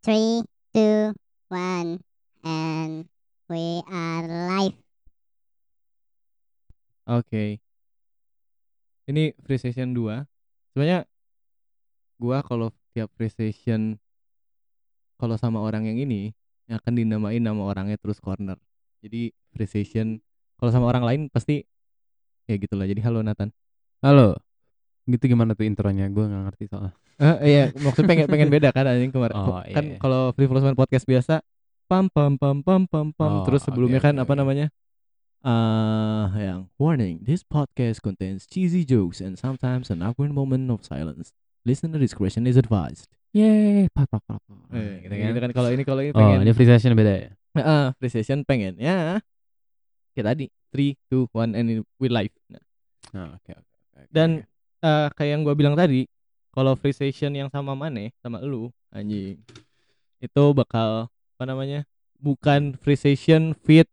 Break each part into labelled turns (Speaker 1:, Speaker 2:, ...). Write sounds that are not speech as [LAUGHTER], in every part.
Speaker 1: Three, two, one, and we are live.
Speaker 2: Oke. Ini free session 2. Sebenarnya gua kalau tiap free session kalau sama orang yang ini yang akan dinamain nama orangnya terus corner. Jadi free session kalau sama orang lain pasti ya gitulah. Jadi halo Nathan.
Speaker 3: Halo. Gitu gimana tuh intronya? Gue nggak ngerti soalnya.
Speaker 2: Eh iya, maksudnya pengen pengen beda kan anjing kemarin.
Speaker 3: Oh,
Speaker 2: kan
Speaker 3: iya, iya.
Speaker 2: kalau Free Flow podcast biasa pam pam pam pam pam pam
Speaker 3: Oh,
Speaker 2: terus sebelumnya
Speaker 3: oke,
Speaker 2: kan
Speaker 3: oke,
Speaker 2: apa namanya? eh yang warning, this podcast contains cheesy jokes and sometimes an awkward moment of silence. Listener discretion is advised.
Speaker 3: Yeay, pak pak pak.
Speaker 2: Eh,
Speaker 3: gitu
Speaker 2: gitu
Speaker 3: kan.
Speaker 2: kan kalau ini kalau ini
Speaker 3: Oh,
Speaker 2: pengen
Speaker 3: ini free session beda ya?
Speaker 2: Heeh, free session pengen ya. Kayak tadi 3 2 1 and we live. Nah,
Speaker 3: Oh, oke oke. oke,
Speaker 2: Dan-. Eh kayak yang gua bilang tadi, kalau free session yang sama Mane sama lu anjing. Itu bakal apa namanya? Bukan free session fit.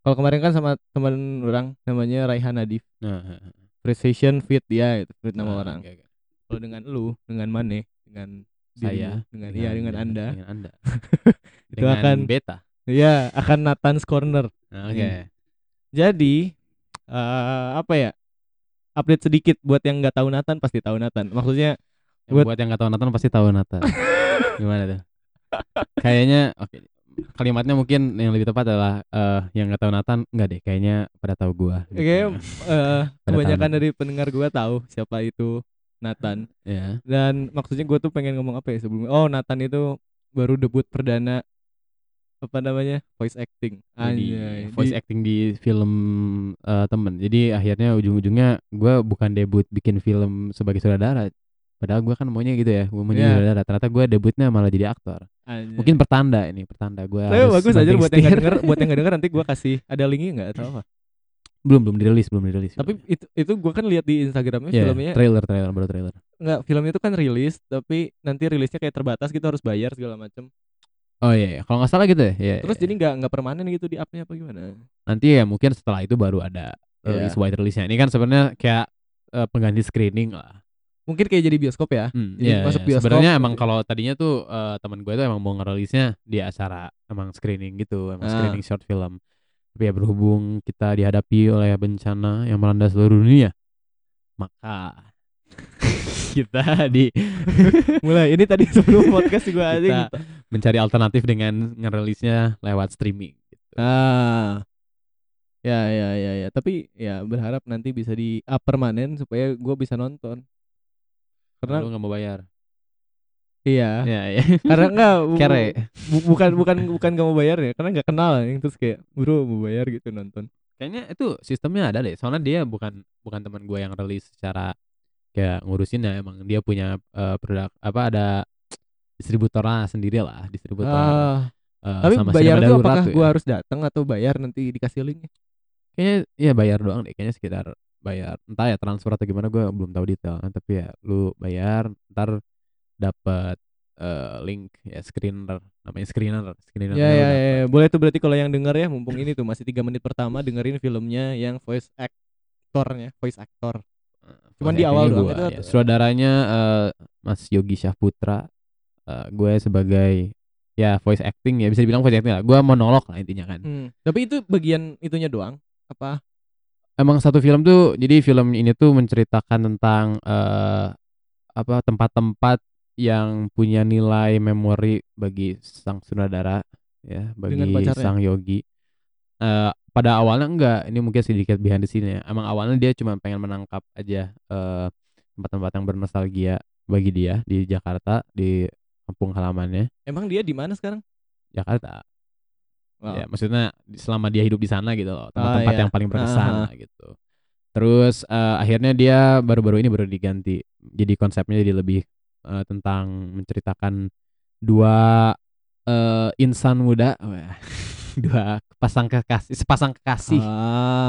Speaker 2: Kalau kemarin kan sama teman orang namanya Raihan Nadif.
Speaker 3: Nah, nah, nah.
Speaker 2: Free session fit dia itu fit nama
Speaker 3: Ah,
Speaker 2: orang.
Speaker 3: oke, oke.
Speaker 2: Kalau dengan lu, dengan Mane, dengan
Speaker 3: Saya
Speaker 2: dirimu, dengan iya dengan Anda,
Speaker 3: Dengan Anda. [LAUGHS]
Speaker 2: Itu
Speaker 3: dengan
Speaker 2: akan-
Speaker 3: beta.
Speaker 2: iya akan Nathan's Corner.
Speaker 3: Nah, Oke.
Speaker 2: Jadi eh apa ya? Update sedikit buat yang nggak tahu Nathan pasti tahu Nathan. Maksudnya Buat-
Speaker 3: buat yang nggak tahu Nathan pasti tahu Nathan. [LAUGHS] Gimana tuh? Kayaknya oke. Kalimatnya mungkin yang lebih tepat adalah eh yang nggak tahu Nathan enggak deh, kayaknya pada tahu gua. gitu.
Speaker 2: kayaknya eh, kebanyakan
Speaker 3: tahu.
Speaker 2: dari pendengar gua tahu siapa itu Nathan.
Speaker 3: ya.
Speaker 2: Dan maksudnya gua tuh pengen ngomong apa ya sebelumnya? Oh Nathan itu baru debut perdana apa namanya voice acting.
Speaker 3: Jadi
Speaker 2: Anjay.
Speaker 3: voice
Speaker 2: Di-
Speaker 3: acting di film eh, temen. Jadi akhirnya ujung-ujungnya gua bukan debut bikin film sebagai sutradara. Padahal gua kan maunya gitu ya, gua mau jadi
Speaker 2: Iya.
Speaker 3: sutradara. Ternyata gua debutnya malah jadi aktor.
Speaker 2: Anjay.
Speaker 3: Mungkin pertanda ini, pertanda gua.
Speaker 2: Tapi bagus aja buat yang
Speaker 3: setir.
Speaker 2: denger, buat yang nggak denger nanti gua kasih ada linknya nggak atau apa. [LAUGHS]
Speaker 3: belum belum dirilis, belum dirilis.
Speaker 2: Tapi itu itu gua kan lihat di Instagramnya
Speaker 3: ya,
Speaker 2: filmnya
Speaker 3: trailer trailer baru trailer.
Speaker 2: nggak filmnya itu kan rilis tapi nanti rilisnya kayak terbatas gitu harus bayar segala macam.
Speaker 3: Oh iya, iya. kalau nggak salah gitu ya. Iya,
Speaker 2: Terus
Speaker 3: iya.
Speaker 2: jadi nggak nggak permanen gitu di upnya apa gimana?
Speaker 3: nanti ya mungkin setelah itu baru ada
Speaker 2: Iya.
Speaker 3: release wide release-nya. Ini kan sebenarnya kayak eh, pengganti screening lah.
Speaker 2: Mungkin kayak jadi bioskop ya.
Speaker 3: Hmm,
Speaker 2: Jadi
Speaker 3: iya,
Speaker 2: masuk
Speaker 3: iya.
Speaker 2: bioskop.
Speaker 3: Sebenarnya emang kalau tadinya tuh eh, teman gue tuh emang mau ngerilisnya di acara emang screening gitu, emang
Speaker 2: Ah.
Speaker 3: screening short film. Tapi ya berhubung kita dihadapi oleh bencana yang melanda seluruh dunia, maka [LAUGHS] kita di [LAUGHS]
Speaker 2: Mulai ini tadi sebelum podcast juga aja [LAUGHS]
Speaker 3: kita
Speaker 2: gitu.
Speaker 3: Mencari alternatif dengan ngerilisnya lewat streaming. Gitu.
Speaker 2: Ah. Ya ya ya ya, tapi ya berharap nanti bisa di up permanen supaya gua bisa nonton. Karena
Speaker 3: lu nggak mau bayar.
Speaker 2: iya,
Speaker 3: Ya, ya.
Speaker 2: karena enggak [LAUGHS] bu-
Speaker 3: Kere.
Speaker 2: bu- bukan bukan bukan gak mau bayar ya, karena nggak kenal yang terus kayak bro mau bayar gitu nonton.
Speaker 3: Kayaknya itu sistemnya ada deh. Soalnya dia bukan bukan teman gue yang rilis secara kayak ngurusin ya. Emang dia punya eh, produk apa ada distributornya sendiri lah, distributor.
Speaker 2: Ah,
Speaker 3: eh,
Speaker 2: tapi
Speaker 3: sama
Speaker 2: bayar tuh apakah gua
Speaker 3: ya.
Speaker 2: harus datang atau bayar nanti dikasih linknya?
Speaker 3: Kayaknya ya bayar doang deh. Kayaknya sekitar bayar. Entah ya transfer atau gimana gue belum tahu detail. Tapi ya lu bayar ntar dapat eh, link ya screener namanya screener screener
Speaker 2: Ya, ya, ya, ya. boleh tuh berarti kalau yang denger ya, mumpung ini tuh masih tiga menit pertama dengerin filmnya yang voice actornya, voice actor. Cuman di awal doang, itu-
Speaker 3: ya. Sutradaranya eh, Mas Yogi Syahputra. Eh, gue sebagai ya voice acting ya bisa dibilang voice acting lah. Gue monolog lah intinya kan.
Speaker 2: Hmm. Tapi itu bagian itunya doang. Apa?
Speaker 3: Emang satu film tuh jadi film ini tuh menceritakan tentang eh apa tempat-tempat yang punya nilai memori bagi sang sutradara ya bagi sang Yogi. Eh pada awalnya enggak, ini mungkin sedikit behind the scene ya. Emang awalnya dia cuma pengen menangkap aja eh tempat-tempat yang bernostalgia bagi dia di Jakarta di kampung halamannya
Speaker 2: Emang dia di mana sekarang?
Speaker 3: Jakarta.
Speaker 2: Wow.
Speaker 3: Ya, maksudnya selama dia hidup di sana gitu loh, tempat-tempat
Speaker 2: iya.
Speaker 3: yang paling berkesan
Speaker 2: Aha.
Speaker 3: lah gitu. Terus eh, akhirnya dia baru-baru ini baru diganti. Jadi konsepnya jadi lebih eh, tentang menceritakan dua eh, insan muda, [LAUGHS] dua pasang kekasih, sepasang kekasih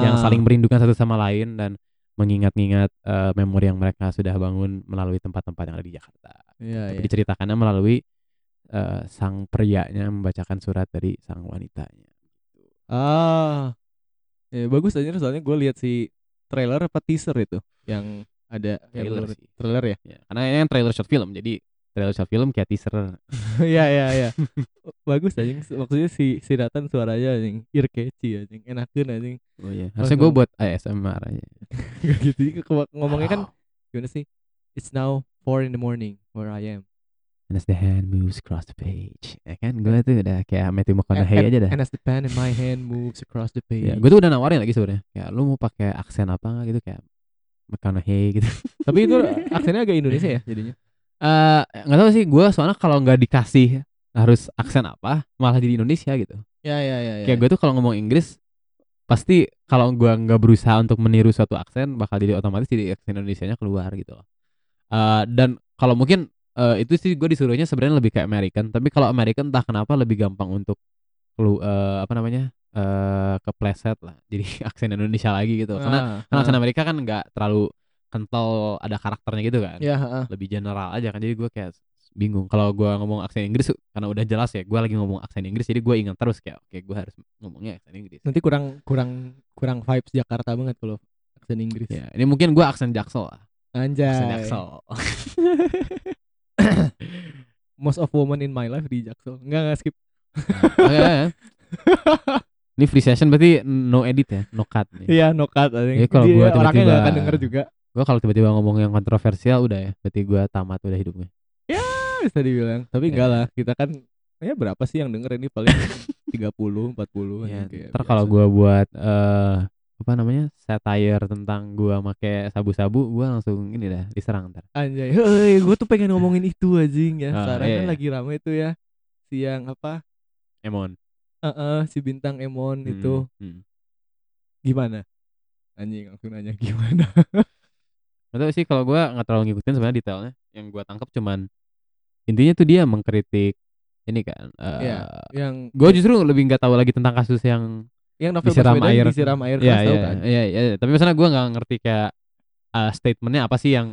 Speaker 3: yang
Speaker 2: Ah.
Speaker 3: saling merindukan satu sama lain dan mengingat-ingat eh, memori yang mereka sudah bangun melalui tempat-tempat yang ada di Jakarta.
Speaker 2: Iya,
Speaker 3: Tapi
Speaker 2: iya.
Speaker 3: diceritakannya melalui eh, sang prianya membacakan surat dari sang wanitanya.
Speaker 2: Ah. Ya, bagus aja soalnya gue lihat si trailer apa teaser itu yang ada yang
Speaker 3: Trailer sih.
Speaker 2: trailer ya.
Speaker 3: Ya, karena ini kan trailer short film, jadi trailer short film kayak teaser. [LAUGHS]
Speaker 2: Iya iya iya. Bagus anjing. Maksudnya si si Nathan suaranya anjing ear catchy anjing. Enakeun anjing.
Speaker 3: Oh iya. Harusnya gue buat ASMR aja. [LAUGHS]
Speaker 2: Gak gitu ngomongnya kan gimana sih? It's now 4 in the morning where I am.
Speaker 3: And as the hand moves across the page. Ya kan gue tuh udah kayak Matthew McConaughey
Speaker 2: And-
Speaker 3: aja dah.
Speaker 2: And as the pen in my hand moves across the page.
Speaker 3: Ya, gue tuh udah nawarin lagi sebenarnya. Kayak lu mau pakai aksen apa nggak gitu kayak McConaughey gitu. [LAUGHS]
Speaker 2: Tapi itu aksennya agak Indonesia ya jadinya.
Speaker 3: Eh nggak tahu sih gue soalnya kalau nggak dikasih harus aksen apa malah jadi Indonesia gitu.
Speaker 2: Ya ya ya.
Speaker 3: Kayak gue tuh kalau ngomong Inggris pasti kalau gue nggak berusaha untuk meniru suatu aksen bakal jadi otomatis jadi aksen Indonesianya keluar gitu loh. Eh, dan kalau mungkin eh, itu sih gue disuruhnya sebenarnya lebih kayak American tapi kalau American entah kenapa lebih gampang untuk lu eh, apa namanya eh kepleset lah [LAUGHS] jadi aksen Indonesia lagi gitu. Karena karena aksen Amerika kan nggak terlalu kental ada karakternya gitu kan.
Speaker 2: Ya, heeh.
Speaker 3: lebih general aja kan jadi gue kayak bingung. Kalau gue ngomong aksen Inggris karena udah jelas ya gue lagi ngomong aksen Inggris jadi gue ingat terus kayak oke gue harus ngomongnya aksen Inggris.
Speaker 2: Nanti kurang kurang kurang vibes Jakarta banget kalau aksen Inggris.
Speaker 3: ya ini mungkin gue aksen Jaksel lah
Speaker 2: Anjay.
Speaker 3: Jaksel [LAUGHS]
Speaker 2: Most of woman in my life di Jaksel. Enggak enggak skip.
Speaker 3: Oke, ya. [LAUGHS] ini free session berarti no edit ya no cut nih
Speaker 2: Iya, no cut.
Speaker 3: Iya, kalau
Speaker 2: Dia
Speaker 3: gua
Speaker 2: orangnya
Speaker 3: tiba-tiba-
Speaker 2: enggak akan denger juga.
Speaker 3: gue kalau tiba-tiba ngomong yang kontroversial udah ya berarti gue tamat udah hidupnya
Speaker 2: Bisa dibilang. Tapi
Speaker 3: Ya.
Speaker 2: enggak lah, kita kan ya berapa sih yang denger ini paling 30, 40
Speaker 3: ya,
Speaker 2: kayak
Speaker 3: ntar kalau gue buat eh apa namanya satire tentang gue make sabu-sabu gue langsung ini dah diserang ntar
Speaker 2: Anjay, hei, gue tuh pengen ngomongin [LAUGHS] itu anjing ya.
Speaker 3: Ah,
Speaker 2: Sekarang
Speaker 3: iya,
Speaker 2: kan
Speaker 3: iya.
Speaker 2: lagi rame tuh ya. Siang apa?
Speaker 3: Emon
Speaker 2: Heeh, si bintang Emon itu
Speaker 3: Hmm, hmm.
Speaker 2: gimana? Anjing langsung nanya [LAUGHS] gimana?
Speaker 3: Gak tau sih kalau gue nggak terlalu ngikutin sebenarnya detailnya. Yang gue tangkap cuman intinya tuh dia mengkritik ini kan.
Speaker 2: Iya, yang
Speaker 3: Gue justru lebih nggak tahu lagi tentang kasus yang
Speaker 2: yang novel
Speaker 3: disiram
Speaker 2: Baswedan
Speaker 3: air.
Speaker 2: disiram air
Speaker 3: Iya
Speaker 2: keras tahu
Speaker 3: iya
Speaker 2: kan?
Speaker 3: iya iya. Tapi misalnya gue nggak ngerti kayak uh, statementnya apa sih yang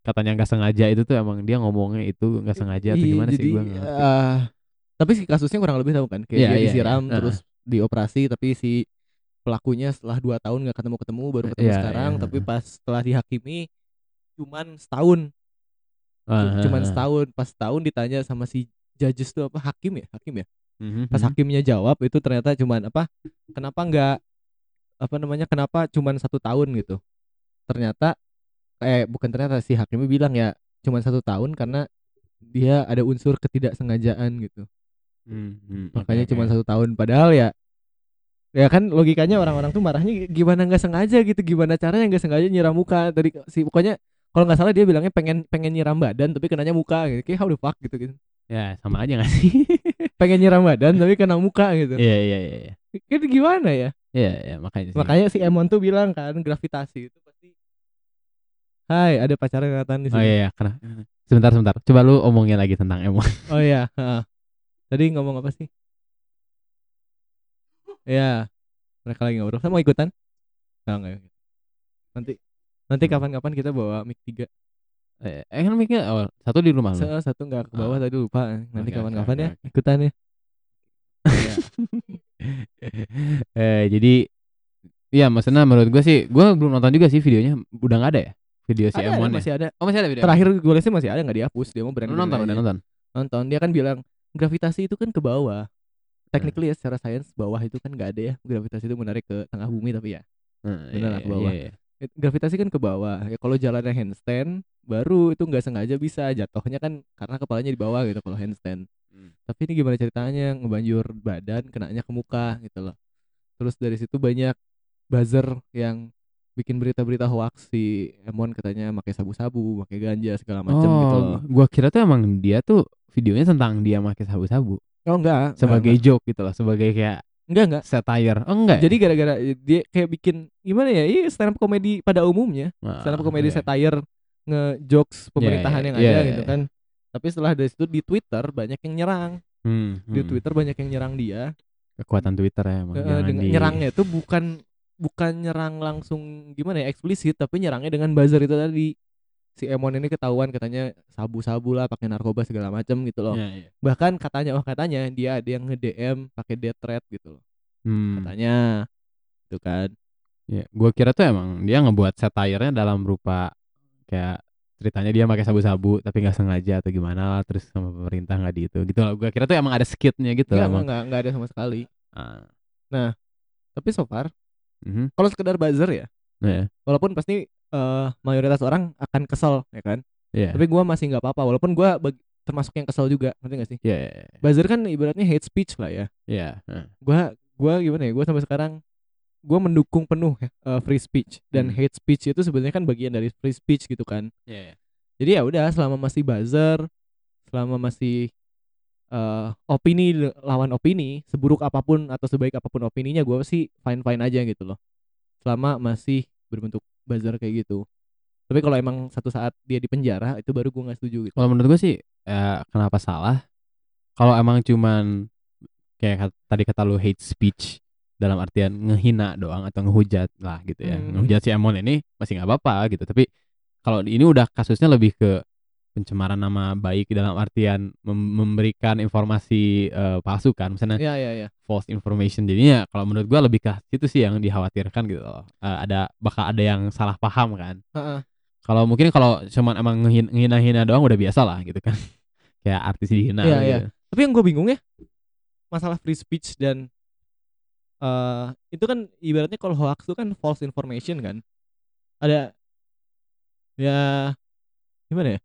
Speaker 3: katanya nggak sengaja itu tuh emang dia ngomongnya itu nggak sengaja atau
Speaker 2: Iya,
Speaker 3: gimana
Speaker 2: jadi,
Speaker 3: sih gue
Speaker 2: eh, tapi si kasusnya kurang lebih tahu kan kayak
Speaker 3: Iya,
Speaker 2: dia
Speaker 3: iya,
Speaker 2: disiram
Speaker 3: iya.
Speaker 2: terus dioperasi tapi si pelakunya setelah dua tahun nggak ketemu ketemu baru ketemu
Speaker 3: Iya,
Speaker 2: sekarang
Speaker 3: iya.
Speaker 2: tapi pas setelah dihakimi cuman setahun
Speaker 3: Ah,
Speaker 2: cuman
Speaker 3: ah, ah.
Speaker 2: setahun pas setahun ditanya sama si judges tuh apa hakim ya hakim ya
Speaker 3: Mhm,
Speaker 2: pas
Speaker 3: mhm.
Speaker 2: hakimnya jawab itu ternyata cuman apa kenapa nggak apa namanya kenapa cuman satu tahun gitu ternyata eh bukan ternyata si hakimnya bilang ya cuman satu tahun karena dia ada unsur ketidaksengajaan gitu
Speaker 3: Hmm, hmm,
Speaker 2: makanya
Speaker 3: oke,
Speaker 2: cuma
Speaker 3: oke.
Speaker 2: satu tahun padahal ya ya kan logikanya orang-orang tuh marahnya gimana nggak sengaja gitu gimana caranya nggak sengaja nyiram muka tadi si pokoknya kalau nggak salah dia bilangnya pengen pengen nyiram badan tapi kenanya muka gitu kayak how the fuck gitu gitu
Speaker 3: Ya sama aja gak sih? [LAUGHS]
Speaker 2: pengen nyiram badan tapi kena muka gitu
Speaker 3: Iya iya iya. iya.
Speaker 2: itu gimana ya
Speaker 3: Iya iya makanya sih.
Speaker 2: makanya si Emon tuh bilang kan gravitasi itu pasti Hai ada pacarnya Nathan di
Speaker 3: Oh
Speaker 2: sini
Speaker 3: iya iya karena sebentar sebentar. Coba lu omongin lagi tentang Emon. [LAUGHS]
Speaker 2: oh iya tadi ngomong apa sih ya mereka lagi ngobrol saya mau ikutan nggak nanti nanti kapan-kapan kita bawa mic tiga
Speaker 3: Eh, eh kan mikir oh, satu di rumah lu.
Speaker 2: Satu nggak ke bawah
Speaker 3: Ah.
Speaker 2: tadi lupa. Nanti kapan-kapan ya ikutan ya. Iya. [LAUGHS]
Speaker 3: eh jadi Iya maksudnya menurut gue sih Gue belum nonton juga sih videonya. Udah gak ada ya? Video si
Speaker 2: Ada, ada,
Speaker 3: Emon ya?
Speaker 2: masih ada.
Speaker 3: Oh masih ada video
Speaker 2: terakhir gue lihat sih masih ada nggak dihapus. Dia mau berani
Speaker 3: Lu nonton udah nonton?
Speaker 2: Nonton. Dia kan bilang gravitasi itu kan ke bawah. Technically ya secara sains bawah itu kan nggak ada ya. Gravitasi itu menarik ke tengah bumi tapi ya.
Speaker 3: Nah,
Speaker 2: Bener lah,
Speaker 3: iya,
Speaker 2: ke bawah.
Speaker 3: iya, iya.
Speaker 2: It- gravitasi kan ke bawah. Ya kalau jalannya handstand baru itu nggak sengaja bisa jatuhnya kan karena kepalanya di bawah gitu kalau handstand.
Speaker 3: Hmm.
Speaker 2: tapi ini gimana ceritanya? Ngebanjur badan kenanya ke muka gitu loh. Terus dari situ banyak buzzer yang bikin berita-berita hoax si Emon katanya pakai sabu-sabu pakai ganja segala macam gitu
Speaker 3: Oh
Speaker 2: loh.
Speaker 3: Gue kira tuh emang dia tuh Videonya tentang dia pakai sabu-sabu.
Speaker 2: Oh enggak
Speaker 3: Sebagai
Speaker 2: enggak,
Speaker 3: joke gitu loh Sebagai kayak
Speaker 2: enggak enggak.
Speaker 3: satire. Oh enggak ya?
Speaker 2: jadi gara-gara dia kayak bikin gimana ya? Iya stand up komedi pada umumnya. Stand up komedi
Speaker 3: iya.
Speaker 2: satire nge-jokes pemerintahan
Speaker 3: iya,
Speaker 2: yang
Speaker 3: iya,
Speaker 2: ada
Speaker 3: iya,
Speaker 2: gitu
Speaker 3: iya.
Speaker 2: kan. tapi setelah dari situ di Twitter banyak yang nyerang.
Speaker 3: Hmm,
Speaker 2: di
Speaker 3: hmm.
Speaker 2: Twitter banyak yang nyerang dia.
Speaker 3: Kekuatan Twitter ya emang. Jangan
Speaker 2: dengan
Speaker 3: di-
Speaker 2: nyerangnya itu bukan bukan nyerang langsung gimana ya eksplisit tapi nyerangnya dengan buzzer itu tadi. Si Emon ini ketahuan katanya sabu-sabu lah pakai narkoba segala macam gitu loh.
Speaker 3: Iya, iya.
Speaker 2: bahkan katanya oh katanya dia ada yang nge DM pakai death threat gitu loh.
Speaker 3: Hmm.
Speaker 2: katanya itu kan.
Speaker 3: Ya, gua kira tuh emang dia ngebuat satire-nya dalam berupa kayak ceritanya dia pakai sabu-sabu tapi nggak sengaja atau gimana lah terus sama pemerintah nggak di itu gitu lah gue kira tuh emang ada skitnya gitu
Speaker 2: Enggak,
Speaker 3: emang
Speaker 2: enggak, enggak ada sama sekali.
Speaker 3: Ah,
Speaker 2: Tapi so far,
Speaker 3: mhm.
Speaker 2: kalau sekedar buzzer ya,
Speaker 3: Iya,
Speaker 2: walaupun pasti eh, mayoritas orang akan kesel ya kan.
Speaker 3: iya
Speaker 2: Tapi gua masih nggak apa-apa, walaupun gua bag- termasuk yang kesel juga, ngerti gak sih?
Speaker 3: iya iya
Speaker 2: Buzzer kan ibaratnya hate speech lah ya.
Speaker 3: iya heeh.
Speaker 2: Gua gua gimana ya? Gua sampai sekarang gua mendukung penuh ya, eh, free speech dan
Speaker 3: Hmm.
Speaker 2: hate speech itu sebenarnya kan bagian dari free speech gitu kan.
Speaker 3: iya iya.
Speaker 2: Jadi ya udah selama masih buzzer, selama masih eh, opini lawan opini, seburuk apa pun atau sebaik apa pun opininya gua sih fine fine aja gitu loh. Selama masih berbentuk buzzer kayak gitu. Tapi kalau emang satu saat dia di penjara itu baru gua nggak setuju gitu.
Speaker 3: Kalau menurut gue sih ya, kenapa salah? Kalau emang cuman kayak tadi kata lu hate speech dalam artian ngehina doang atau ngehujat lah gitu ya.
Speaker 2: Hmm.
Speaker 3: Ngehujat si Emon ini masih nggak apa-apa gitu. Tapi kalau ini udah kasusnya lebih ke pencemaran nama baik dalam artian mem- memberikan informasi eh, palsu kan misalnya
Speaker 2: Iya iya iya.
Speaker 3: false information jadinya kalau menurut gua lebih ke situ sih yang dikhawatirkan gitu loh. Eh, ada bakal ada yang salah paham kan
Speaker 2: Heeh.
Speaker 3: kalau mungkin kalau cuman emang ngehin- ngehina-hina doang udah biasa lah gitu kan [LAUGHS] kayak artis dihina
Speaker 2: Iya,
Speaker 3: gitu.
Speaker 2: iya. Tapi yang gue bingung ya masalah free speech dan eh itu kan ibaratnya kalau hoax itu kan false information kan. Ada ya gimana ya?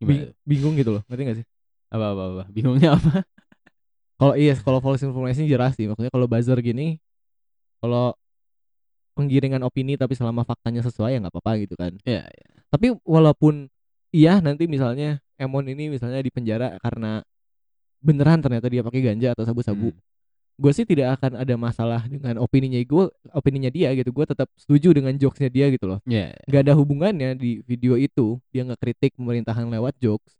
Speaker 3: Gimana
Speaker 2: bingung gitu loh, ngerti gak sih?
Speaker 3: apa apa apa bingungnya apa
Speaker 2: Kalau iya, kalau false information jelas sih. Maksudnya kalau buzzer gini, kalau penggiringan opini tapi selama faktanya sesuai ya nggak apa-apa gitu kan.
Speaker 3: Iya,
Speaker 2: Tapi walaupun iya nanti misalnya Emon ini misalnya di penjara karena beneran ternyata dia pakai ganja atau sabu-sabu.
Speaker 3: Hmm.
Speaker 2: Gue sih tidak akan ada masalah dengan opininya gue, opininya dia gitu. Gue tetap setuju dengan jokesnya dia gitu loh.
Speaker 3: Iya.
Speaker 2: Gak ada hubungannya di video itu dia nggak kritik pemerintahan lewat jokes,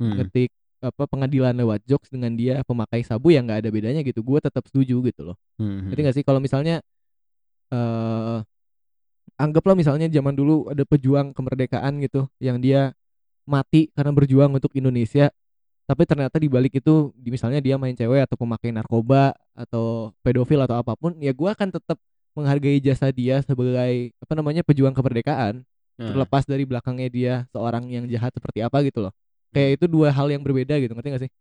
Speaker 3: Hmm.
Speaker 2: kritik apa pengadilan lewat jokes dengan dia pemakai sabu yang nggak ada bedanya gitu. Gue tetap setuju gitu loh.
Speaker 3: Hmm.
Speaker 2: Ngerti gak sih kalau misalnya eh anggaplah misalnya zaman dulu ada pejuang kemerdekaan gitu yang dia mati karena berjuang untuk Indonesia tapi ternyata di balik itu di misalnya dia main cewek atau pemakai narkoba atau pedofil atau apa pun ya gua akan tetap menghargai jasa dia sebagai apa namanya pejuang kemerdekaan
Speaker 3: Nah,
Speaker 2: terlepas dari belakangnya dia seorang yang jahat seperti apa gitu loh kayak itu dua hal yang berbeda gitu ngerti gak sih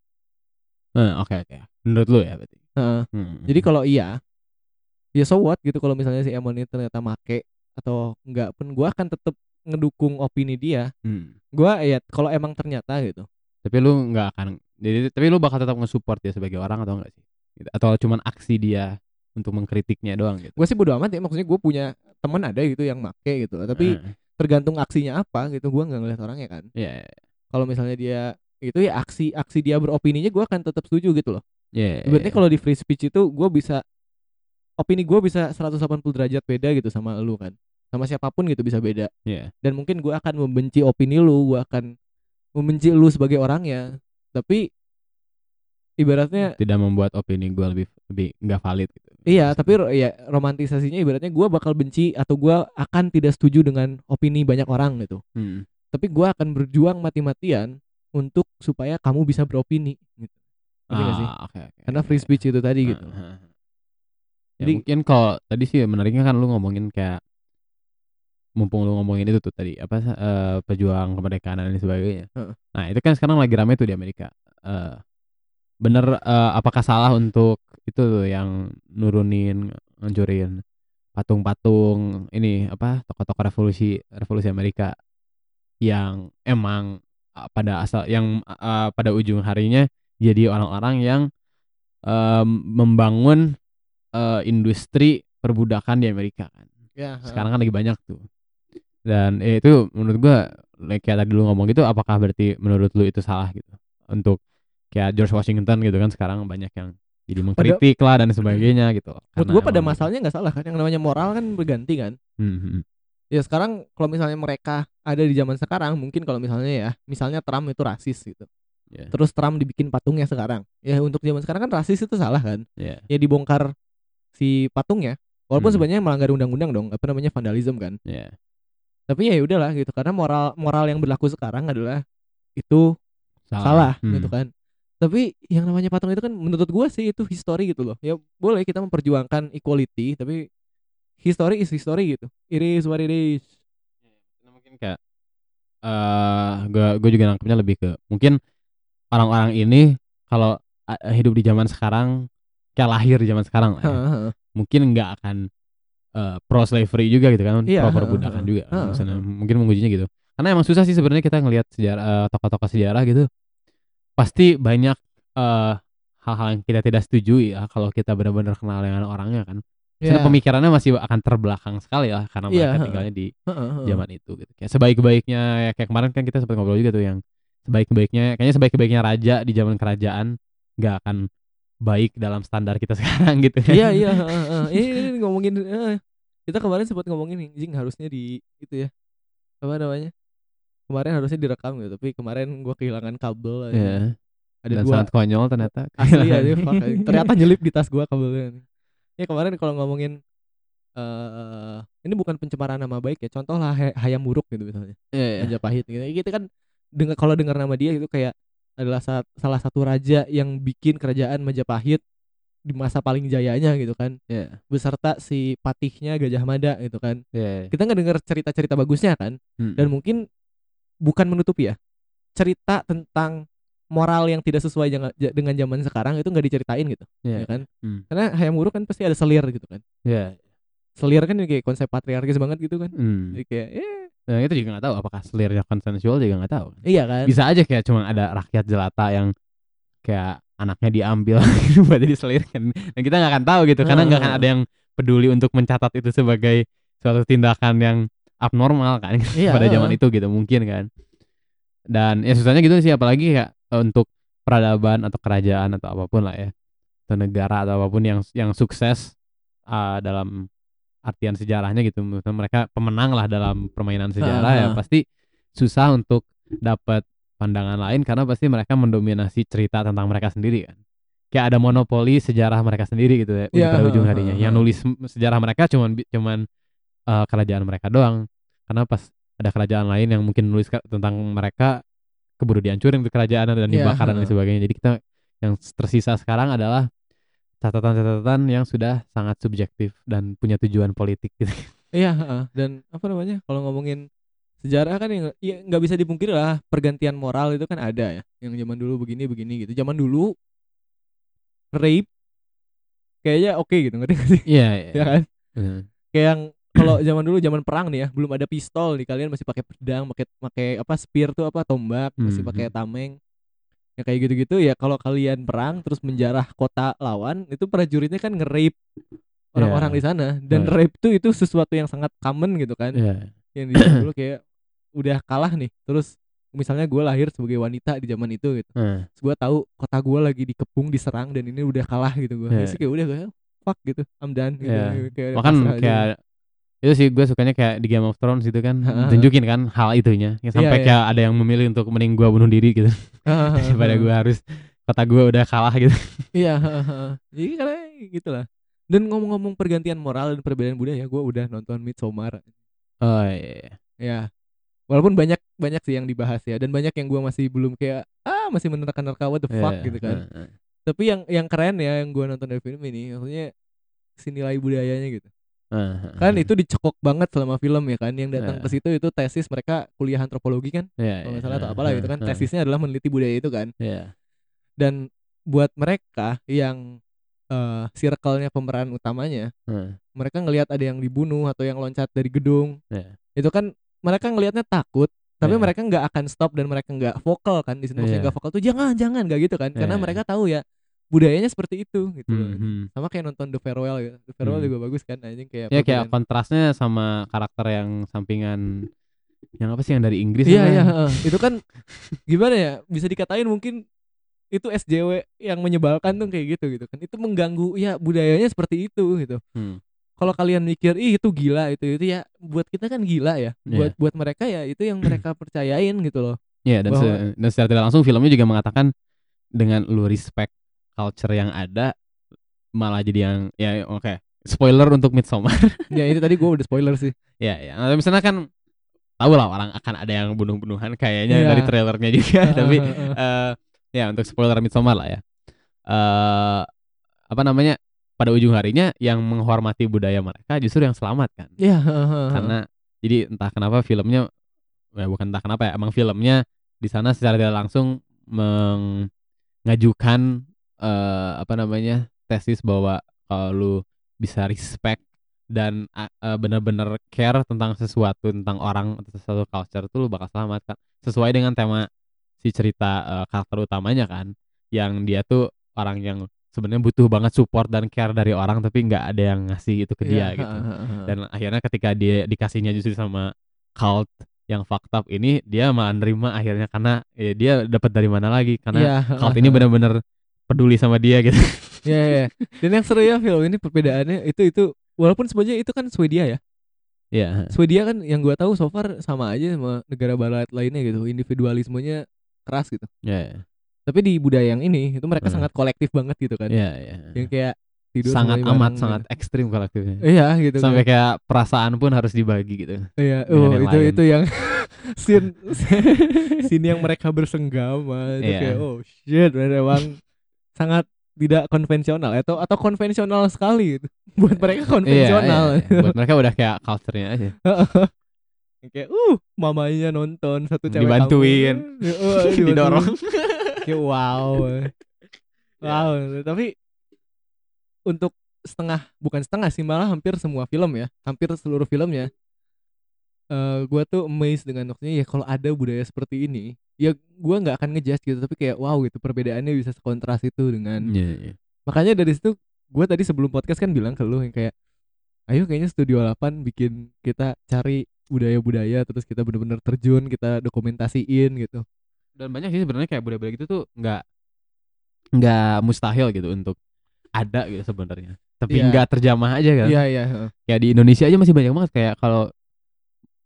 Speaker 3: nah, oke oke menurut lu ya berarti
Speaker 2: Heeh.
Speaker 3: Hmm.
Speaker 2: Jadi kalau iya, ya so what gitu kalau misalnya si Emon ini ternyata make atau enggak pun gua akan tetap ngedukung opini dia.
Speaker 3: Hmm.
Speaker 2: Gua ya kalau emang ternyata gitu.
Speaker 3: Tapi lu nggak akan jadi tapi lu bakal tetap nge-support dia sebagai orang atau enggak sih Gitu. atau cuman aksi dia untuk mengkritiknya doang gitu
Speaker 2: Gue sih bodo amat ya maksudnya gue punya teman ada gitu yang make gitu. Tapi
Speaker 3: Eh,
Speaker 2: tergantung aksinya apa gitu. Gua nggak ngeliat orangnya kan.
Speaker 3: iya
Speaker 2: Kalau misalnya dia itu ya aksi aksi dia beropininya gua akan tetap setuju gitu loh.
Speaker 3: iya
Speaker 2: Ibaratnya
Speaker 3: iya.
Speaker 2: kalau di free speech itu gua bisa opini gua bisa 180 derajat beda gitu sama lu kan. Sama siapa pun gitu bisa beda.
Speaker 3: Iya.
Speaker 2: dan mungkin gua akan membenci opini lu gua akan membenci lu sebagai orangnya tapi ibaratnya
Speaker 3: tidak membuat opini gue lebih lebih nggak valid gitu
Speaker 2: iya tapi ya romantisasinya ibaratnya gua bakal benci atau gua akan tidak setuju dengan opini banyak orang gitu
Speaker 3: Hmm.
Speaker 2: tapi gua akan berjuang mati-matian untuk supaya kamu bisa beropini gitu Ngerti nggak sih?
Speaker 3: Ah, oke oke
Speaker 2: karena free speech itu tadi gitu
Speaker 3: Ah, ah, ah. Ya,
Speaker 2: Jadi-
Speaker 3: mungkin kalau tadi sih menariknya kan lu ngomongin kayak mumpung lu ngomongin itu tuh tadi apa eh, pejuang kemerdekaan dan sebagainya.
Speaker 2: Heeh.
Speaker 3: Nah, itu kan sekarang lagi rame tuh di Amerika. Eh bener eh, apakah salah untuk itu tuh yang nurunin ngancurin patung-patung ini apa tokoh-tokoh revolusi revolusi Amerika yang emang eh, pada asal yang eh, pada ujung harinya jadi orang-orang yang em, membangun eh, industri perbudakan di Amerika kan.
Speaker 2: ya
Speaker 3: Sekarang kan lagi banyak tuh. Dan eh, itu menurut gua like kayak tadi lu ngomong gitu apakah berarti menurut lu itu salah gitu. Untuk kayak George Washington gitu kan sekarang banyak yang jadi mengkritik lah dan sebagainya gitu.
Speaker 2: menurut gua pada
Speaker 3: emang-
Speaker 2: masalahnya nggak salah kan yang namanya moral kan berganti kan
Speaker 3: Hmm, hmm,
Speaker 2: ya sekarang kalau misalnya mereka ada di zaman sekarang mungkin kalau misalnya ya misalnya Trump itu rasis gitu
Speaker 3: Ya.
Speaker 2: terus Trump dibikin patungnya sekarang ya untuk zaman sekarang kan rasis itu salah kan
Speaker 3: ya.
Speaker 2: ya dibongkar si patungnya walaupun
Speaker 3: Hmm.
Speaker 2: sebenarnya melanggar undang-undang dong apa namanya vandalism kan
Speaker 3: Ya.
Speaker 2: Tapi ya udahlah gitu karena moral moral yang berlaku sekarang adalah itu salah,
Speaker 3: Hmm.
Speaker 2: gitu kan. Tapi yang namanya patung itu kan menurut gua sih itu history gitu loh. Ya boleh kita memperjuangkan equality tapi history is history gitu. It is what it is.
Speaker 3: Karena mungkin kayak eh gue gue juga nangkepnya lebih ke mungkin orang-orang ini kalau eh, hidup di zaman sekarang kayak lahir di zaman sekarang lah ya, mungkin nggak akan eh, pro slavery juga gitu kan
Speaker 2: Iya,
Speaker 3: pro perbudakan
Speaker 2: heeh.
Speaker 3: juga kan, misalnya mungkin mengujinya gitu karena emang susah sih sebenarnya kita ngelihat sejarah eh, tokoh-tokoh sejarah gitu pasti banyak eh, hal-hal yang kita tidak setujui ya kalau kita benar-benar kenal dengan orangnya kan Misalnya
Speaker 2: Iya.
Speaker 3: pemikirannya masih akan terbelakang sekali lah karena
Speaker 2: Iya,
Speaker 3: mereka
Speaker 2: heeh.
Speaker 3: tinggalnya di zaman itu gitu. Kayak sebaik-baiknya ya kayak kemarin kan kita sempat ngobrol juga tuh yang sebaik-baiknya kayaknya sebaik-baiknya raja di zaman kerajaan nggak akan baik dalam standar kita [LAUGHS] sekarang gitu kan.
Speaker 2: Iya iya heeh, heeh. Ini, ini ngomongin eh, kita kemarin sempat ngomongin anjing harusnya di itu ya. Apa namanya? Kemarin harusnya direkam gitu, tapi kemarin gua kehilangan kabel aja.
Speaker 3: Iya.
Speaker 2: Ada
Speaker 3: Dan
Speaker 2: dua
Speaker 3: sangat konyol ternyata.
Speaker 2: asli anjing. [LAUGHS] ternyata nyelip di tas gua kabelnya. Ya kemarin kalau ngomongin eh ini bukan pencemaran nama baik ya. Contoh lah Hay- Hayam Buruk gitu misalnya.
Speaker 3: Iya, iya.
Speaker 2: Majapahit gitu. Kita kan dengar kalau dengar nama dia itu kayak adalah sa- salah satu raja yang bikin kerajaan Majapahit di masa paling jayanya gitu kan
Speaker 3: Iya.
Speaker 2: beserta si patihnya Gajah Mada gitu kan
Speaker 3: Iya.
Speaker 2: kita nggak dengar cerita-cerita bagusnya kan
Speaker 3: Mm.
Speaker 2: dan mungkin bukan menutupi ya cerita tentang moral yang tidak sesuai dengan zaman sekarang itu nggak diceritain gitu
Speaker 3: Iya.
Speaker 2: ya kan
Speaker 3: Hmm.
Speaker 2: karena Hayam Wuruk kan pasti ada selir gitu kan
Speaker 3: Iya.
Speaker 2: selir kan kayak konsep patriarkis banget gitu kan
Speaker 3: Hmm.
Speaker 2: Jadi kayak eh
Speaker 3: Nah, itu juga nggak tahu apakah selirnya konsensual juga nggak tahu.
Speaker 2: iya kan
Speaker 3: Bisa aja kayak cuma ada rakyat jelata yang kayak anaknya diambil [LAUGHS] buat jadi selir kan. Dan kita nggak akan tahu gitu karena nggak akan ada yang peduli untuk mencatat itu sebagai suatu tindakan yang abnormal kan [LAUGHS]
Speaker 2: Iya,
Speaker 3: pada zaman itu gitu mungkin kan. Dan ya susahnya gitu sih apalagi kayak eh, untuk peradaban atau kerajaan atau apa pun lah ya. Atau negara atau apa pun yang yang sukses ah, dalam artian sejarahnya gitu. Maksudnya mereka pemenang lah dalam permainan sejarah ya pasti susah untuk dapat pandangan lain karena pasti mereka mendominasi cerita tentang mereka sendiri kan. Kayak ada monopoli sejarah mereka sendiri gitu ya
Speaker 2: Iya,
Speaker 3: pada ujung harinya yang nulis sejarah mereka cuman cuman eh, kerajaan mereka doang. Karena pas ada kerajaan lain yang mungkin nulis tentang mereka keburu dihancurin tuh kerajaan dan
Speaker 2: Iya,
Speaker 3: dibakar dan lain
Speaker 2: heeh.
Speaker 3: sebagainya. Jadi kita yang tersisa sekarang adalah catatan-catatan yang sudah sangat subjektif dan punya tujuan politik gitu.
Speaker 2: Iya, heeh. dan apa namanya? Kalau ngomongin sejarah kan yang ya nggak bisa dipungkiri lah pergantian moral itu kan ada ya. Yang zaman dulu begini begini gitu. Zaman dulu rape kayaknya oke gitu ngerti nggak sih?
Speaker 3: Iya, [LAUGHS]
Speaker 2: ya kan?
Speaker 3: Heeh.
Speaker 2: Kayak yang kalau zaman dulu zaman perang nih ya, belum ada pistol nih kalian masih pakai pedang, pakai pakai apa spear tuh apa tombak, masih
Speaker 3: Mhm.
Speaker 2: pakai tameng. Ya kayak gitu-gitu ya kalau kalian perang terus menjarah kota lawan itu prajuritnya kan nge-rape orang-orang
Speaker 3: Iya.
Speaker 2: di sana dan
Speaker 3: Iya.
Speaker 2: rape tuh itu sesuatu yang sangat common gitu kan
Speaker 3: Iya.
Speaker 2: yang di [CLEARS THROAT] dulu kayak udah kalah nih terus misalnya gue lahir sebagai wanita di zaman itu gitu
Speaker 3: Heeh.
Speaker 2: terus gue tahu kota gue lagi dikepung diserang dan ini udah kalah gitu gue
Speaker 3: Iya.
Speaker 2: sih kayak udah gue fuck gitu I'm done gitu
Speaker 3: Iya.
Speaker 2: kayak
Speaker 3: Makan kayak itu sih gue sukanya kayak di Game of Thrones itu kan tunjukin kan hal itunya Ya, sampai
Speaker 2: Iya, iya.
Speaker 3: kayak ada yang memilih untuk mending gua bunuh diri gitu. [LAUGHS] Daripada gue harus kota gue udah kalah gitu.
Speaker 2: Iya jadi karena gitu lah dan ngomong-ngomong pergantian moral dan perbedaan budaya gue udah nonton Midsommar.
Speaker 3: Oh iya
Speaker 2: ya walaupun banyak banyak sih yang dibahas ya dan banyak yang gue masih belum kayak ah masih menerka-nerka what the fuck
Speaker 3: Iya,
Speaker 2: gitu kan.
Speaker 3: heeh.
Speaker 2: tapi yang yang keren ya yang gue nonton dari film ini maksudnya si nilai budayanya gitu
Speaker 3: Heeh.
Speaker 2: kan itu dicekok banget selama film ya kan yang datang
Speaker 3: Iya.
Speaker 2: ke situ itu tesis mereka kuliah antropologi kan
Speaker 3: Iya,
Speaker 2: kalau nggak
Speaker 3: iya,
Speaker 2: salah atau apalah gitu kan tesisnya adalah meneliti budaya itu kan
Speaker 3: Iya.
Speaker 2: dan buat mereka yang eh circle-nya pemeran utamanya mereka ngelihat ada yang dibunuh atau yang loncat dari gedung
Speaker 3: Iya.
Speaker 2: itu kan mereka ngelihatnya takut tapi
Speaker 3: Iya.
Speaker 2: mereka nggak akan stop dan mereka nggak vokal kan di sini maksudnya
Speaker 3: Iya.
Speaker 2: nggak vokal tuh jangan jangan nggak gitu kan karena
Speaker 3: Iya.
Speaker 2: mereka tahu ya budayanya seperti itu gitu loh.
Speaker 3: Mhm.
Speaker 2: sama kayak nonton The Farewell gitu The Farewell
Speaker 3: Hmm.
Speaker 2: juga bagus kan anjing kayak
Speaker 3: ya kayak kontrasnya sama karakter yang sampingan yang apa sih yang dari Inggris
Speaker 2: iya iya heeh. itu kan gimana ya bisa dikatain mungkin itu SJW yang menyebalkan tuh kayak gitu gitu kan itu mengganggu ya budayanya seperti itu gitu
Speaker 3: Hmm.
Speaker 2: kalau kalian mikir ih itu gila itu itu ya buat kita kan gila ya
Speaker 3: Iya.
Speaker 2: buat buat mereka ya itu yang mereka [CLEARS THROAT] percayain gitu loh
Speaker 3: Iya dan,
Speaker 2: Bahwa-
Speaker 3: se- dan secara tidak langsung filmnya juga mengatakan dengan lu respect culture yang ada malah jadi yang ya oke spoiler untuk Midsommar. [LAUGHS]
Speaker 2: Ya itu tadi gue udah spoiler sih.
Speaker 3: Ya ya nah, misalnya kan tahu lah orang akan ada yang bunuh-bunuhan kayaknya
Speaker 2: Iya.
Speaker 3: dari trailernya juga. [LAUGHS] Tapi eh ya untuk spoiler Midsommar lah ya. Eh apa namanya pada ujung harinya yang menghormati budaya mereka justru yang selamat kan.
Speaker 2: Ya
Speaker 3: karena jadi entah kenapa filmnya ya bukan entah kenapa ya emang filmnya di sana secara tidak langsung mengajukan eh apa namanya tesis bahwa kalau lu bisa respect dan a- eh, benar-benar care tentang sesuatu tentang orang atau sesuatu culture tuh lu bakal selamat kan sesuai dengan tema si cerita eh, karakter utamanya kan yang dia tuh orang yang sebenarnya butuh banget support dan care dari orang tapi nggak ada yang ngasih itu ke dia
Speaker 2: Iya,
Speaker 3: gitu.
Speaker 2: ha, ha, ha.
Speaker 3: dan akhirnya ketika dia dikasihnya justru sama cult yang fucked up ini dia malah nerima akhirnya karena ya, dia dapat dari mana lagi? Karena
Speaker 2: Iya,
Speaker 3: cult ini benar-benar peduli sama dia gitu [LAUGHS]
Speaker 2: Iya, iya. Dan yang seru ya film ini perbedaannya itu itu walaupun sebenarnya itu kan Swedia ya.
Speaker 3: ya
Speaker 2: Swedia kan yang gua tahu so far sama aja sama negara barat lainnya gitu. Individualismenya keras gitu.
Speaker 3: ya
Speaker 2: Tapi di budaya yang ini itu mereka
Speaker 3: Hmm.
Speaker 2: sangat kolektif banget gitu kan.
Speaker 3: ya ya
Speaker 2: Yang kayak tidur
Speaker 3: sangat amat
Speaker 2: bareng
Speaker 3: sangat
Speaker 2: gitu.
Speaker 3: ekstrim kolektifnya
Speaker 2: Iya gitu.
Speaker 3: sampai
Speaker 2: kan.
Speaker 3: kayak perasaan pun harus dibagi gitu
Speaker 2: Iya, oh itu
Speaker 3: lain.
Speaker 2: itu yang [LAUGHS] scene scene yang mereka bersenggama itu
Speaker 3: Iya.
Speaker 2: kayak oh shit memang sangat tidak konvensional atau atau konvensional sekali gitu. [LAUGHS] Buat mereka
Speaker 3: Iya,
Speaker 2: konvensional.
Speaker 3: iya, iya. buat mereka udah kayak culture-nya aja [LAUGHS]
Speaker 2: kayak uh mamanya nonton satu cewek
Speaker 3: Dibantuin. [LAUGHS]
Speaker 2: dibantuin.
Speaker 3: didorong
Speaker 2: kayak wow wow tapi untuk setengah bukan setengah sih malah hampir semua film ya hampir seluruh filmnya eh gua tuh amazed dengan maksudnya ya kalau ada budaya seperti ini ya gua nggak akan ngejudge gitu tapi kayak wow gitu perbedaannya bisa sekontras itu dengan
Speaker 3: Iya, iya.
Speaker 2: makanya dari situ gua tadi sebelum podcast kan bilang ke lu yang kayak ayo kayaknya Studio 8 bikin kita cari budaya-budaya terus kita bener-bener terjun kita dokumentasiin gitu
Speaker 3: dan banyak sih sebenarnya kayak budaya-budaya gitu tuh nggak nggak mustahil gitu untuk ada gitu sebenarnya tapi
Speaker 2: Iya.
Speaker 3: nggak terjamah aja kan
Speaker 2: iya iya heeh.
Speaker 3: kayak di Indonesia aja masih banyak banget kayak kalau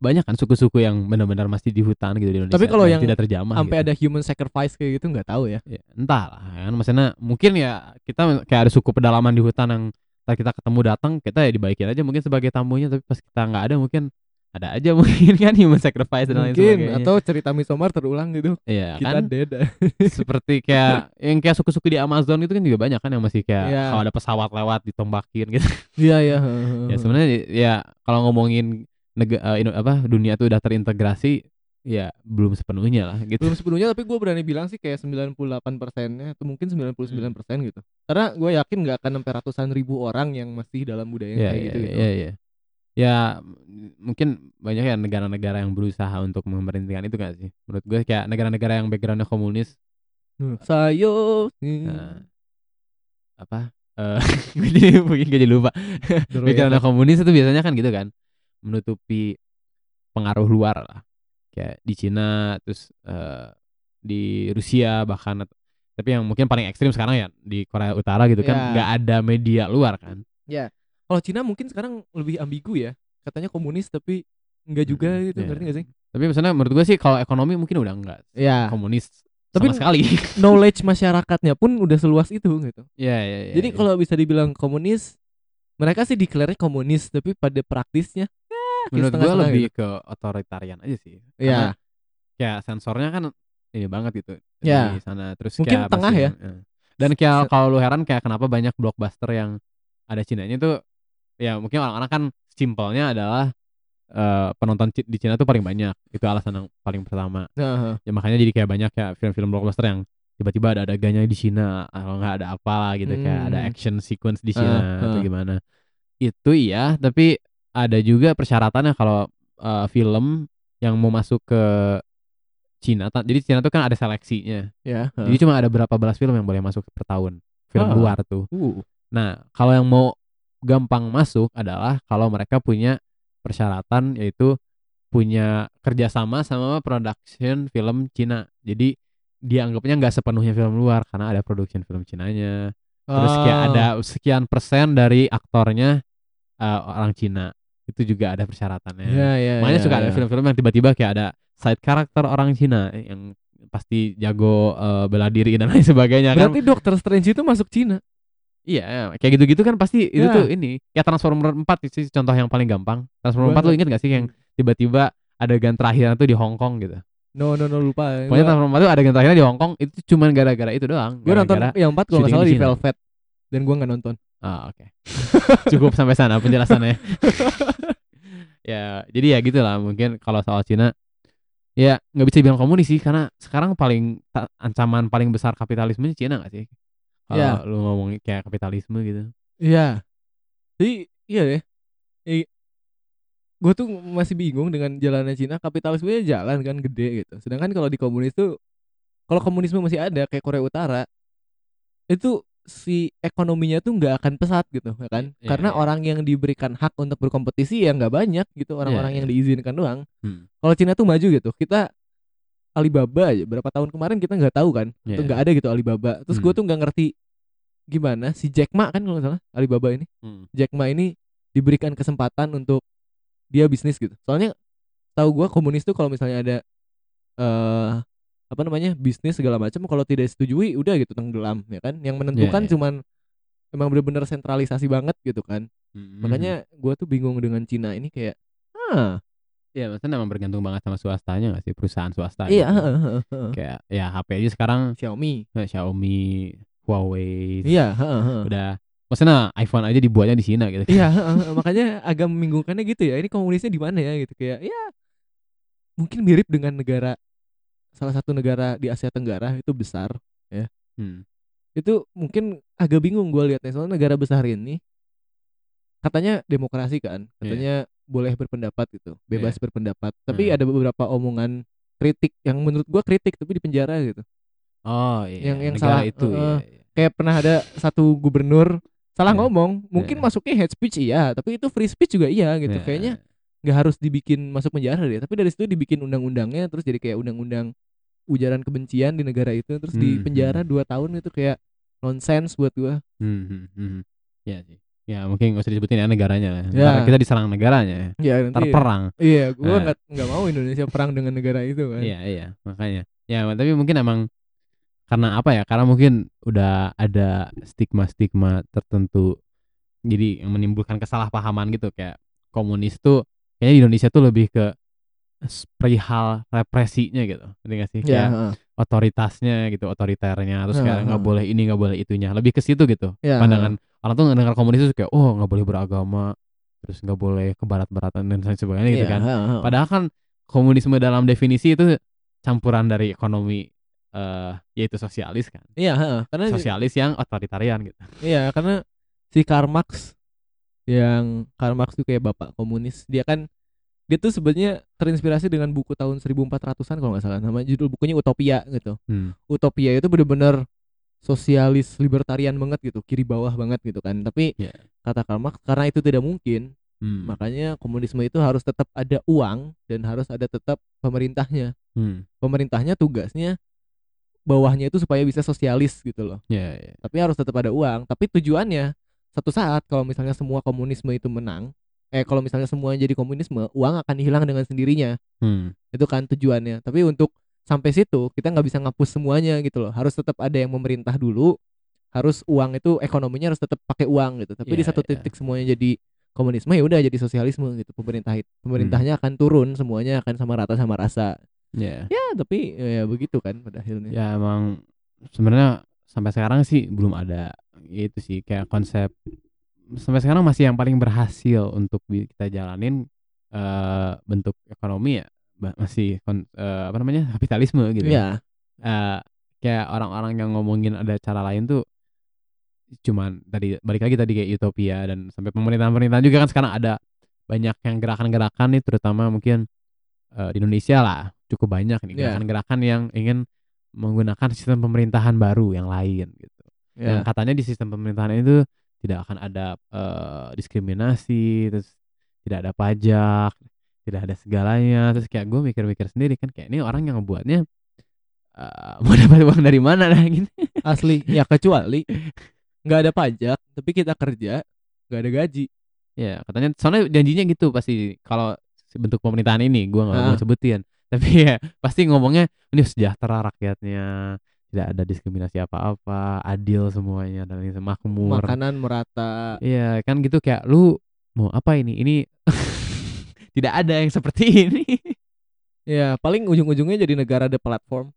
Speaker 3: banyak kan suku-suku yang benar-benar masih di hutan gitu di Indonesia
Speaker 2: Tapi kalau yang
Speaker 3: tidak terjamah
Speaker 2: sampai
Speaker 3: gitu.
Speaker 2: ada human sacrifice kayak gitu nggak tahu ya
Speaker 3: ya, entah lah kan maksudnya mungkin ya kita kayak ada suku pedalaman di hutan yang kita ketemu datang kita ya dibaikin aja mungkin sebagai tamunya tapi pas kita nggak ada mungkin ada aja [LAUGHS] mungkin kan human sacrifice dan lain
Speaker 2: mungkin
Speaker 3: sebagainya
Speaker 2: atau cerita Midsommar terulang gitu
Speaker 3: Iya
Speaker 2: kita
Speaker 3: kan
Speaker 2: dead [LAUGHS]
Speaker 3: seperti kayak yang kayak suku-suku di Amazon itu kan juga banyak kan yang masih kayak
Speaker 2: Iya.
Speaker 3: kalau ada pesawat lewat ditombakin gitu.
Speaker 2: iya iya [LAUGHS]
Speaker 3: ya sebenarnya ya kalau ngomongin negara apa dunia itu udah terintegrasi ya belum sepenuhnya lah gitu.
Speaker 2: belum sepenuhnya tapi gue berani bilang sih kayak 98 persennya atau mungkin 99 persen gitu karena gue yakin nggak akan sampai ratusan ribu orang yang masih dalam budaya
Speaker 3: Ya,
Speaker 2: kayak
Speaker 3: ya,
Speaker 2: gitu gitu
Speaker 3: ya, ya. Ya m- mungkin banyak ya negara-negara yang berusaha untuk memerintahkan itu gak sih? Menurut gue kayak negara-negara yang backgroundnya komunis
Speaker 2: sayo
Speaker 3: Nah, apa? Eh [LAUGHS] jadi mungkin gue jadi lupa. Backgroundnya komunis itu biasanya kan gitu kan menutupi pengaruh luar lah kayak di Cina terus eh, di Rusia bahkan tapi yang mungkin paling ekstrim sekarang ya di Korea Utara gitu kan
Speaker 2: Ya.
Speaker 3: nggak ada media luar kan
Speaker 2: kalau Cina mungkin sekarang lebih ambigu ya katanya komunis tapi enggak juga
Speaker 3: Mm-mm,
Speaker 2: gitu
Speaker 3: iya.
Speaker 2: ngerti gak sih
Speaker 3: tapi misalnya menurut gue sih kalau ekonomi mungkin udah enggak
Speaker 2: ya
Speaker 3: komunis
Speaker 2: Tapi-
Speaker 3: sama sekali [LAUGHS]
Speaker 2: knowledge masyarakatnya pun udah seluas itu gitu
Speaker 3: ya ya ya
Speaker 2: Jadi
Speaker 3: ya.
Speaker 2: kalau bisa dibilang komunis, mereka sih declare komunis, tapi pada praktisnya
Speaker 3: menurut gue lebih ke otoritarian aja sih
Speaker 2: Iya.
Speaker 3: Kayak sensornya kan ini banget gitu
Speaker 2: Ya.
Speaker 3: di sana terus
Speaker 2: Mungkin
Speaker 3: kayak
Speaker 2: tengah ya.
Speaker 3: eh. dan kayak kalau lu heran kayak kenapa banyak blockbuster yang ada Cinanya tuh ya mungkin orang-orang kan simpelnya adalah eh, penonton di Cina tuh paling banyak itu alasan yang paling pertama
Speaker 2: Nah,
Speaker 3: ya makanya jadi kayak banyak ya film-film blockbuster yang tiba-tiba ada adegannya di Cina atau enggak ada apalah gitu kayak ada
Speaker 2: Hmm.
Speaker 3: action sequence di Cina atau
Speaker 2: ah.
Speaker 3: gimana itu iya tapi ada juga persyaratannya kalau eh, film yang mau masuk ke Cina jadi Cina tuh kan ada seleksinya.
Speaker 2: Ya.
Speaker 3: jadi cuma ada berapa belas film yang boleh masuk per tahun. Film
Speaker 2: Ah.
Speaker 3: luar tuh.
Speaker 2: Uh,
Speaker 3: nah kalau yang mau gampang masuk adalah kalau mereka punya persyaratan yaitu punya kerjasama sama production film Cina. Jadi dianggapnya nggak sepenuhnya film luar karena ada production film Cinanya. Terus kayak
Speaker 2: ah,
Speaker 3: ada sekian persen dari aktornya eh, orang Cina itu juga ada persyaratannya
Speaker 2: Ya, ya,
Speaker 3: makanya
Speaker 2: ya,
Speaker 3: suka ada
Speaker 2: ya.
Speaker 3: film-film yang tiba-tiba kayak ada side karakter orang Cina yang pasti jago eh, bela diri dan [LAUGHS] lain sebagainya kan
Speaker 2: Berarti Doctor Strange itu masuk Cina.
Speaker 3: Iya, kayak gitu-gitu kan pasti itu
Speaker 2: Ya.
Speaker 3: tuh ini. Ya Transformer 4 sih contoh yang paling gampang. Transformer
Speaker 2: Gua
Speaker 3: 4 lo inget gak sih yang tiba-tiba adegan terakhirnya tuh di Hong Kong gitu.
Speaker 2: No, no, no lupa.
Speaker 3: Pokoknya Transformer 4 tuh adegan terakhirnya di Hong Kong itu cuman gara-gara itu doang.
Speaker 2: gua nonton yang empat kalau nggak
Speaker 3: syuting
Speaker 2: salah
Speaker 3: di.
Speaker 2: Velvet dan gua nggak nonton.
Speaker 3: Ah, oke. [LAUGHS] Cukup sampai sana penjelasannya. [LAUGHS] ya, jadi ya gitulah mungkin kalau soal Cina ya nggak bisa dibilang komunis sih karena sekarang paling ancaman paling besar kapitalisme Cina gak sih? Kalau
Speaker 2: Iya.
Speaker 3: lu ngomongin kayak kapitalisme gitu.
Speaker 2: Iya. Jadi iya deh. gue tuh masih bingung dengan jalannya Cina kapitalismenya jalan kan gede gitu. Sedangkan kalau di komunis tuh kalau komunisme masih ada kayak Korea Utara itu si ekonominya tuh nggak akan pesat gitu ya kan
Speaker 3: Iya,
Speaker 2: karena
Speaker 3: iya.
Speaker 2: orang yang diberikan hak untuk berkompetisi ya nggak banyak gitu orang-orang
Speaker 3: Iya,
Speaker 2: yang
Speaker 3: iya.
Speaker 2: diizinkan doang
Speaker 3: Hmm.
Speaker 2: kalau Cina tuh maju gitu kita Alibaba aja berapa tahun kemarin kita nggak tahu kan
Speaker 3: Iya.
Speaker 2: tuh nggak ada gitu Alibaba terus gue
Speaker 3: Hmm.
Speaker 2: tuh nggak ngerti gimana si Jack Ma kan kalau salah Alibaba ini
Speaker 3: Hmm.
Speaker 2: Jack Ma ini diberikan kesempatan untuk dia bisnis gitu soalnya tahu gua komunis tuh kalau misalnya ada eh apa namanya bisnis segala macam kalau tidak setujui udah gitu tenggelam ya kan yang menentukan
Speaker 3: iya.
Speaker 2: cuman emang bener-bener sentralisasi banget gitu kan
Speaker 3: Hmm.
Speaker 2: makanya gua tuh bingung dengan Cina ini kayak ah
Speaker 3: ya maksudnya memang bergantung banget sama swastanya gak sih perusahaan swasta.
Speaker 2: iya
Speaker 3: gitu. Kayak ya HP aja sekarang
Speaker 2: Xiaomi
Speaker 3: eh, Xiaomi, Huawei,
Speaker 2: iya
Speaker 3: udah maksudnya iPhone aja dibuatnya di Cina gitu.
Speaker 2: Iya, makanya agak membingungkannya gitu ya. Ini komunisnya di mana ya gitu kayak ya mungkin mirip dengan negara salah satu negara di Asia Tenggara itu besar.
Speaker 3: Hmm.
Speaker 2: Itu mungkin agak bingung gue liatnya soalnya negara besar ini katanya demokrasi kan, katanya boleh berpendapat gitu, bebas berpendapat. Tapi
Speaker 3: Hmm.
Speaker 2: ada beberapa omongan kritik yang menurut gua kritik tapi di penjara gitu.
Speaker 3: Oh iya.
Speaker 2: Yang- yang
Speaker 3: negara
Speaker 2: salah,
Speaker 3: itu
Speaker 2: heeh.
Speaker 3: iya, iya.
Speaker 2: Kayak pernah ada satu gubernur salah
Speaker 3: Iya.
Speaker 2: ngomong, mungkin
Speaker 3: Iya.
Speaker 2: masuknya hate speech iya, tapi itu free speech juga iya gitu.
Speaker 3: Iya.
Speaker 2: Kayaknya nggak harus dibikin masuk penjara deh tapi dari situ dibikin undang-undangnya terus jadi kayak undang-undang ujaran kebencian di negara itu terus di
Speaker 3: Hmm,
Speaker 2: penjara
Speaker 3: hmm.
Speaker 2: dua tahun itu kayak nonsens buat gua
Speaker 3: Hmm, hmm, hmm. Ya sih. Ya mungkin gak usah disebutin ya negaranya lah.
Speaker 2: Ya.
Speaker 3: Ntar kita diserang negaranya.
Speaker 2: ya
Speaker 3: Ntar
Speaker 2: nanti
Speaker 3: perang.
Speaker 2: iya gua
Speaker 3: Nah.
Speaker 2: nggak nggak mau Indonesia perang dengan negara itu kan
Speaker 3: Iya iya makanya. Ya tapi mungkin emang karena apa ya? Karena mungkin udah ada stigma-stigma tertentu. Jadi yang menimbulkan kesalahpahaman gitu kayak komunis tuh kayaknya di Indonesia tuh lebih ke perihal represinya gitu. Ngerti gak sih?
Speaker 2: ya
Speaker 3: Kayak
Speaker 2: heeh.
Speaker 3: otoritasnya gitu, otoriternya terus
Speaker 2: Heeh,
Speaker 3: kayak nggak
Speaker 2: heeh.
Speaker 3: boleh ini nggak boleh itunya. Lebih ke situ gitu.
Speaker 2: Ya,
Speaker 3: Pandangan orang tuh ngedengar komunis itu kayak oh nggak boleh beragama, terus nggak boleh ke barat-baratan dan lain sebagainya gitu
Speaker 2: Iya,
Speaker 3: kan.
Speaker 2: heeh, heeh.
Speaker 3: Padahal kan komunisme dalam definisi itu campuran dari ekonomi eh yaitu sosialis kan.
Speaker 2: iya heeh. karena
Speaker 3: Sosialis yang otoritarian gitu.
Speaker 2: iya karena si Karl Marx yang Karl Marx tuh kayak bapak komunis dia kan dia tuh sebenarnya terinspirasi dengan buku tahun 1400-an kalau nggak salah nama judul bukunya Utopia gitu
Speaker 3: Hmm.
Speaker 2: utopia itu bener-bener sosialis libertarian banget gitu kiri bawah banget gitu kan tapi
Speaker 3: Iya.
Speaker 2: kata Karl Marx karena itu tidak mungkin
Speaker 3: Hmm.
Speaker 2: makanya komunisme itu harus tetap ada uang dan harus ada tetap pemerintahnya
Speaker 3: Hmm.
Speaker 2: pemerintahnya tugasnya bawahnya itu supaya bisa sosialis gitu loh
Speaker 3: Ya, ya.
Speaker 2: tapi harus tetap ada uang tapi tujuannya satu saat kalau misalnya semua komunisme itu menang eh kalau misalnya semuanya jadi komunisme uang akan hilang dengan sendirinya.
Speaker 3: Hmm.
Speaker 2: itu kan tujuannya. Tapi untuk sampai situ kita nggak bisa ngapus semuanya gitu loh. Harus tetap ada yang memerintah dulu. Harus uang itu ekonominya harus tetap pakai uang gitu. Tapi di
Speaker 3: Iya,
Speaker 2: satu
Speaker 3: iya.
Speaker 2: titik semuanya jadi komunisme ya udah jadi sosialisme gitu. Pemerintah pemerintahnya akan turun semuanya akan sama rata sama rasa.
Speaker 3: Ya.
Speaker 2: ya tapi ya begitu kan pada akhirnya.
Speaker 3: Ya emang sebenarnya sampai sekarang sih belum ada itu sih kayak konsep sampai sekarang masih yang paling berhasil untuk kita jalanin eh bentuk ekonomi ya masih eh, apa namanya kapitalisme gitu.
Speaker 2: ya
Speaker 3: Eh, kayak orang-orang yang ngomongin ada cara lain tuh cuman tadi balik lagi tadi kayak utopia dan sampai pemerintahan-pemerintahan juga kan sekarang ada banyak yang gerakan-gerakan nih terutama mungkin eh, di Indonesia lah cukup banyak nih
Speaker 2: Iya.
Speaker 3: gerakan-gerakan yang ingin menggunakan sistem pemerintahan baru yang lain gitu.
Speaker 2: ya
Speaker 3: Yang katanya di sistem pemerintahan itu tidak akan ada eh, diskriminasi, terus tidak ada pajak, tidak ada segalanya. Terus kayak gue mikir-mikir sendiri kan kayak ini orang yang ngebuatnya eh, [LAUGHS] mau dapat uang dari mana lah gitu.
Speaker 2: asli ya kecuali nggak ada pajak tapi kita kerja nggak ada gaji
Speaker 3: Ya katanya soalnya janjinya gitu pasti kalau bentuk pemerintahan ini gue nggak mau sebutin. Tapi ya pasti ngomongnya ini sejahtera rakyatnya, tidak ada diskriminasi apa-apa, adil semuanya dan ini makmur.
Speaker 2: makanan merata
Speaker 3: Iya kan gitu kayak lu mau apa ini? Ini [LAUGHS] tidak ada yang seperti ini.
Speaker 2: ya paling ujung-ujungnya jadi negara ada platform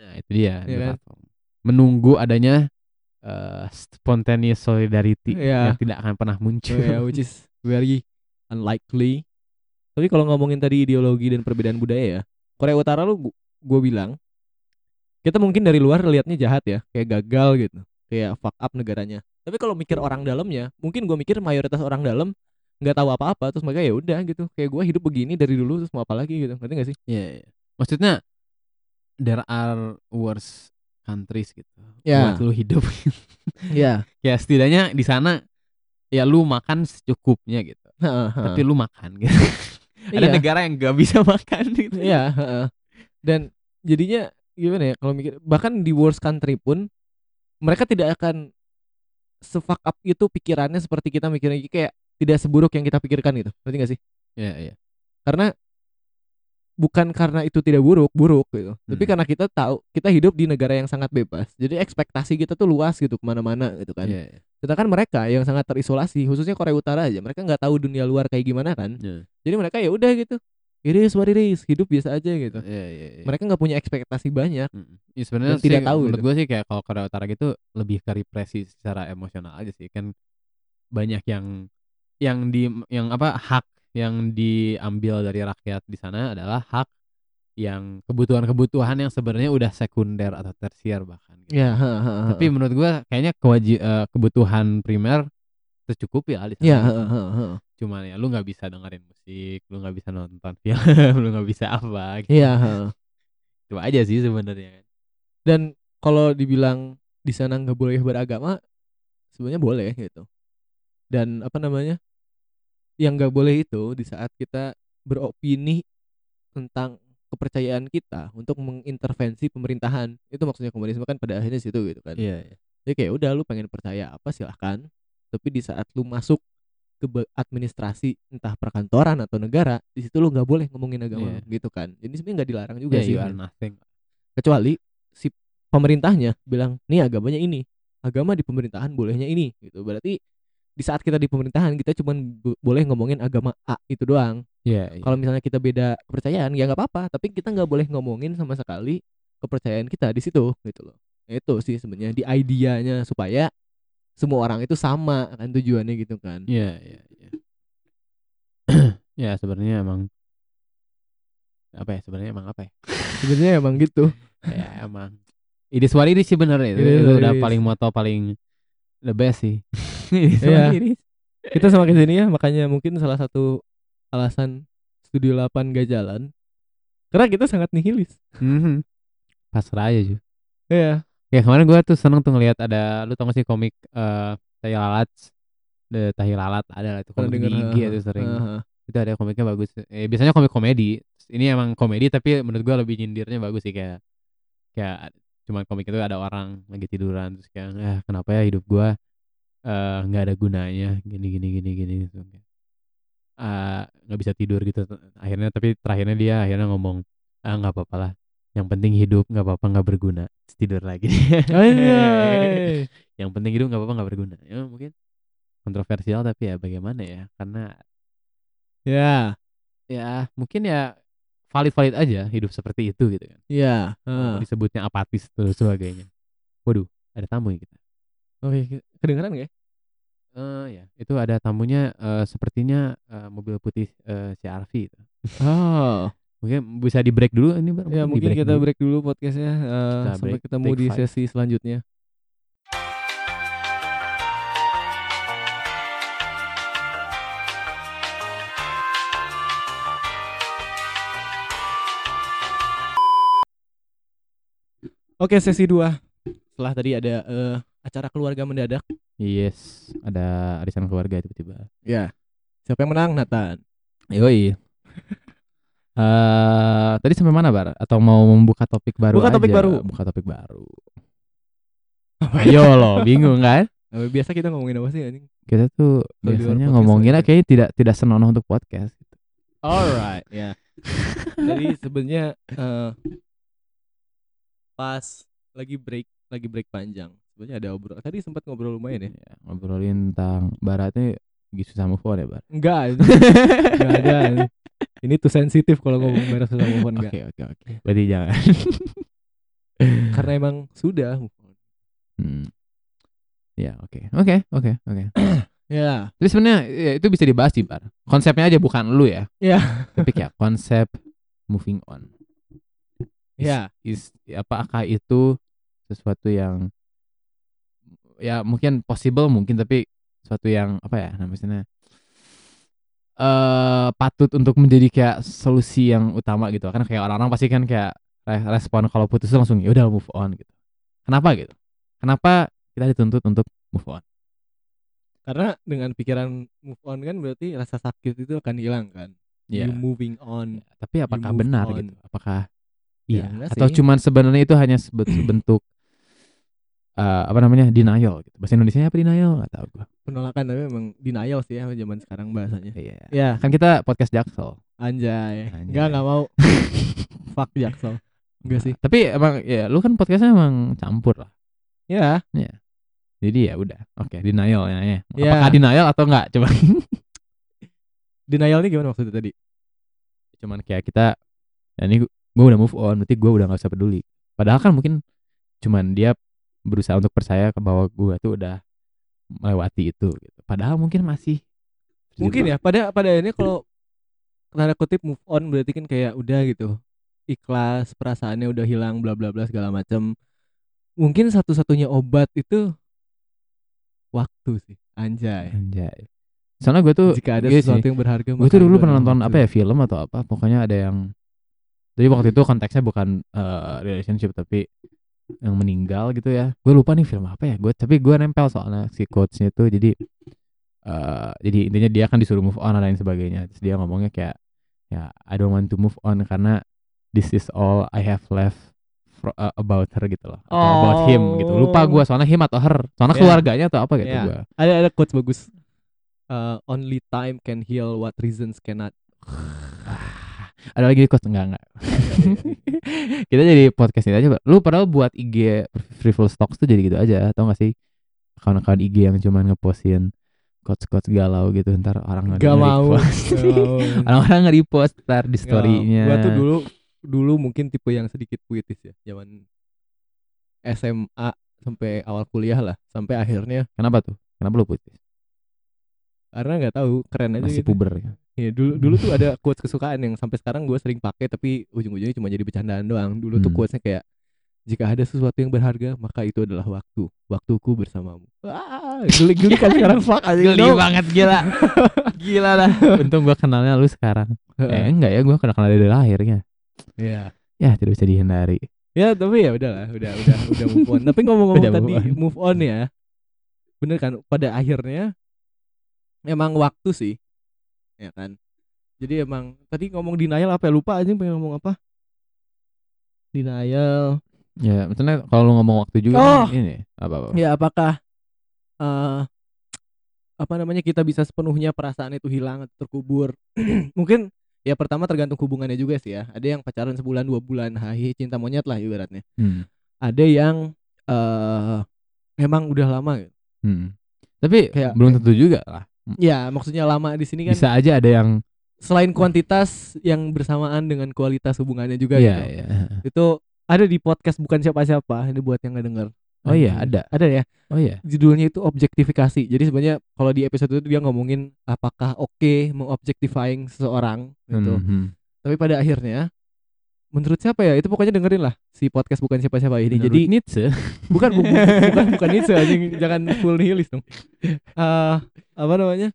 Speaker 3: Nah itu dia. Di
Speaker 2: kan?
Speaker 3: platform. Menunggu adanya eh, spontaneous solidarity
Speaker 2: Iya.
Speaker 3: yang tidak akan pernah muncul.
Speaker 2: ya which is very unlikely tapi kalau ngomongin tadi ideologi dan perbedaan budaya ya Korea Utara lu gue bilang kita mungkin dari luar liatnya jahat ya, kayak gagal gitu, kayak fuck up negaranya. Tapi kalau mikir orang dalamnya, mungkin gue mikir mayoritas orang dalam nggak tahu apa-apa, terus mereka ya udah gitu, kayak gue hidup begini dari dulu terus mau apa lagi gitu, ngerti gak sih?
Speaker 3: Iya, iya. Maksudnya there are worse countries gitu.
Speaker 2: Ya.
Speaker 3: Buat lu hidup.
Speaker 2: Iya. [LAUGHS]
Speaker 3: ya setidaknya di sana ya lu makan secukupnya gitu. Tapi lu makan gitu. [LAUGHS] Ada
Speaker 2: Iya.
Speaker 3: negara yang gak bisa makan gitu.
Speaker 2: Iya, heeh. Dan jadinya gimana ya kalau mikir bahkan di worst country pun mereka tidak akan sefuck up itu pikirannya seperti kita mikirnya kayak tidak seburuk yang kita pikirkan gitu. Ngerti gak sih?
Speaker 3: Iya, iya.
Speaker 2: Karena bukan karena itu tidak buruk, buruk gitu. Tapi
Speaker 3: Hmm.
Speaker 2: karena kita tahu kita hidup di negara yang sangat bebas. Jadi ekspektasi kita tuh luas gitu ke mana-mana gitu kan.
Speaker 3: Iya, iya.
Speaker 2: Sedangkan mereka yang sangat terisolasi, khususnya Korea Utara aja, mereka nggak tahu dunia luar kayak gimana kan.
Speaker 3: Iya.
Speaker 2: Jadi mereka ya udah gitu. It is what it is, hidup biasa aja gitu.
Speaker 3: Iya, iya, iya.
Speaker 2: Mereka nggak punya ekspektasi banyak.
Speaker 3: Mm. Ya sebenarnya
Speaker 2: tidak tahu
Speaker 3: menurut
Speaker 2: gitu.
Speaker 3: gue sih kayak kalau Korea Utara gitu lebih ke represi secara emosional aja sih kan banyak yang yang di yang apa hak yang diambil dari rakyat di sana adalah hak yang kebutuhan-kebutuhan yang sebenarnya udah sekunder atau tersier bahkan gitu.
Speaker 2: Ya, ha.
Speaker 3: tapi menurut gue kayaknya kewaji eh, kebutuhan primer sana
Speaker 2: ya, ha.
Speaker 3: cuman ya lu nggak bisa dengerin musik lu nggak bisa nonton [LAUGHS] film lu nggak bisa apa gitu.
Speaker 2: Iya, ha.
Speaker 3: itu aja sih sebenarnya
Speaker 2: Dan kalau dibilang di sana nggak boleh beragama, sebenarnya boleh gitu. Dan apa namanya? Yang nggak boleh itu di saat kita beropini tentang kepercayaan kita untuk mengintervensi pemerintahan. Itu maksudnya komunisme kan pada akhirnya situ gitu kan.
Speaker 3: iya iya
Speaker 2: Jadi kayak udah lu pengen percaya apa silahkan. Tapi di saat lu masuk ke administrasi entah perkantoran atau negara, di situ lu nggak boleh ngomongin agama
Speaker 3: Iya.
Speaker 2: gitu kan. Jadi sebenarnya nggak dilarang juga
Speaker 3: Yeah,
Speaker 2: sih.
Speaker 3: you are nothing
Speaker 2: Kecuali si pemerintahnya bilang, "Nih agamanya ini. Agama di pemerintahan bolehnya ini." gitu. Berarti di saat kita di pemerintahan kita cuman bo- boleh ngomongin agama A itu doang.
Speaker 3: Iya, iya.
Speaker 2: Kalau misalnya kita beda kepercayaan ya nggak apa-apa, tapi kita nggak boleh ngomongin sama sekali kepercayaan kita di situ gitu loh. Itu sih sebenarnya di idenya supaya semua orang itu sama kan tujuannya gitu kan.
Speaker 3: Iya, iya, iya. [CLEARS THROAT] ya sebenarnya emang apa ya sebenarnya emang apa ya? [LAUGHS]
Speaker 2: Sebenarnya emang gitu.
Speaker 3: ya emang what it is sih bener itu,
Speaker 2: is
Speaker 3: itu
Speaker 2: what it
Speaker 3: udah paling moto paling the best sih. [LAUGHS] It is.
Speaker 2: Kita semakin sini ya, makanya mungkin salah satu alasan Studio 8 gak jalan karena kita sangat nihilis.
Speaker 3: Mhm. Pasrah aja juga.
Speaker 2: Iya.
Speaker 3: Ya kemarin gua tuh seneng tuh ngelihat ada lu tau gak sih komik eh Tahi Lalat? The Tahi Lalat ada lah itu komik di
Speaker 2: denger,
Speaker 3: IG
Speaker 2: ha,
Speaker 3: itu sering.
Speaker 2: ha, ha.
Speaker 3: itu ada komiknya bagus. Eh, biasanya komik komedi. Ini emang komedi tapi menurut gua lebih nyindirnya bagus sih kayak kayak cuman komik itu ada orang lagi tiduran terus kayak eh kenapa ya hidup gua eh, nggak ada gunanya? Gini gini gini gini gitu Ah, nggak bisa tidur gitu. Akhirnya tapi terakhirnya dia akhirnya ngomong ah nggak apa-apa lah. Yang penting hidup nggak apa-apa nggak berguna tidur lagi. [LAUGHS] Yang penting hidup nggak apa-apa nggak berguna. Ya mungkin kontroversial tapi ya bagaimana ya? Karena
Speaker 2: Ya,
Speaker 3: ya mungkin ya valid-valid aja hidup seperti itu gitu kan.
Speaker 2: Ya. Ha.
Speaker 3: disebutnya apatis dan sebagainya. Waduh ada tamu ya kita.
Speaker 2: Oke, kedengeran gak ya?
Speaker 3: Eh ya itu ada tamunya eh, sepertinya eh, mobil putih eh, CRV itu.
Speaker 2: Oh,
Speaker 3: mungkin bisa di break dulu ini Bar?
Speaker 2: ya mungkin kita
Speaker 3: dulu.
Speaker 2: break dulu podcastnya eh,
Speaker 3: Kita
Speaker 2: sampai
Speaker 3: break,
Speaker 2: ketemu di
Speaker 3: five.
Speaker 2: sesi selanjutnya. Oke, sesi 2. Setelah tadi ada eh, acara keluarga mendadak.
Speaker 3: yes ada arisan keluarga tiba-tiba
Speaker 2: Ya. Siapa yang menang? Nathan.
Speaker 3: yoi [LAUGHS] Eh tadi sampai mana bar? Atau mau membuka topik baru?
Speaker 2: Buka topik
Speaker 3: aja?
Speaker 2: baru.
Speaker 3: Buka topik baru. Ayo lo, bingung kan? [LAUGHS]
Speaker 2: Biasa kita ngomongin apa sih anjing?
Speaker 3: Kita tuh
Speaker 2: luar
Speaker 3: biasanya ngomongin kayaknya tidak tidak senonoh untuk podcast.
Speaker 2: Alright, ya. Jadi sebenarnya eh, pas lagi break, lagi break panjang. Sebenarnya ada obrol. Tadi sempat ngobrol lumayan ya.
Speaker 3: Ya, ngobrolin tentang baratnya susah move on ya bar.
Speaker 2: Enggak, [LAUGHS] enggak ada. Ini tuh sensitif kalau ngomong merah susah move on
Speaker 3: Oke oke oke. Berarti jangan. [LAUGHS]
Speaker 2: Karena emang sudah move on.
Speaker 3: Hmm. Ya oke oke oke oke. [CLEARS THROAT]
Speaker 2: Ya,
Speaker 3: Tapi sebenarnya ya, itu bisa dibahas sih bar. Konsepnya aja bukan lu ya.
Speaker 2: ya.
Speaker 3: Tapi kayak konsep moving on. Is-
Speaker 2: Iya.
Speaker 3: is, apakah itu sesuatu yang ya mungkin possible mungkin tapi sesuatu yang apa ya namanya eh patut untuk menjadi kayak solusi yang utama gitu kan kayak orang-orang pasti kan kayak re- respon kalau putus langsung ya udah move on gitu kenapa gitu kenapa kita dituntut untuk move on
Speaker 2: Karena dengan pikiran move on kan berarti rasa sakit itu akan hilang kan.
Speaker 3: ya
Speaker 2: You moving on.
Speaker 3: tapi apakah benar
Speaker 2: on.
Speaker 3: gitu apakah
Speaker 2: Ya,
Speaker 3: iya
Speaker 2: enggak
Speaker 3: atau
Speaker 2: sih.
Speaker 3: cuman sebenarnya itu hanya sebe- sebentuk eh, apa namanya denial gitu bahasa Indonesia apa denial nggak tahu gua
Speaker 2: Penolakan tapi memang denial sih ya zaman sekarang bahasanya.
Speaker 3: iya
Speaker 2: Ya,
Speaker 3: kan kita podcast jaksel
Speaker 2: anjay.
Speaker 3: Anjay.
Speaker 2: Enggak enggak mau. [LAUGHS] Fuck Jaksel. Enggak sih.
Speaker 3: tapi emang ya lu kan podcastnya emang campur lah
Speaker 2: Ya,
Speaker 3: jadi ya udah oke denial ya, ya.
Speaker 2: Ya.
Speaker 3: apakah denial atau enggak coba [LAUGHS]
Speaker 2: denial ini gimana maksudnya tadi?
Speaker 3: cuman kayak kita ya ini gue udah move on berarti gue udah gak usah peduli padahal kan mungkin cuman dia berusaha untuk percaya ke bahwa gue tuh udah melewati itu gitu. padahal mungkin masih
Speaker 2: Mungkin ya pada pada ini kalau tanda kutip move on berarti kan kayak udah gitu. Ikhlas, perasaannya udah hilang bla bla bla segala macam. Mungkin satu-satunya obat itu waktu sih. Anjay.
Speaker 3: Anjay. soalnya gue tuh
Speaker 2: Jika ada
Speaker 3: iya sih.
Speaker 2: sesuatu yang berharga
Speaker 3: gue tuh dulu pernah nonton
Speaker 2: adalah
Speaker 3: apa ya film atau apa pokoknya ada yang jadi waktu itu konteksnya bukan eh, relationship tapi yang meninggal gitu ya. Gue lupa nih film apa ya gue tapi gue nempel soalnya si quotesnya itu jadi eh jadi intinya dia kan disuruh move on dan lain sebagainya. Terus dia ngomongnya kayak ya I don't want to move on karena this is all I have left fro- uh, about her gitu loh. Atau about him gitu. Lupa gue soalnya him atau her. Soalnya
Speaker 2: Ya.
Speaker 3: keluarganya atau apa gitu
Speaker 2: Ya.
Speaker 3: gue
Speaker 2: Ada ada quotes bagus. Uh, only time can heal what reasons cannot. [SIGHS]
Speaker 3: ada lagi quotes enggak enggak [LAUGHS] kita jadi podcast ini aja Pak. lu padahal buat IG Frivolous Talks tuh jadi gitu aja tau gak sih? Akun-akun IG yang cuman ngepostin quotes-quotes galau gitu ntar orang nggak
Speaker 2: Gak mau. [LAUGHS]
Speaker 3: orang-orang nggak repost ntar di story-nya.
Speaker 2: Gua tuh dulu dulu mungkin tipe yang sedikit puitis ya, zaman SMA sampai awal kuliah lah, sampai akhirnya
Speaker 3: kenapa tuh? Kenapa lu putih
Speaker 2: karena nggak tahu keren aja
Speaker 3: masih
Speaker 2: gitu.
Speaker 3: puber ya
Speaker 2: Iya, dulu dulu tuh ada [LAUGHS] quotes kesukaan yang sampai sekarang gue sering pakai tapi ujung-ujungnya cuma jadi bercandaan doang. Dulu tuh
Speaker 3: Hmm.
Speaker 2: quotesnya kayak jika ada sesuatu yang berharga maka itu adalah waktu, waktuku bersamamu. Wah, geli-geli kan sekarang [LAUGHS] fuck aja.
Speaker 3: geli
Speaker 2: no.
Speaker 3: banget gila [LAUGHS] gila lah untung gua kenalnya lu sekarang eh enggak ya gua kenal kenal dari lahirnya
Speaker 2: Iya.
Speaker 3: ya tidak bisa dihindari
Speaker 2: Ya tapi ya udahlah, udah udah udah move on. Tapi ngomong-ngomong tadi
Speaker 3: move on.
Speaker 2: move on ya, bener kan? Pada akhirnya emang waktu sih, ya kan? Jadi emang tadi ngomong denial apa ya lupa aja pengen ngomong apa? Denial.
Speaker 3: ya maksudnya kalau lu ngomong waktu juga
Speaker 2: Oh.
Speaker 3: ini apa apa
Speaker 2: Ya apakah eh apa namanya kita bisa sepenuhnya perasaan itu hilang atau terkubur? [CLEARS THROAT] Mungkin ya pertama tergantung hubungannya juga sih ya. Ada yang pacaran sebulan dua bulan, hahi cinta monyet lah ibaratnya.
Speaker 3: Hmm.
Speaker 2: Ada yang eh memang udah lama gitu.
Speaker 3: Hmm. Tapi
Speaker 2: Kayak-
Speaker 3: belum tentu juga lah.
Speaker 2: Ya, maksudnya lama di sini kan
Speaker 3: Bisa aja ada yang
Speaker 2: selain kuantitas yang bersamaan dengan kualitas hubungannya juga
Speaker 3: Iya,
Speaker 2: gitu.
Speaker 3: iya.
Speaker 2: Itu ada di podcast bukan siapa-siapa, ini buat yang nggak denger.
Speaker 3: Oh iya,
Speaker 2: Anjing.
Speaker 3: ada.
Speaker 2: Ada ya.
Speaker 3: Oh iya.
Speaker 2: Judulnya itu objektifikasi. Jadi sebenarnya kalau di episode itu dia ngomongin apakah oke mengobjektifying seseorang gitu.
Speaker 3: Mhm.
Speaker 2: Tapi pada akhirnya menurut siapa ya? Itu pokoknya dengerin lah si podcast bukan siapa-siapa ini.
Speaker 3: Menurut
Speaker 2: Jadi
Speaker 3: Nietzsche.
Speaker 2: bukan bu- bu- [LAUGHS] bukan bukan anjing jangan full nihilis dong Eh apa namanya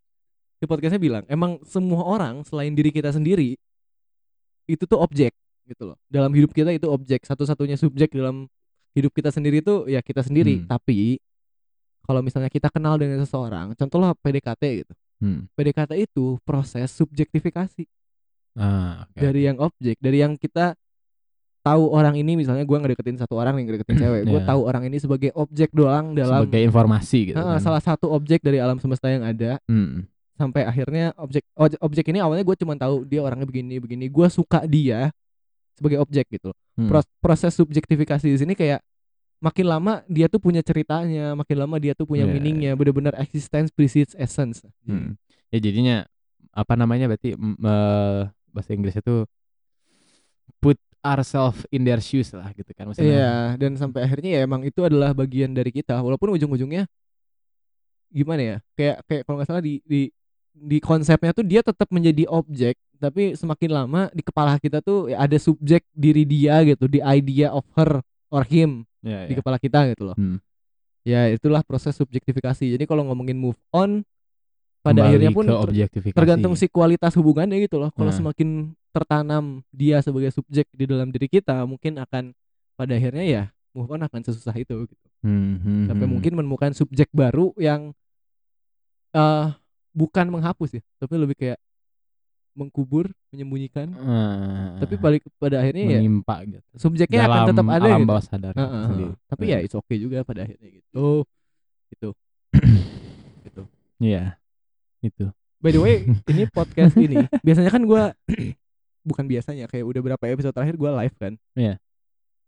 Speaker 2: di podcastnya bilang emang semua orang selain diri kita sendiri itu tuh objek gitu loh dalam hidup kita itu objek satu-satunya subjek dalam hidup kita sendiri itu ya kita sendiri
Speaker 3: Hmm.
Speaker 2: tapi kalau misalnya kita kenal dengan seseorang contohnya PDKT gitu
Speaker 3: Hmm.
Speaker 2: PDKT itu proses subjektifikasi
Speaker 3: Ah, oke.
Speaker 2: dari yang objek dari yang kita tahu orang ini misalnya gua ngedeketin satu orang yang ngedeketin cewek gue
Speaker 3: Iya.
Speaker 2: tahu orang ini sebagai objek doang dalam
Speaker 3: sebagai informasi gitu.
Speaker 2: Ah,
Speaker 3: kan.
Speaker 2: salah satu objek dari alam semesta yang ada
Speaker 3: Hmm.
Speaker 2: sampai akhirnya objek objek ini awalnya gue cuma tahu dia orangnya begini begini gue suka dia sebagai objek gitu loh.
Speaker 3: Hmm.
Speaker 2: Pros- proses subjektifikasi di sini kayak makin lama dia tuh punya ceritanya makin lama dia tuh punya
Speaker 3: Iya,
Speaker 2: meaningnya bener-bener existence precedes essence
Speaker 3: Hmm. Ya jadinya apa namanya berarti mm, eh, bahasa Inggrisnya tuh ourselves in their shoes lah gitu kan maksudnya.
Speaker 2: Iya, dan sampai akhirnya ya emang itu adalah bagian dari kita walaupun ujung-ujungnya gimana ya? Kayak kayak kalau nggak salah di di di konsepnya tuh dia tetap menjadi objek tapi semakin lama di kepala kita tuh ya ada subjek diri dia gitu di idea of her or him
Speaker 3: Ya,
Speaker 2: di kepala kita gitu loh
Speaker 3: Hmm.
Speaker 2: ya itulah proses subjektifikasi jadi kalau ngomongin move on pada
Speaker 3: Kembali
Speaker 2: akhirnya pun ter- tergantung si kualitas hubungannya gitu loh kalau
Speaker 3: Nah.
Speaker 2: semakin tertanam dia sebagai subjek di dalam diri kita mungkin akan pada akhirnya ya move on akan sesusah itu gitu
Speaker 3: Hmm, hmm,
Speaker 2: sampai
Speaker 3: hmm.
Speaker 2: mungkin menemukan subjek baru yang eh bukan menghapus ya tapi lebih kayak mengkubur menyembunyikan
Speaker 3: Ah,
Speaker 2: tapi balik pada akhirnya ya
Speaker 3: menimpa gitu.
Speaker 2: subjeknya akan
Speaker 3: Dalam
Speaker 2: tetap ada
Speaker 3: alam
Speaker 2: gitu
Speaker 3: bawah sadar sendiri.
Speaker 2: heeh. tapi ya it's okay juga pada akhirnya gitu gitu [COUGHS] gitu
Speaker 3: Iya. Itu.
Speaker 2: by the way ini podcast ini [COUGHS] biasanya kan gua bukan biasanya kayak udah berapa episode terakhir gua live kan
Speaker 3: Iya.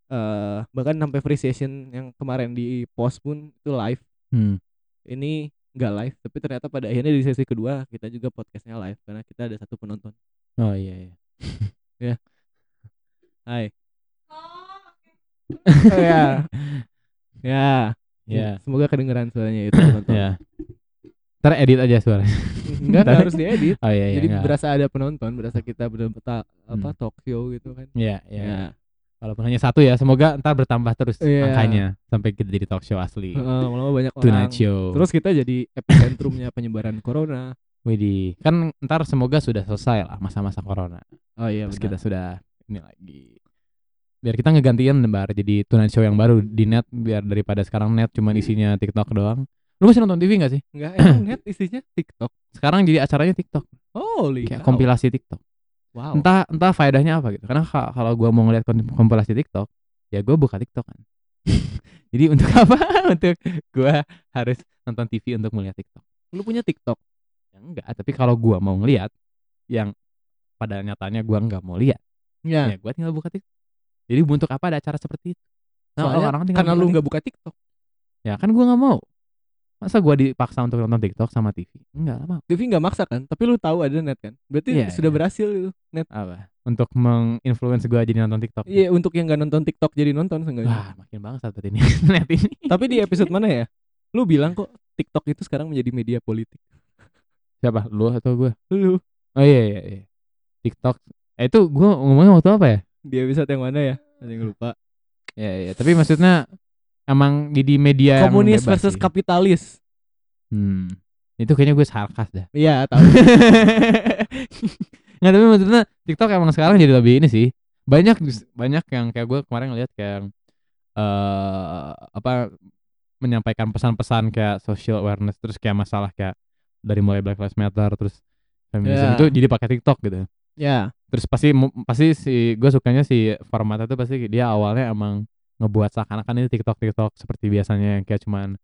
Speaker 2: eh bahkan sampai free session yang kemarin di post pun itu live
Speaker 3: Hmm.
Speaker 2: ini nggak live tapi ternyata pada akhirnya di sesi kedua kita juga podcastnya live karena kita ada satu penonton
Speaker 3: Oh iya iya. [LAUGHS]
Speaker 2: hai oh, [LAUGHS] ya [LAUGHS] ya
Speaker 3: Ya.
Speaker 2: semoga kedengeran suaranya itu [COUGHS] penonton
Speaker 3: Ya. Ntar edit aja suaranya.
Speaker 2: enggak nggak harus [LAUGHS] diedit
Speaker 3: Oh iya iya.
Speaker 2: jadi
Speaker 3: enggak.
Speaker 2: berasa ada penonton berasa kita benar-benar apa
Speaker 3: Hmm.
Speaker 2: talk show gitu kan
Speaker 3: Iya, iya.
Speaker 2: ya
Speaker 3: Walaupun hanya satu ya, semoga ntar bertambah terus
Speaker 2: Iya.
Speaker 3: angkanya sampai kita jadi talk show asli.
Speaker 2: Heeh, lama banyak
Speaker 3: Tonight
Speaker 2: orang
Speaker 3: show.
Speaker 2: terus kita jadi epicentrumnya penyebaran corona
Speaker 3: Widih, kan ntar semoga sudah selesai lah masa-masa corona.
Speaker 2: oh iya
Speaker 3: Terus kita sudah ini lagi. Biar kita ngegantiin bar jadi Tonight Show yang baru di net biar daripada sekarang net cuman isinya TikTok doang. Lu masih nonton TV gak sih?
Speaker 2: enggak emang [CLEARS THROAT] net isinya TikTok
Speaker 3: Sekarang jadi acaranya TikTok,
Speaker 2: holy
Speaker 3: kayak
Speaker 2: cow.
Speaker 3: kompilasi TikTok.
Speaker 2: wow
Speaker 3: Entah entah faedahnya apa gitu. Karena ka- kalau gua mau ngeliat kom- kompilasi TikTok, ya gua buka TikTok kan. [LAUGHS] jadi untuk apa? [LAUGHS] untuk gua harus nonton TV untuk melihat TikTok.
Speaker 2: lu punya TikTok
Speaker 3: Ya enggak, tapi kalau gua mau ngeliat yang pada nyatanya gua nggak mau lihat,
Speaker 2: ya
Speaker 3: ya gua tinggal buka TikTok. Jadi untuk apa ada acara seperti itu? Nah,
Speaker 2: Soalnya
Speaker 3: orang tinggal
Speaker 2: karena lu nggak buka TikTok
Speaker 3: Ya kan gua nggak mau. Masa gua dipaksa untuk nonton TikTok sama TV? Enggak lah mau.
Speaker 2: TV nggak maksa kan tapi lu tahu ada net kan berarti
Speaker 3: Iya,
Speaker 2: sudah
Speaker 3: iya.
Speaker 2: berhasil itu net
Speaker 3: Apa? Untuk menginfluence gua jadi nonton TikTok.
Speaker 2: iya untuk yang nggak nonton TikTok jadi nonton seenggaknya
Speaker 3: Wah, makin bangsat berarti ini [LAUGHS] net ini.
Speaker 2: tapi di episode mana ya lu bilang kok TikTok itu sekarang menjadi media politik
Speaker 3: Siapa? Lu atau gua?
Speaker 2: lu
Speaker 3: Oh iya iya iya. TikTok. Eh itu gua ngomongnya waktu apa ya?
Speaker 2: di episode yang mana ya ada yang lupa
Speaker 3: Ya iya, tapi maksudnya emang di, di media yang
Speaker 2: komunis versus
Speaker 3: sih.
Speaker 2: kapitalis
Speaker 3: Hmm. Itu kayaknya gue sarkas dah.
Speaker 2: iya tahu [LAUGHS]
Speaker 3: Nggak tapi maksudnya TikTok emang sekarang jadi lebih ini sih. Banyak banyak yang kayak gue kemarin ngeliat kayak eh apa menyampaikan pesan-pesan kayak social awareness terus kayak masalah kayak dari mulai Black Lives Matter terus feminisme
Speaker 2: Ya.
Speaker 3: itu jadi pakai TikTok gitu.
Speaker 2: ya
Speaker 3: Terus pasti pasti si gue sukanya si formatnya tuh pasti dia awalnya emang ngebuat seakan-akan ini TikTok TikTok seperti biasanya yang kayak cuman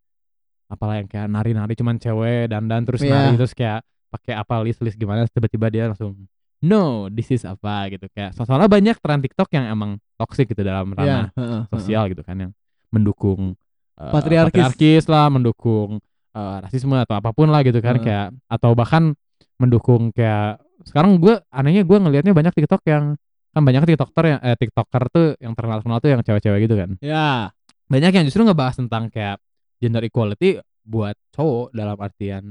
Speaker 3: apalah yang kayak nari-nari cuman cewek dandan terus
Speaker 2: Iya.
Speaker 3: nari terus kayak pakai apa list-list gimana tiba-tiba dia langsung no this is apa gitu kayak so- soalnya banyak tren TikTok yang emang toxic gitu dalam
Speaker 2: ya
Speaker 3: ranah
Speaker 2: heeh.
Speaker 3: sosial gitu kan yang mendukung eh,
Speaker 2: Patriarkis.
Speaker 3: patriarkis lah mendukung eh, rasisme atau apa pun lah gitu kan
Speaker 2: Heeh.
Speaker 3: kayak atau bahkan mendukung kayak sekarang gue anehnya gue ngelihatnya banyak TikTok yang kan banyak tiktoker yang eh, tiktoker tuh yang terkenal terkenal tuh yang cewek-cewek gitu kan.
Speaker 2: Ya.
Speaker 3: Banyak yang justru ngebahas tentang kayak gender equality buat cowok dalam artian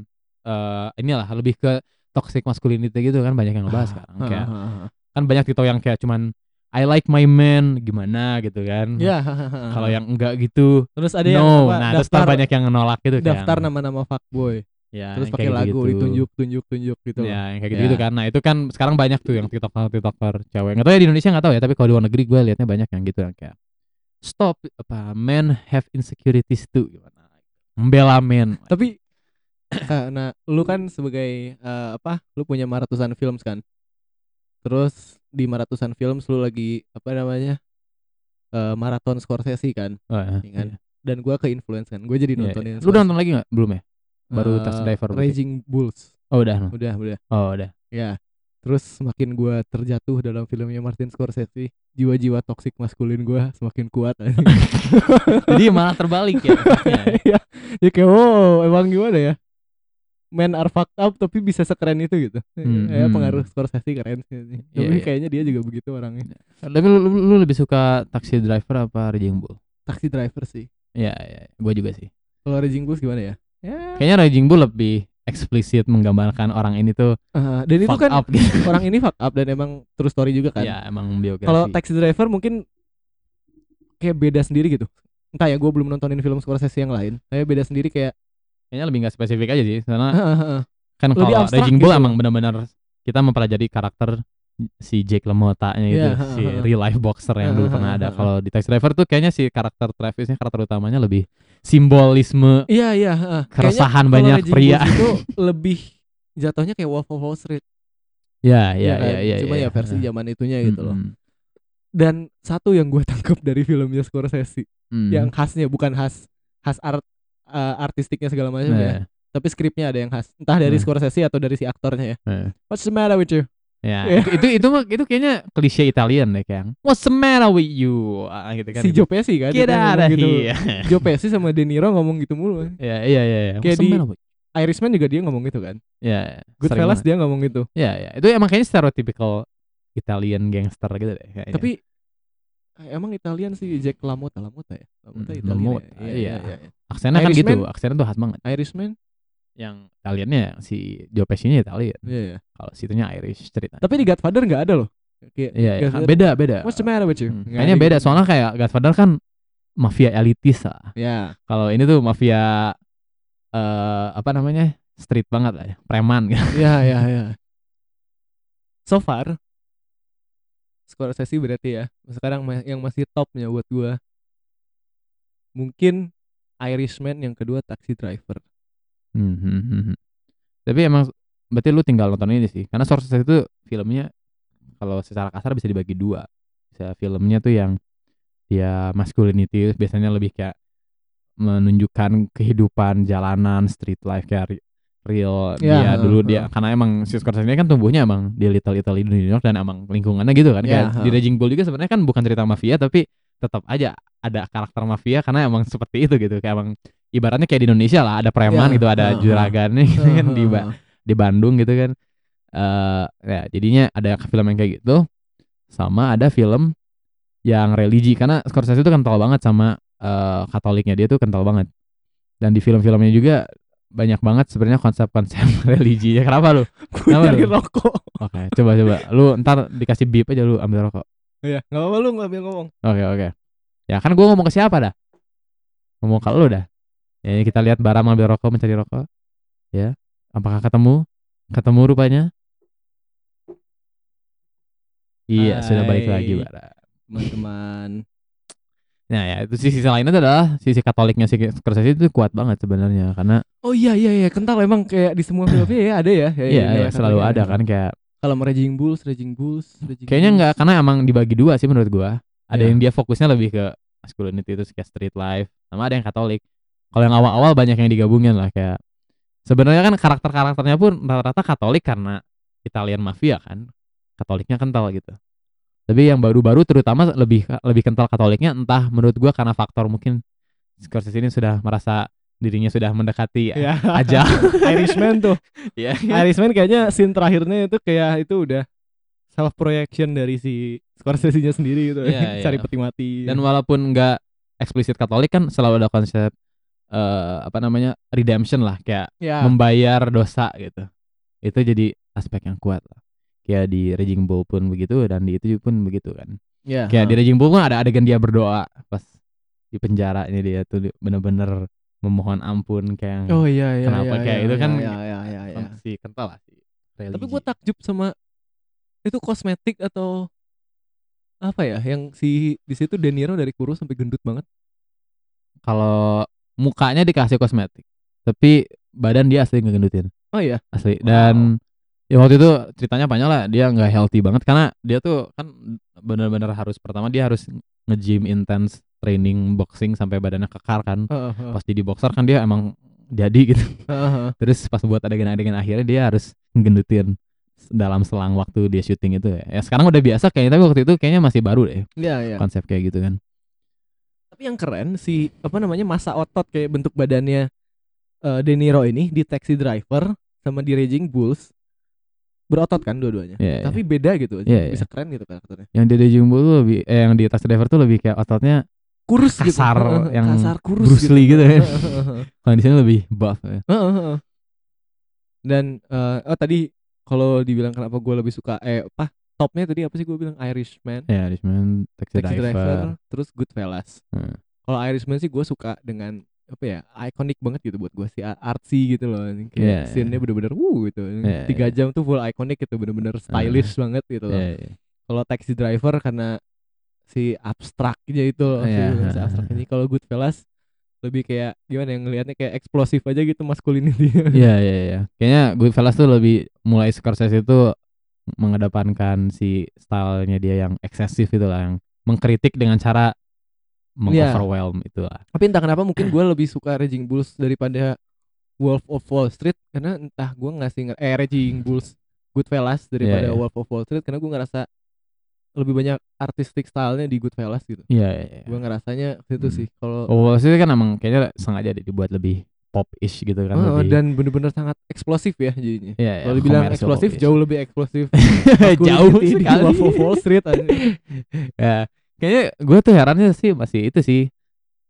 Speaker 3: eh inilah lebih ke toxic masculinity gitu kan banyak yang ngebahas sekarang
Speaker 2: Heeh,
Speaker 3: kayak
Speaker 2: heeh, heeh.
Speaker 3: kan banyak tiktok yang kayak cuman I like my man gimana gitu kan.
Speaker 2: Ya.
Speaker 3: Kalau yang enggak gitu
Speaker 2: terus ada yang
Speaker 3: no.
Speaker 2: apa,
Speaker 3: nah terus
Speaker 2: daftar
Speaker 3: ntar banyak yang nolak gitu kan.
Speaker 2: daftar nama-nama fuckboy
Speaker 3: ya,
Speaker 2: terus pakai lagu
Speaker 3: gitu-gitu.
Speaker 2: ditunjuk tunjuk tunjuk gitu.
Speaker 3: Ya yang kayak gitu, gitu
Speaker 2: Ya.
Speaker 3: kan nah itu kan sekarang banyak tuh yang tiktoker tiktoker cewek. Nggak tahu ya di Indonesia nggak tahu ya tapi kalau di luar negeri gue liatnya banyak yang gitu yang kayak stop apa men have insecurities too. Gimana? Membela men.
Speaker 2: Tapi karena [CLEARS THROAT] lu kan sebagai eh, apa lu punya ratusan films kan? Terus di ratusan films lu lagi apa namanya eh, maraton Scorsese kan?
Speaker 3: Wah,
Speaker 2: Iya. Kan?
Speaker 3: iya.
Speaker 2: dan gua ke influence kan? Gue jadi
Speaker 3: Iya,
Speaker 2: nontonin
Speaker 3: iya. lu udah nonton lagi nggak? Belum ya baru
Speaker 2: Eh,
Speaker 3: Taxi Driver?
Speaker 2: Raging Bulls.
Speaker 3: Oh udah
Speaker 2: udah. Udah
Speaker 3: oh udah.
Speaker 2: Ya terus semakin gua terjatuh dalam filmnya Martin Scorsese jiwa-jiwa toksik maskulin gua semakin kuat. [LAUGHS]
Speaker 3: Jadi malah terbalik ya. [LAUGHS]
Speaker 2: Iya. ya kayak wow emang gimana ya? Men are fucked up tapi bisa sekeren itu gitu.
Speaker 3: Hmm,
Speaker 2: ya
Speaker 3: hmm.
Speaker 2: pengaruh Scorsese keren sih.
Speaker 3: Iya,
Speaker 2: tapi
Speaker 3: iya.
Speaker 2: kayaknya dia juga begitu orangnya.
Speaker 3: Tapi lu, lu, lu lebih suka Taxi Driver apa Raging Bull?
Speaker 2: Taxi driver sih.
Speaker 3: Iya, iya, gue juga sih.
Speaker 2: kalau Raging Bulls gimana ya ya
Speaker 3: Kayaknya Raging Bull lebih eksplisit menggambarkan orang ini tuh
Speaker 2: Ah, dan itu kan
Speaker 3: up gitu. [LAUGHS]
Speaker 2: orang ini fuck up dan emang true story juga kan.
Speaker 3: ya emang biografi.
Speaker 2: Kalau Taxi Driver mungkin kayak beda sendiri gitu. Entah ya gue belum nontonin film Scorsese yang lain. Tapi beda sendiri kayak
Speaker 3: kayaknya lebih nggak spesifik aja sih karena [LAUGHS] kan
Speaker 2: Lebih
Speaker 3: kalau
Speaker 2: abstrak
Speaker 3: Raging Bull
Speaker 2: gitu.
Speaker 3: emang benar-benar kita mempelajari karakter si Jake LaMotta-nya itu
Speaker 2: Iya,
Speaker 3: si real life boxer yang dulu pernah ada. Kalau di Taxi Driver tuh kayaknya si karakter Travisnya karakter utamanya lebih simbolisme
Speaker 2: Iya iya. heeh.
Speaker 3: Keresahan banyak pria.
Speaker 2: Itu lebih jatuhnya kayak Wolf of Wall Street.
Speaker 3: ya
Speaker 2: Iya
Speaker 3: ya
Speaker 2: kan?
Speaker 3: ya ya.
Speaker 2: Cuma ya versi
Speaker 3: ha.
Speaker 2: zaman itunya gitu loh.
Speaker 3: Mm-mm.
Speaker 2: Dan satu yang gue [LAUGHS] tangkap dari filmnya Scorsese
Speaker 3: Mm.
Speaker 2: yang khasnya bukan khas khas art eh, artistiknya segala macam ya.
Speaker 3: Nah,
Speaker 2: Tapi skripnya ada yang khas. Entah dari
Speaker 3: Nah.
Speaker 2: Scorsese atau dari si aktornya ya.
Speaker 3: nah.
Speaker 2: What's the matter with you?
Speaker 3: Ya,
Speaker 2: Iya.
Speaker 3: itu, itu itu mah itu kayaknya klise Italian deh kayak What's the matter with you? Ah, gitu kan.
Speaker 2: si Joe Pesci kan. Ngomong
Speaker 3: of
Speaker 2: gitu. [LAUGHS] Joe Pesci sama De Niro ngomong gitu mulu.
Speaker 3: Ya, iya iya iya.
Speaker 2: Kayak di- Irishman juga dia ngomong gitu kan.
Speaker 3: Ya, ya, sering
Speaker 2: Goodfellas dia ngomong gitu.
Speaker 3: Ya, ya. Itu emang kayaknya stereotypical Italian gangster gitu deh kayaknya.
Speaker 2: Tapi eh, emang Italian sih Jack LaMotta, LaMotta ya. LaMotta Italian.
Speaker 3: LaMotta,
Speaker 2: ya?
Speaker 3: iya.
Speaker 2: iya.
Speaker 3: aksennya kan gitu,
Speaker 2: Irishman-
Speaker 3: aksennya tuh khas banget.
Speaker 2: Irishman.
Speaker 3: Yang Italiannya si Joe Pesci-nya Italian.
Speaker 2: Iya, iya.
Speaker 3: Kalau situnya Irish cerita.
Speaker 2: Tapi di Godfather nggak ada loh.
Speaker 3: Iya, iya.
Speaker 2: Godfather,
Speaker 3: beda beda.
Speaker 2: What's the matter with you?
Speaker 3: Hmm, Kayaknya
Speaker 2: ada
Speaker 3: beda
Speaker 2: gitu.
Speaker 3: soalnya kayak Godfather kan mafia elitis lah.
Speaker 2: Ya.
Speaker 3: Kalau ini tuh mafia eh apa namanya? street banget lah ya, preman gitu.
Speaker 2: Ya, ya, ya. So far Scorsese berarti ya. Sekarang yang masih topnya buat gua mungkin Irishman yang kedua Taxi Driver.
Speaker 3: Hmm, hmm, hmm, hmm. Tapi emang berarti lu tinggal nonton ini sih. Karena Scorsese itu filmnya kalau secara kasar bisa dibagi dua. Bisa filmnya tuh yang dia masculinity biasanya lebih kayak menunjukkan kehidupan jalanan street life kayak re- real
Speaker 2: Ya,
Speaker 3: dia dulu
Speaker 2: uh,
Speaker 3: dia karena emang si Scorsese ini kan tumbuhnya emang di Little Italy di New York dan emang lingkungannya gitu kan
Speaker 2: Ya,
Speaker 3: kayak di
Speaker 2: uh.
Speaker 3: Raging Bull juga sebenarnya kan bukan cerita mafia tapi tetap aja ada karakter mafia karena emang seperti itu gitu kayak emang ibaratnya kayak di Indonesia lah ada preman
Speaker 2: Ya,
Speaker 3: gitu ada
Speaker 2: uh, uh.
Speaker 3: juragannya [LAUGHS] gitu kan di Ba- di Bandung gitu kan. Eh ya jadinya ada film yang kayak gitu sama ada film yang religi karena Scorsese itu kental banget sama eh, Katoliknya dia tuh kental banget. Dan di film-filmnya juga banyak banget sebenarnya konsep-konsep [LAUGHS] religinya. Kenapa lu?
Speaker 2: Gue
Speaker 3: Kenapa
Speaker 2: nyari
Speaker 3: lu?
Speaker 2: rokok.
Speaker 3: oke coba coba. Lu ntar dikasih beep aja lu ambil rokok.
Speaker 2: Iya, nggak apa-apa lu ngambil ngomong.
Speaker 3: oke oke. Ya kan gua ngomong ke siapa dah? Ngomong ke lu dah ya ini kita lihat Bara ambil rokok mencari rokok ya apakah ketemu ketemu rupanya iya sudah balik lagi
Speaker 2: Hai.
Speaker 3: Bara
Speaker 2: Teman-teman.
Speaker 3: Nah ya itu sisi lainnya adalah sisi Katoliknya si Scorsese itu kuat banget sebenarnya karena
Speaker 2: Oh iya iya iya, kental emang kayak di semua filmnya ya ada ya. ya
Speaker 3: iya
Speaker 2: nilai
Speaker 3: ya, selalu
Speaker 2: katoliknya.
Speaker 3: ada kan kayak
Speaker 2: Kalau Raging Bulls, Raging Bulls, Raging
Speaker 3: kayaknya
Speaker 2: Bulls.
Speaker 3: nggak karena emang dibagi dua sih menurut gua ada
Speaker 2: Iya.
Speaker 3: yang dia fokusnya lebih ke masculinity itu kayak street life sama ada yang Katolik kalau yang awal-awal banyak yang digabungin lah kayak sebenarnya kan karakter-karakternya pun rata-rata Katolik karena Italian mafia kan Katoliknya kental gitu tapi yang baru-baru terutama lebih lebih kental Katoliknya entah menurut gua karena faktor mungkin Scorsese ini sudah merasa dirinya sudah mendekati [LAUGHS]
Speaker 2: ya.
Speaker 3: aja [LAUGHS]
Speaker 2: Irishman tuh.
Speaker 3: ya
Speaker 2: Irishman kayaknya scene terakhirnya itu kayak itu udah self projection dari si Scorsese-nya sendiri gitu.
Speaker 3: Iya, [LAUGHS]
Speaker 2: Cari
Speaker 3: iya.
Speaker 2: peti mati.
Speaker 3: dan walaupun nggak eksplisit Katolik kan selalu ada konsep eh apa namanya redemption lah kayak
Speaker 2: ya.
Speaker 3: membayar dosa gitu itu jadi aspek yang kuat lah kayak di Raging Bull pun begitu dan di itu pun begitu kan
Speaker 2: ya.
Speaker 3: kayak di Raging Bull kan ada adegan dia berdoa pas di penjara ini dia tuh bener-bener memohon ampun kayak
Speaker 2: Oh iya iya
Speaker 3: Kenapa
Speaker 2: iya,
Speaker 3: kayak
Speaker 2: iya,
Speaker 3: itu kan
Speaker 2: iya iya iya iya.
Speaker 3: si kental lah si religi.
Speaker 2: Tapi gue takjub sama itu kosmetik atau apa ya yang si di situ De Niro dari kurus sampai gendut banget.
Speaker 3: kalau mukanya dikasih kosmetik tapi badan dia asli ngegendutin
Speaker 2: Oh iya.
Speaker 3: asli dan ya waktu itu ceritanya panjang lah dia nggak healthy banget karena dia tuh kan benar-benar harus pertama dia harus nge-gym intense training boxing sampai badannya kekar kan
Speaker 2: Heeh, heeh.
Speaker 3: pas jadi boxer kan dia emang jadi gitu
Speaker 2: Heeh, heeh.
Speaker 3: terus pas buat adegan-adegan akhirnya dia harus ngegendutin dalam selang waktu dia syuting itu ya. ya sekarang udah biasa kayaknya tapi waktu itu kayaknya masih baru deh
Speaker 2: Iya iya.
Speaker 3: konsep kayak gitu kan
Speaker 2: Tapi yang keren si apa namanya masa otot kayak bentuk badannya eh, De Niro ini di Taxi Driver sama di Raging Bulls berotot kan dua-duanya.
Speaker 3: Iya, iya.
Speaker 2: Tapi beda gitu aja.
Speaker 3: Iya.
Speaker 2: Bisa keren gitu karakternya.
Speaker 3: yang di Jumbo tuh lebih eh, yang di Taxi Driver tuh lebih kayak ototnya
Speaker 2: Kurus gitu.
Speaker 3: Kasar,
Speaker 2: Heeh,
Speaker 3: yang
Speaker 2: kasar kurus
Speaker 3: Bruce Lee gitu kan.
Speaker 2: Heeh, heeh,
Speaker 3: kalau di sini lebih buff ya.
Speaker 2: Dan eh oh tadi kalau dibilang kenapa gue lebih suka eh apa topnya tadi apa sih gue bilang Irishman,
Speaker 3: Ya, Irishman, Taxi,
Speaker 2: Taxi
Speaker 3: Driver.
Speaker 2: Driver, terus Goodfellas.
Speaker 3: Hmm.
Speaker 2: Kalau Irishman sih gue suka dengan apa ya ikonik banget gitu buat gue sih artsy gitu loh kayak
Speaker 3: Iya,
Speaker 2: scene-nya bener-bener wuh gitu
Speaker 3: Iya,
Speaker 2: tiga
Speaker 3: iya.
Speaker 2: jam tuh full ikonik gitu bener-bener stylish banget gitu loh
Speaker 3: Iya, iya.
Speaker 2: kalau Taxi Driver karena si abstraknya itu loh si,
Speaker 3: Iya.
Speaker 2: si abstraknya kalau Goodfellas lebih kayak gimana yang ngelihatnya kayak eksplosif aja gitu masculinity
Speaker 3: Iya iya iya. Kayaknya Goodfellas tuh lebih mulai Scorsese itu mengedepankan si stylenya dia yang eksesif itu lah yang mengkritik dengan cara
Speaker 2: Iya.
Speaker 3: mengoverwhelm itu lah.
Speaker 2: tapi entah kenapa mungkin gue lebih suka Raging Bulls daripada Wolf of Wall Street karena entah gue nggak sih eh Raging Bulls Goodfellas daripada
Speaker 3: Iya, iya.
Speaker 2: Wolf of Wall Street karena gue ngerasa lebih banyak artistik stylenya di Goodfellas gitu
Speaker 3: Iya iya. iya.
Speaker 2: gue ngerasanya itu
Speaker 3: Hmm.
Speaker 2: sih kalau
Speaker 3: Oh, sih kan emang kayaknya sengaja dibuat lebih pop-ish gitu kan
Speaker 2: Oh,
Speaker 3: lebih.
Speaker 2: dan bener-bener sangat eksplosif ya jadinya
Speaker 3: Iya, iya,
Speaker 2: kalau dibilang eksplosif jauh lebih eksplosif [LAUGHS]
Speaker 3: jauh
Speaker 2: di
Speaker 3: sekali.
Speaker 2: Of Wall Street anjing. [LAUGHS]
Speaker 3: ya, kayaknya gue tuh herannya sih masih itu sih.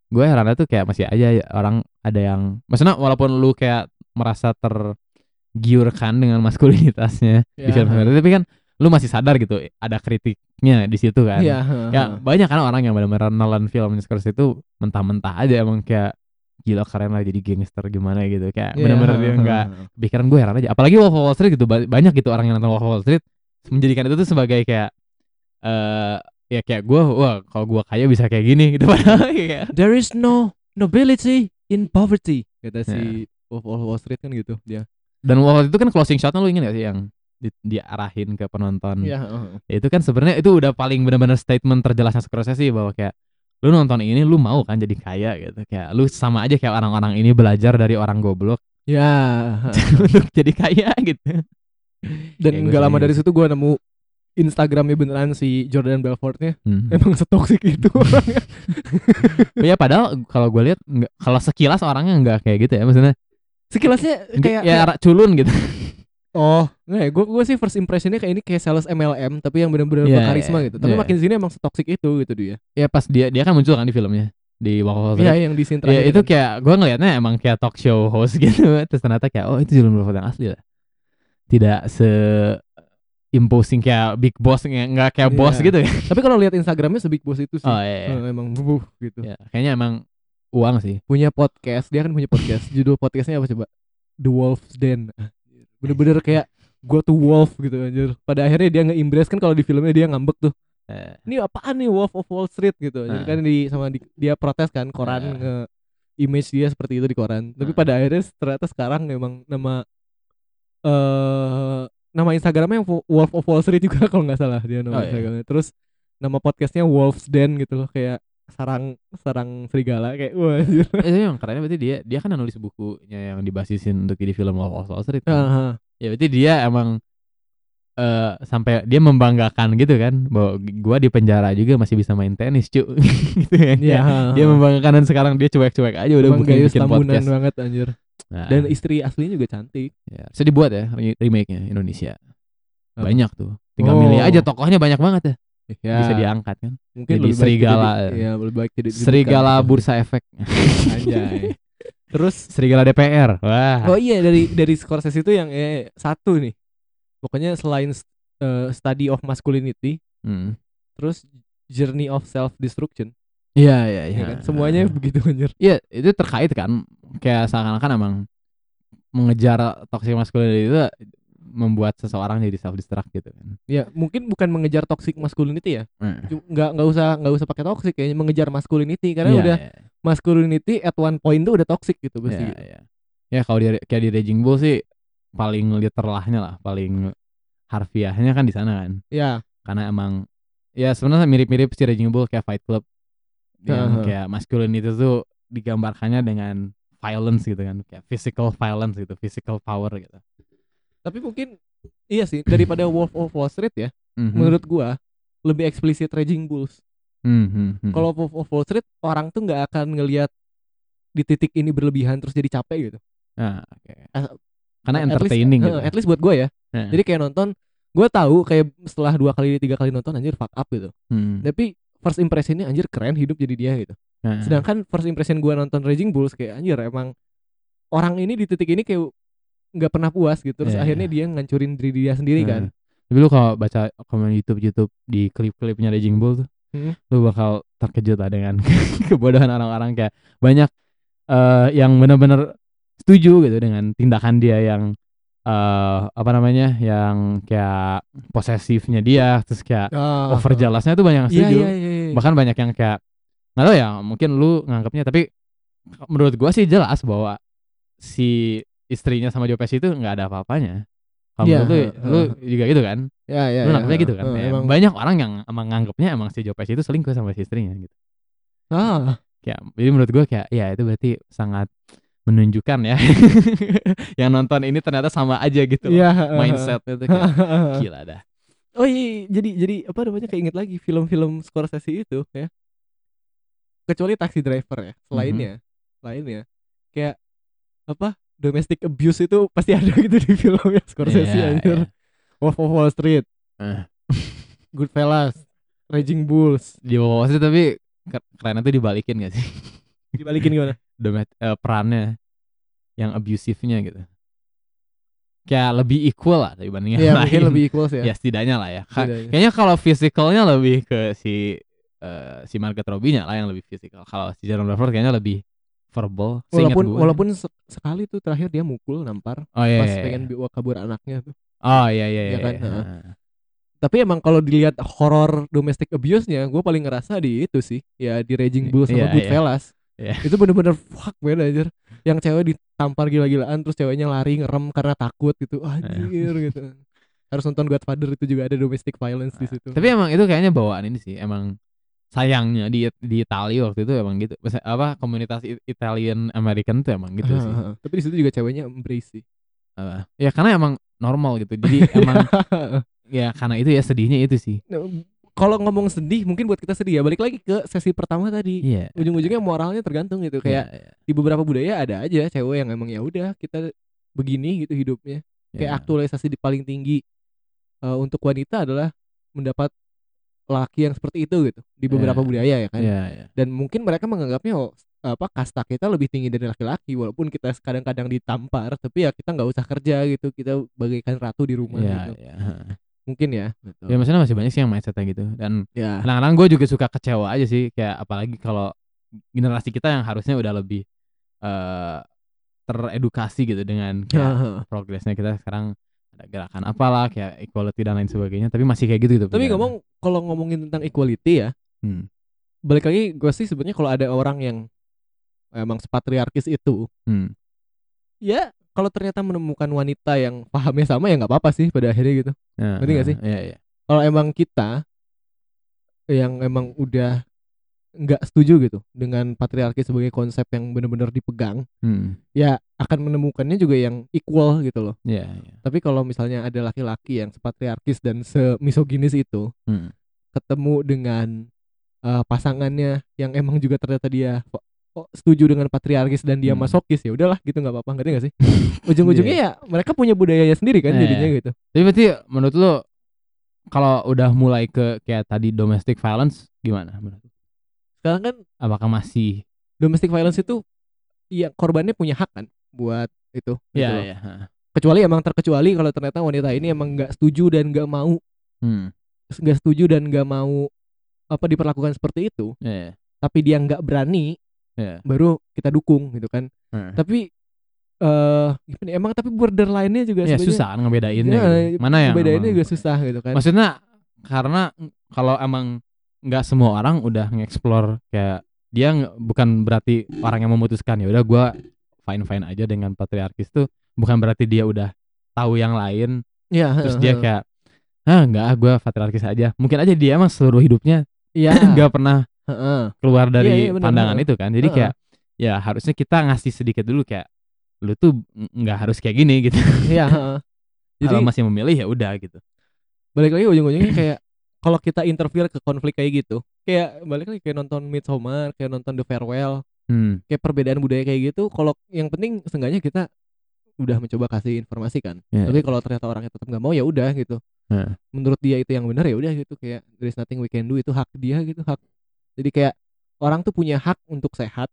Speaker 3: Gue herannya tuh kayak masih aja orang ada yang maksudnya walaupun lu kayak merasa tergiurkan dengan maskulinitasnya di
Speaker 2: Ya.
Speaker 3: film tapi kan lu masih sadar gitu ada kritiknya di situ kan.
Speaker 2: Iya,
Speaker 3: Ya banyak kan orang yang benar-benar nelen film Scorsese itu mentah-mentah aja emang kayak gila keren lah jadi gangster gimana gitu. Kayak
Speaker 2: Iya,
Speaker 3: benar-benar dia nggak [LAUGHS] pikiran gue heran aja. Apalagi Wolf of Wall Street gitu ba- banyak gitu orang yang nonton Wolf of Wall Street menjadikan itu tuh sebagai kayak eh ya kayak gue wah kalau gue kaya bisa kayak gini gitu. [LAUGHS] Padahal kayak
Speaker 2: There is no nobility in poverty kata si Wolf of Wall Street kan gitu dia.
Speaker 3: dan waktu itu kan closing shotnya lu inget gak sih yang di, diarahin ke penonton?
Speaker 2: Iya, heeh.
Speaker 3: Ya, itu kan sebenarnya itu udah paling benar-benar statement terjelasnya Scorsese bahwa kayak lu nonton ini lu mau kan jadi kaya gitu. Kayak lu sama aja kayak orang-orang ini belajar dari orang goblok. [LAUGHS]
Speaker 2: Ya.
Speaker 3: untuk jadi kaya gitu.
Speaker 2: Dan nggak lama dari situ gua nemu Instagramnya beneran si Jordan Belfortnya.
Speaker 3: Hmm.
Speaker 2: emang setoksik itu [LAUGHS] orangnya.
Speaker 3: ya padahal kalau gue lihat kalau sekilas orangnya nggak kayak gitu ya maksudnya.
Speaker 2: Sekilasnya kayak,
Speaker 3: ya
Speaker 2: kayak-
Speaker 3: culun gitu
Speaker 2: oh. Nggak ya gue gue sih first impressionnya kayak ini kayak sales MLM tapi yang bener-bener
Speaker 3: Iya,
Speaker 2: berkarisma
Speaker 3: iya,
Speaker 2: gitu. tapi
Speaker 3: iya.
Speaker 2: makin sini emang setoksik itu gitu dia.
Speaker 3: Ya pas dia dia kan muncul kan di filmnya di Walk of
Speaker 2: Iya yang di scene
Speaker 3: ya
Speaker 2: terakhir
Speaker 3: itu
Speaker 2: kan.
Speaker 3: kayak gue ngelihatnya emang kayak talk show host [LAUGHS] gitu. Terus ternyata kayak oh itu Jordan Belfort yang asli lah. Tidak se imposing kayak big boss nggak kayak
Speaker 2: Iya.
Speaker 3: bos gitu ya.
Speaker 2: Tapi kalau lihat Instagramnya sebig bos itu sih.
Speaker 3: Oh iya, iya.
Speaker 2: Eh, emang bubuh gitu.
Speaker 3: Ya, kayaknya emang uang sih.
Speaker 2: Punya podcast dia kan punya podcast. Judul podcastnya apa coba? The Wolf's Den bener-bener kayak go to wolf gitu anjir pada akhirnya dia nge-embrace kan kalau di filmnya dia ngambek tuh
Speaker 3: Eh,
Speaker 2: ini apaan nih Wolf of Wall Street gitu jadi
Speaker 3: Nah.
Speaker 2: kan di sama di- dia protes kan koran
Speaker 3: Nah.
Speaker 2: nge image dia seperti itu di koran tapi
Speaker 3: Nah.
Speaker 2: pada akhirnya ternyata sekarang memang nama eh nama Instagramnya Wo- Wolf of Wall Street juga [LAUGHS] kalau nggak salah dia nama
Speaker 3: Oh, iya.
Speaker 2: Instagramnya terus nama podcastnya Wolf's Den gitu loh kayak sarang sarang serigala kayak wah anjir.
Speaker 3: Itu yang kerennya berarti dia dia kan yang nulis bukunya yang dibasisin untuk jadi film Wolf of Wall Street kan.
Speaker 2: Aha.
Speaker 3: ya berarti dia emang eh sampai dia membanggakan gitu kan bahwa gua di penjara juga masih bisa main tenis cu. [LAUGHS] Gitu kan
Speaker 2: Iya,
Speaker 3: Kayak dia membanggakan dan sekarang dia cuek-cuek aja udah
Speaker 2: Emang
Speaker 3: bikin, bikin podcast.
Speaker 2: banget anjir.
Speaker 3: Nah,
Speaker 2: dan istri aslinya juga cantik.
Speaker 3: Ya. bisa dibuat ya re- remake-nya Indonesia. Banyak tuh. Tinggal
Speaker 2: Oh.
Speaker 3: milih aja tokohnya banyak banget ya,
Speaker 2: ya
Speaker 3: bisa diangkat kan?
Speaker 2: Mungkin
Speaker 3: jadi
Speaker 2: lebih baik
Speaker 3: serigala.
Speaker 2: jadi- iya lebih baik jadi
Speaker 3: serigala bursa efek.
Speaker 2: Anjay. Terus?
Speaker 3: Serigala DPR wah.
Speaker 2: Oh iya dari dari Scorsese itu yang eh, satu nih. Pokoknya selain eh, study of masculinity
Speaker 3: Hmm.
Speaker 2: terus journey of self destruction
Speaker 3: Iya iya. Iya.
Speaker 2: ya kan? Semuanya begitu anjir.
Speaker 3: Iya itu terkait kan? Kayak seakan-akan emang mengejar toxic masculinity itu membuat seseorang jadi self destruct gitu kan.
Speaker 2: ya mungkin bukan mengejar toxic masculinity ya Cu- nggak nggak usah nggak usah pakai toxic kayaknya mengejar masculinity karena
Speaker 3: iya,
Speaker 2: udah
Speaker 3: iya,
Speaker 2: masculinity at one point tuh udah toxic gitu pasti
Speaker 3: iya, iya. Ya kalau di kayak di Raging Bull sih paling literalnya lah, paling harfiahnya kan di sana kan.
Speaker 2: ya
Speaker 3: Karena emang ya sebenarnya mirip-mirip si Raging Bull kayak Fight Club yang
Speaker 2: Aha.
Speaker 3: kayak masculinity tuh digambarkannya dengan violence gitu kan, kayak physical violence gitu, physical power gitu.
Speaker 2: Tapi mungkin iya sih daripada [LAUGHS] Wolf of Wall Street ya
Speaker 3: Mhm.
Speaker 2: menurut gua lebih eksplisit Raging Bulls
Speaker 3: Hmm, hmm, hmm.
Speaker 2: kalau Wolf of Wall Street orang tuh nggak akan ngelihat di titik ini berlebihan terus jadi capek gitu
Speaker 3: Nah, oke.
Speaker 2: As-
Speaker 3: Karena
Speaker 2: At least-
Speaker 3: entertaining
Speaker 2: eh,
Speaker 3: gitu.
Speaker 2: at least buat gua ya
Speaker 3: Nah,
Speaker 2: jadi kayak nonton gua tahu kayak setelah dua kali tiga kali nonton anjir fuck up gitu
Speaker 3: hmm.
Speaker 2: tapi first impressionnya anjir keren hidup jadi dia gitu
Speaker 3: Nah,
Speaker 2: sedangkan first impression gua nonton Raging Bulls kayak anjir emang orang ini di titik ini kayak nggak pernah puas gitu. Terus
Speaker 3: Iya,
Speaker 2: akhirnya dia ngancurin diri dia sendiri kan.
Speaker 3: Nah, Tapi lu kalau baca komen YouTube YouTube di klip-klipnya Raging Bull tuh,
Speaker 2: Hmm.
Speaker 3: lu bakal terkejut lah dengan [LAUGHS] kebodohan orang-orang kayak banyak eh yang benar-benar setuju gitu dengan tindakan dia yang eh apa namanya yang kayak posesifnya dia terus kayak
Speaker 2: Ah,
Speaker 3: over jealousnya tuh banyak yang
Speaker 2: iya
Speaker 3: setuju.
Speaker 2: iya iya iya.
Speaker 3: bahkan banyak yang kayak nggak tahu ya mungkin lu nganggapnya tapi menurut gua sih jelas bahwa si istrinya sama Joe Pesci itu nggak ada apa-apanya. Kalau
Speaker 2: Iya,
Speaker 3: menurut lu,
Speaker 2: heeh,
Speaker 3: lu juga gitu kan?
Speaker 2: Ya ya
Speaker 3: lu
Speaker 2: ya,
Speaker 3: nangkepnya gitu kan?
Speaker 2: Heeh,
Speaker 3: Ya,
Speaker 2: emang
Speaker 3: banyak orang yang emang nganggapnya emang si Joe Pesci itu selingkuh sama si istrinya gitu.
Speaker 2: Ah.
Speaker 3: Kayak jadi menurut gua kayak ya itu berarti sangat menunjukkan ya. [LAUGHS] Yang nonton ini ternyata sama aja gitu loh.
Speaker 2: iya heeh,
Speaker 3: mindset itu kayak [LAUGHS] gila dah.
Speaker 2: Oh iya, iya, jadi jadi apa namanya keinget lagi film-film Scorsese itu ya. Kecuali Taxi Driver ya, selainnya, selainnya kayak apa domestic abuse itu pasti ada [LAUGHS] gitu di filmnya Scorsese
Speaker 3: Iya,
Speaker 2: anjir.
Speaker 3: iya.
Speaker 2: Wolf of Wall Street,
Speaker 3: Eh. [LAUGHS]
Speaker 2: Goodfellas, Raging Bulls.
Speaker 3: di bawah sih tapi ke- keren itu dibalikin gak sih [LAUGHS]
Speaker 2: Dibalikin gimana?
Speaker 3: Domet, eh, perannya yang abusifnya gitu kayak lebih equal lah dibanding yang
Speaker 2: Iya,
Speaker 3: lain
Speaker 2: mungkin lebih equal sih
Speaker 3: ya
Speaker 2: ya.
Speaker 3: setidaknya lah ya
Speaker 2: Setidaknya.
Speaker 3: kayaknya kalau physicalnya lebih ke si eh, si Margaret Robbie-nya lah yang lebih physical kalau si Jerome Brevard kayaknya lebih verbal
Speaker 2: Walaupun
Speaker 3: gua.
Speaker 2: walaupun se- sekali tuh terakhir dia mukul nampar
Speaker 3: oh iya,
Speaker 2: pas
Speaker 3: iya, iya.
Speaker 2: pengen bawa kabur anaknya tuh.
Speaker 3: oh iya iya iya,
Speaker 2: Iya kan,
Speaker 3: iya.
Speaker 2: heeh. Tapi emang kalau dilihat horror domestic abuse-nya, gue paling ngerasa di itu sih, ya di Raging Bull
Speaker 3: Iya,
Speaker 2: sama
Speaker 3: iya.
Speaker 2: Goodfellas.
Speaker 3: Iya.
Speaker 2: Itu bener-bener fuck man anjir. Yang cewek ditampar gila-gilaan terus ceweknya lari ngerem karena takut gitu. Anjir gitu. Harus nonton Godfather itu juga ada domestic violence di situ.
Speaker 3: tapi emang itu kayaknya bawaan ini sih emang sayangnya di di Italia waktu itu emang gitu apa komunitas Italian American tuh emang gitu sih [LAUGHS]
Speaker 2: Tapi di situ juga ceweknya embrace sih.
Speaker 3: ya karena emang normal gitu jadi emang [LAUGHS] ya karena itu ya sedihnya itu sih
Speaker 2: Nah, Kalau ngomong sedih mungkin buat kita sedih ya balik lagi ke sesi pertama tadi.
Speaker 3: iya
Speaker 2: Ujung-ujungnya moralnya tergantung gitu kayak
Speaker 3: Iya, iya.
Speaker 2: di beberapa budaya ada aja cewek yang emang ya udah kita begini gitu hidupnya. kayak
Speaker 3: Iya.
Speaker 2: aktualisasi di paling tinggi eh, untuk wanita adalah mendapat laki yang seperti itu gitu di beberapa
Speaker 3: Iya.
Speaker 2: budaya ya kan
Speaker 3: Iya, iya.
Speaker 2: dan mungkin mereka menganggapnya oh, apa kasta kita lebih tinggi dari laki-laki walaupun kita kadang-kadang ditampar tapi ya kita nggak usah kerja gitu kita bagaikan ratu di rumah
Speaker 3: Iya,
Speaker 2: gitu
Speaker 3: iya.
Speaker 2: mungkin ya gitu.
Speaker 3: Ya maksudnya masih banyak sih yang mindsetnya gitu dan
Speaker 2: ya
Speaker 3: kadang-kadang gue juga suka kecewa aja sih kayak apalagi kalau generasi kita yang harusnya udah lebih eh teredukasi gitu dengan kayak [LAUGHS] progresnya kita sekarang gerakan apalah kayak equality dan lain sebagainya tapi masih kayak gitu gitu
Speaker 2: tapi ngomong kalau ngomongin tentang equality ya
Speaker 3: Hmm.
Speaker 2: balik lagi gue sih sebenarnya kalau ada orang yang emang sepatriarkis itu
Speaker 3: Hmm.
Speaker 2: ya kalau ternyata menemukan wanita yang pahamnya sama ya nggak apa-apa sih pada akhirnya gitu
Speaker 3: Ya,
Speaker 2: Ngerti nggak sih?
Speaker 3: Iya, iya.
Speaker 2: kalau emang kita yang emang udah nggak setuju gitu dengan patriarki sebagai konsep yang benar-benar dipegang
Speaker 3: Hmm.
Speaker 2: ya akan menemukannya juga yang equal gitu loh
Speaker 3: Iya, iya.
Speaker 2: tapi kalau misalnya ada laki-laki yang sepatriarkis dan semisoginis itu
Speaker 3: Hmm.
Speaker 2: ketemu dengan eh, pasangannya yang emang juga ternyata dia kok- kok setuju dengan patriarkis dan dia
Speaker 3: Hmm.
Speaker 2: masokis ya udahlah gitu nggak apa-apa ngerti gak sih [LAUGHS] ujung-ujungnya ya mereka punya budayanya sendiri kan
Speaker 3: Iya,
Speaker 2: jadinya
Speaker 3: iya.
Speaker 2: gitu
Speaker 3: Tapi berarti menurut lu kalau udah mulai ke kayak tadi domestic violence gimana menurut?
Speaker 2: Sekarang kan
Speaker 3: Apakah masih
Speaker 2: domestic violence itu ya korbannya punya hak kan buat itu gitu
Speaker 3: Iya,
Speaker 2: loh.
Speaker 3: iya. ha.
Speaker 2: kecuali emang terkecuali kalau ternyata wanita ini emang nggak setuju dan nggak mau
Speaker 3: Hmm.
Speaker 2: nggak setuju dan nggak mau apa diperlakukan seperti itu
Speaker 3: Iya, iya.
Speaker 2: tapi dia nggak berani
Speaker 3: Iya.
Speaker 2: baru kita dukung gitu kan
Speaker 3: Heeh.
Speaker 2: tapi eh gimana ya, emang tapi borderline-nya juga
Speaker 3: Ya
Speaker 2: sebenarnya
Speaker 3: susah kan ngebedainnya.
Speaker 2: Ya,
Speaker 3: gitu. Mana yang
Speaker 2: bedainnya
Speaker 3: emang-
Speaker 2: juga susah gitu kan
Speaker 3: Maksudnya karena kalau emang nggak semua orang udah nge-explore kayak dia bukan berarti orang yang memutuskan ya udah gua fine fine aja dengan patriarkis tuh bukan berarti dia udah tahu yang lain
Speaker 2: ya
Speaker 3: terus dia kayak ah nggak ah gua patriarkis aja. Mungkin aja dia emang seluruh hidupnya
Speaker 2: ya [LAUGHS]
Speaker 3: nggak pernah keluar dari
Speaker 2: Iya, iya, benar,
Speaker 3: pandangan
Speaker 2: benar.
Speaker 3: itu kan. Jadi kayak ya harusnya kita ngasih sedikit dulu kayak lu tuh nggak harus kayak gini gitu.
Speaker 2: Iya, heeh. [LAUGHS] jadi
Speaker 3: kalau masih memilih ya udah gitu.
Speaker 2: Balik lagi ujung-ujungnya kayak kalau kita interfere ke konflik kayak gitu kayak balik lagi kayak nonton Midsommar kayak nonton The Farewell
Speaker 3: hmm.
Speaker 2: kayak perbedaan budaya kayak gitu kalau yang penting seenggaknya kita udah mencoba kasih informasi kan
Speaker 3: Ya,
Speaker 2: tapi kalau ternyata orangnya tetap nggak mau ya udah gitu
Speaker 3: Heeh.
Speaker 2: menurut dia itu yang benar ya udah gitu kayak there is nothing we can do itu hak dia gitu hak jadi kayak orang tuh punya hak untuk sehat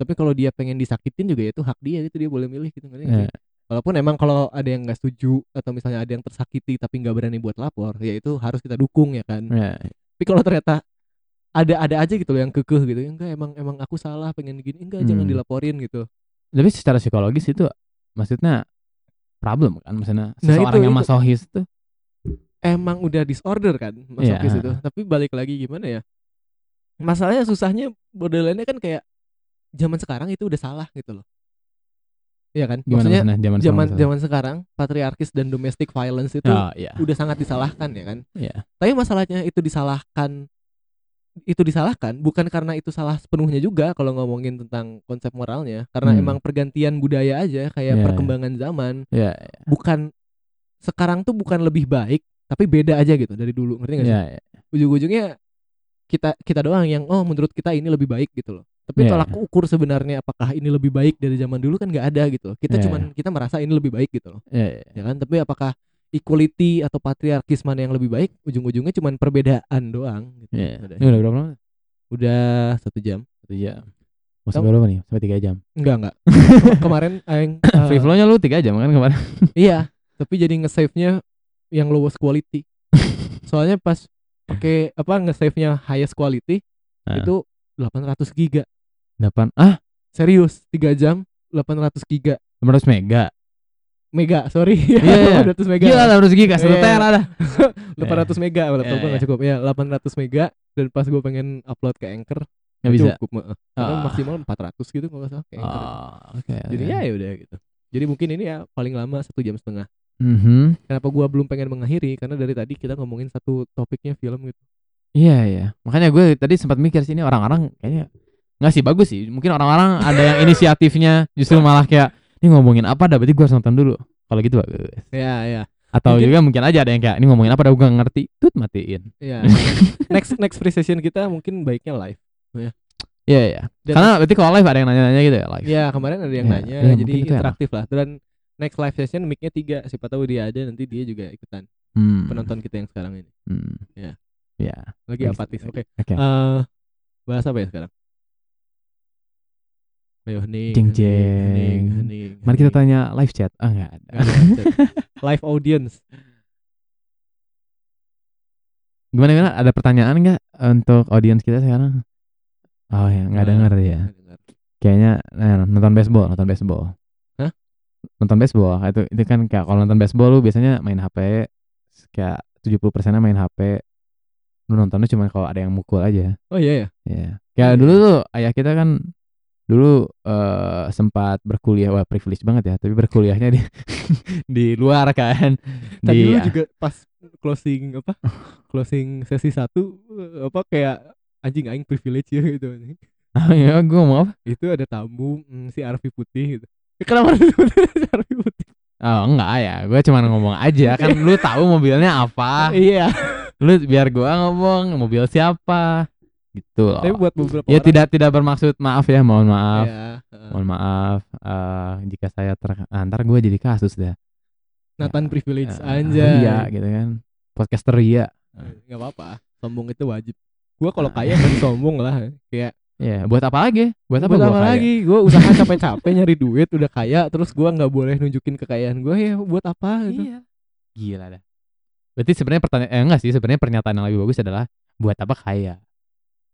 Speaker 2: tapi kalau dia pengen disakitin juga ya itu hak dia gitu dia boleh milih gitu ngerti sih? Walaupun emang kalau ada yang nggak setuju atau misalnya ada yang tersakiti tapi nggak berani buat lapor, ya itu harus kita dukung ya kan.
Speaker 3: Ya,
Speaker 2: Tapi kalau ternyata ada ada aja gitu loh yang kekeh gitu, enggak emang emang aku salah pengen gini, enggak jangan
Speaker 3: Hmm.
Speaker 2: dilaporin gitu.
Speaker 3: tapi secara psikologis itu maksudnya problem kan maksudnya
Speaker 2: Nah,
Speaker 3: seseorang
Speaker 2: itu-
Speaker 3: yang
Speaker 2: itu.
Speaker 3: masohis tuh
Speaker 2: Emang udah disorder kan masokis
Speaker 3: Iya.
Speaker 2: itu. Tapi balik lagi gimana ya? Masalahnya susahnya borderline kan kayak zaman sekarang itu udah salah gitu loh. Iya kan?
Speaker 3: gimana
Speaker 2: Maksudnya
Speaker 3: maksudnya zaman
Speaker 2: zaman
Speaker 3: sekarang?
Speaker 2: zaman sekarang patriarkis dan domestic violence itu
Speaker 3: Oh, iya.
Speaker 2: udah sangat disalahkan ya kan.
Speaker 3: Iya.
Speaker 2: Tapi masalahnya itu disalahkan itu disalahkan bukan karena itu salah sepenuhnya juga kalau ngomongin tentang konsep moralnya karena
Speaker 3: Hmm.
Speaker 2: emang pergantian budaya aja kayak
Speaker 3: Iya,
Speaker 2: perkembangan zaman
Speaker 3: Ya,
Speaker 2: bukan sekarang tuh bukan lebih baik tapi beda aja gitu dari dulu ngerti gak sih?
Speaker 3: ya, ya.
Speaker 2: Ujung-ujungnya kita kita doang yang oh menurut kita ini lebih baik gitu loh. Tapi
Speaker 3: Iya.
Speaker 2: tolak ukur sebenarnya apakah ini lebih baik dari zaman dulu kan nggak ada gitu. Kita
Speaker 3: Iya,
Speaker 2: cuman kita merasa ini lebih baik gitu loh
Speaker 3: Ya, ya.
Speaker 2: ya kan tapi apakah equality atau patriarkis mana yang lebih baik ujung-ujungnya cuman perbedaan doang gitu.
Speaker 3: Ya.
Speaker 2: udah
Speaker 3: Ini udah berapa lama?
Speaker 2: udah satu jam
Speaker 3: Satu jam. Mau sampai berapa nih? Sampai tiga jam.
Speaker 2: enggak enggak [LAUGHS] kemarin aing [COUGHS] eh,
Speaker 3: Free flow-nya lu tiga jam kan kemarin? [LAUGHS]
Speaker 2: iya tapi jadi nge-save-nya yang lowest quality [LAUGHS] soalnya pas pakai apa nge-save-nya highest quality
Speaker 3: Ah.
Speaker 2: itu 800 giga
Speaker 3: Delapan. Ah,
Speaker 2: serius 3 jam 800 giga
Speaker 3: 500 mega.
Speaker 2: mega sorry
Speaker 3: Iya, [LAUGHS] iya.
Speaker 2: 800 mega
Speaker 3: Gila, 500 giga satu
Speaker 2: Iya.
Speaker 3: tera dah. [LAUGHS]
Speaker 2: 800 mega laptop
Speaker 3: Iya,
Speaker 2: gue
Speaker 3: iya.
Speaker 2: gak cukup ya 800 mega dan pas gue pengen upload ke Anchor
Speaker 3: Nggak bisa.
Speaker 2: cukup. Karena
Speaker 3: Ah.
Speaker 2: maksimal 400 gitu kalau nggak salah ke Anchor.
Speaker 3: Oh, oke.
Speaker 2: Jadi
Speaker 3: oke.
Speaker 2: ya ya udah gitu. Jadi mungkin ini ya paling lama satu jam setengah.
Speaker 3: Mhm.
Speaker 2: Kenapa gua belum pengen mengakhiri? Karena dari tadi kita ngomongin satu topiknya film gitu.
Speaker 3: Iya, iya. Makanya gue tadi sempat mikir sih ini orang-orang kayaknya nggak sih bagus sih. Mungkin orang-orang ada yang inisiatifnya justru malah kayak ini ngomongin apa dah berarti gue harus nonton dulu. Kalau gitu bagus.
Speaker 2: Ya ya
Speaker 3: Atau
Speaker 2: Mungkin-
Speaker 3: juga mungkin aja ada yang kayak ini ngomongin apa dah gue nggak ngerti. Tut matiin.
Speaker 2: ya. [LAUGHS] next next free session kita mungkin baiknya live.
Speaker 3: Iya, iya.
Speaker 2: Dan-
Speaker 3: Karena berarti kalau live ada yang nanya-nanya gitu ya live.
Speaker 2: Ya kemarin ada yang
Speaker 3: Ya,
Speaker 2: nanya,
Speaker 3: ya,
Speaker 2: jadi interaktif lah. Dan next live session mic-nya tiga. Siapa tahu dia ada nanti dia juga ikutan
Speaker 3: Hmm.
Speaker 2: penonton kita yang sekarang ini.
Speaker 3: Hmm.
Speaker 2: Ya.
Speaker 3: Ya.
Speaker 2: Lagi apatis. Oke.
Speaker 3: Oke.
Speaker 2: Eh, bahas apa ya sekarang? Ayo hening.
Speaker 3: Jeng, jeng.
Speaker 2: hening, hening,
Speaker 3: Mari kita tanya live chat. Ah enggak ada.
Speaker 2: Nggak ada chat. [LAUGHS] Live audience.
Speaker 3: Gimana gimana? Ada pertanyaan nggak untuk audiens kita sekarang? Oh ya, nggak
Speaker 2: Nah,
Speaker 3: denger ya. Kayaknya nah, nonton baseball, nonton baseball.
Speaker 2: Hah?
Speaker 3: Nonton baseball. Itu itu kan kayak kalau nonton baseball lu biasanya main HP kayak 70 persennya main HP. Lu nontonnya cuma kalau ada yang mukul aja.
Speaker 2: Oh iya ya.
Speaker 3: Ya. Kayak
Speaker 2: Iya.
Speaker 3: dulu tuh ayah kita kan dulu eh, sempat berkuliah wah privilege banget ya, tapi berkuliahnya di [LAUGHS] di luar kan.
Speaker 2: Tadi
Speaker 3: di
Speaker 2: lu juga pas closing apa? closing sesi satu eh, apa kayak anjing aing privilege ya gitu.
Speaker 3: Ah, ya, gue ngomong apa?
Speaker 2: Itu ada tamu mm, si Arfi Putih gitu. Ya, Kenapa [LAUGHS] si Arfi Putih?
Speaker 3: Oh enggak ya, gue cuma ngomong aja kan lu tahu mobilnya apa,
Speaker 2: Iya.
Speaker 3: lu biar gua ngomong mobil siapa, gitu loh.
Speaker 2: Tapi buat beberapa
Speaker 3: Ya
Speaker 2: orang
Speaker 3: tidak tidak bermaksud maaf ya, mohon maaf,
Speaker 2: Iya, heeh.
Speaker 3: mohon maaf eh, jika saya ter, ah, gue jadi kasus deh.
Speaker 2: Nathan privilege
Speaker 3: Eh,
Speaker 2: anjay.
Speaker 3: Iya gitu kan, podcaster ria.
Speaker 2: Enggak apa-apa. Sombong itu wajib. Gua kalau kaya kan sombong lah. Kayak
Speaker 3: Ya buat apa lagi? Buat apa
Speaker 2: buat
Speaker 3: gua
Speaker 2: apa
Speaker 3: kaya?
Speaker 2: lagi? Gua usaha capek-capek nyari duit udah kaya terus gua nggak boleh nunjukin kekayaan gua ya buat apa gitu.
Speaker 3: Iya. Gila dah. Berarti sebenarnya pertanyaan eh enggak sih, sebenarnya pernyataan yang lebih bagus adalah buat apa kaya?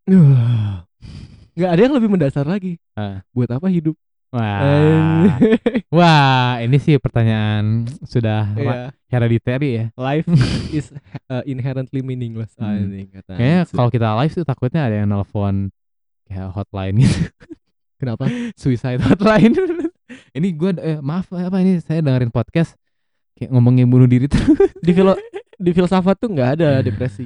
Speaker 3: [SIGHS]
Speaker 2: Nggak ada yang lebih mendasar lagi.
Speaker 3: Ah.
Speaker 2: Buat apa hidup?
Speaker 3: Wah.
Speaker 2: Anjay. [LAUGHS]
Speaker 3: Wah, ini sih pertanyaan sudah
Speaker 2: Iya.
Speaker 3: hereditary ya.
Speaker 2: Life [LAUGHS] is uh, inherently meaningless.
Speaker 3: Hmm.
Speaker 2: Kata.
Speaker 3: Kayaknya kalau kita live tuh takutnya ada yang nelpon kayak hotline gitu. [LAUGHS]
Speaker 2: Kenapa?
Speaker 3: Suicide hotline. ini gua eh, maaf apa ini saya dengerin podcast kayak ngomongin bunuh diri tuh.
Speaker 2: Di filo di filsafat tuh nggak ada depresi.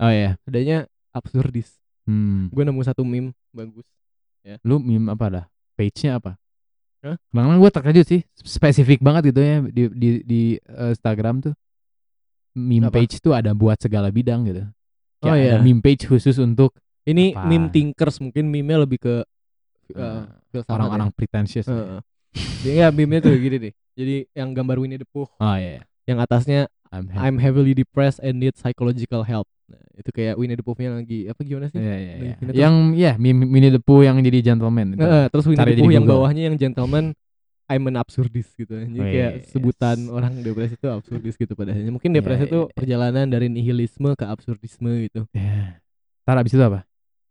Speaker 3: Oh iya.
Speaker 2: Adanya absurdis.
Speaker 3: Hmm.
Speaker 2: Gue nemu satu meme bagus.
Speaker 3: Lu meme apa dah? Page-nya apa?
Speaker 2: Hah?
Speaker 3: Karena gue terkejut sih, spesifik banget gitu ya di di di eh, Instagram tuh. Meme
Speaker 2: Apa?
Speaker 3: page tuh ada buat segala bidang gitu.
Speaker 2: Oh,
Speaker 3: Kayak
Speaker 2: iya.
Speaker 3: ada meme page khusus untuk
Speaker 2: Ini
Speaker 3: Apa?
Speaker 2: meme thinkers mungkin meme-nya lebih ke uh,
Speaker 3: eh,
Speaker 2: filsafat.
Speaker 3: orang-orang pretentious.
Speaker 2: ya.
Speaker 3: ya.
Speaker 2: Heeh. Jadi ya meme-nya tuh gini deh. Jadi yang gambar Winnie the Pooh,
Speaker 3: Oh iya. iya.
Speaker 2: yang atasnya
Speaker 3: I'm.
Speaker 2: I'm heavily depressed and need psychological help. Nah, itu kayak Winnie the Pooh-nya lagi apa gimana sih?
Speaker 3: Iya, iya, iya.
Speaker 2: Winnie the
Speaker 3: Yang ya meme Winnie the Pooh yang jadi gentleman itu.
Speaker 2: Heeh, terus Winnie the Pooh yang
Speaker 3: Google.
Speaker 2: bawahnya yang gentleman I'm an absurdist gitu jadi kayak
Speaker 3: Wes.
Speaker 2: sebutan orang depresi itu absurdis gitu pada akhirnya mungkin
Speaker 3: Iya,
Speaker 2: depresi
Speaker 3: iya,
Speaker 2: itu
Speaker 3: iya.
Speaker 2: perjalanan dari nihilisme ke absurdisme gitu
Speaker 3: Ya. Ntar abis itu apa?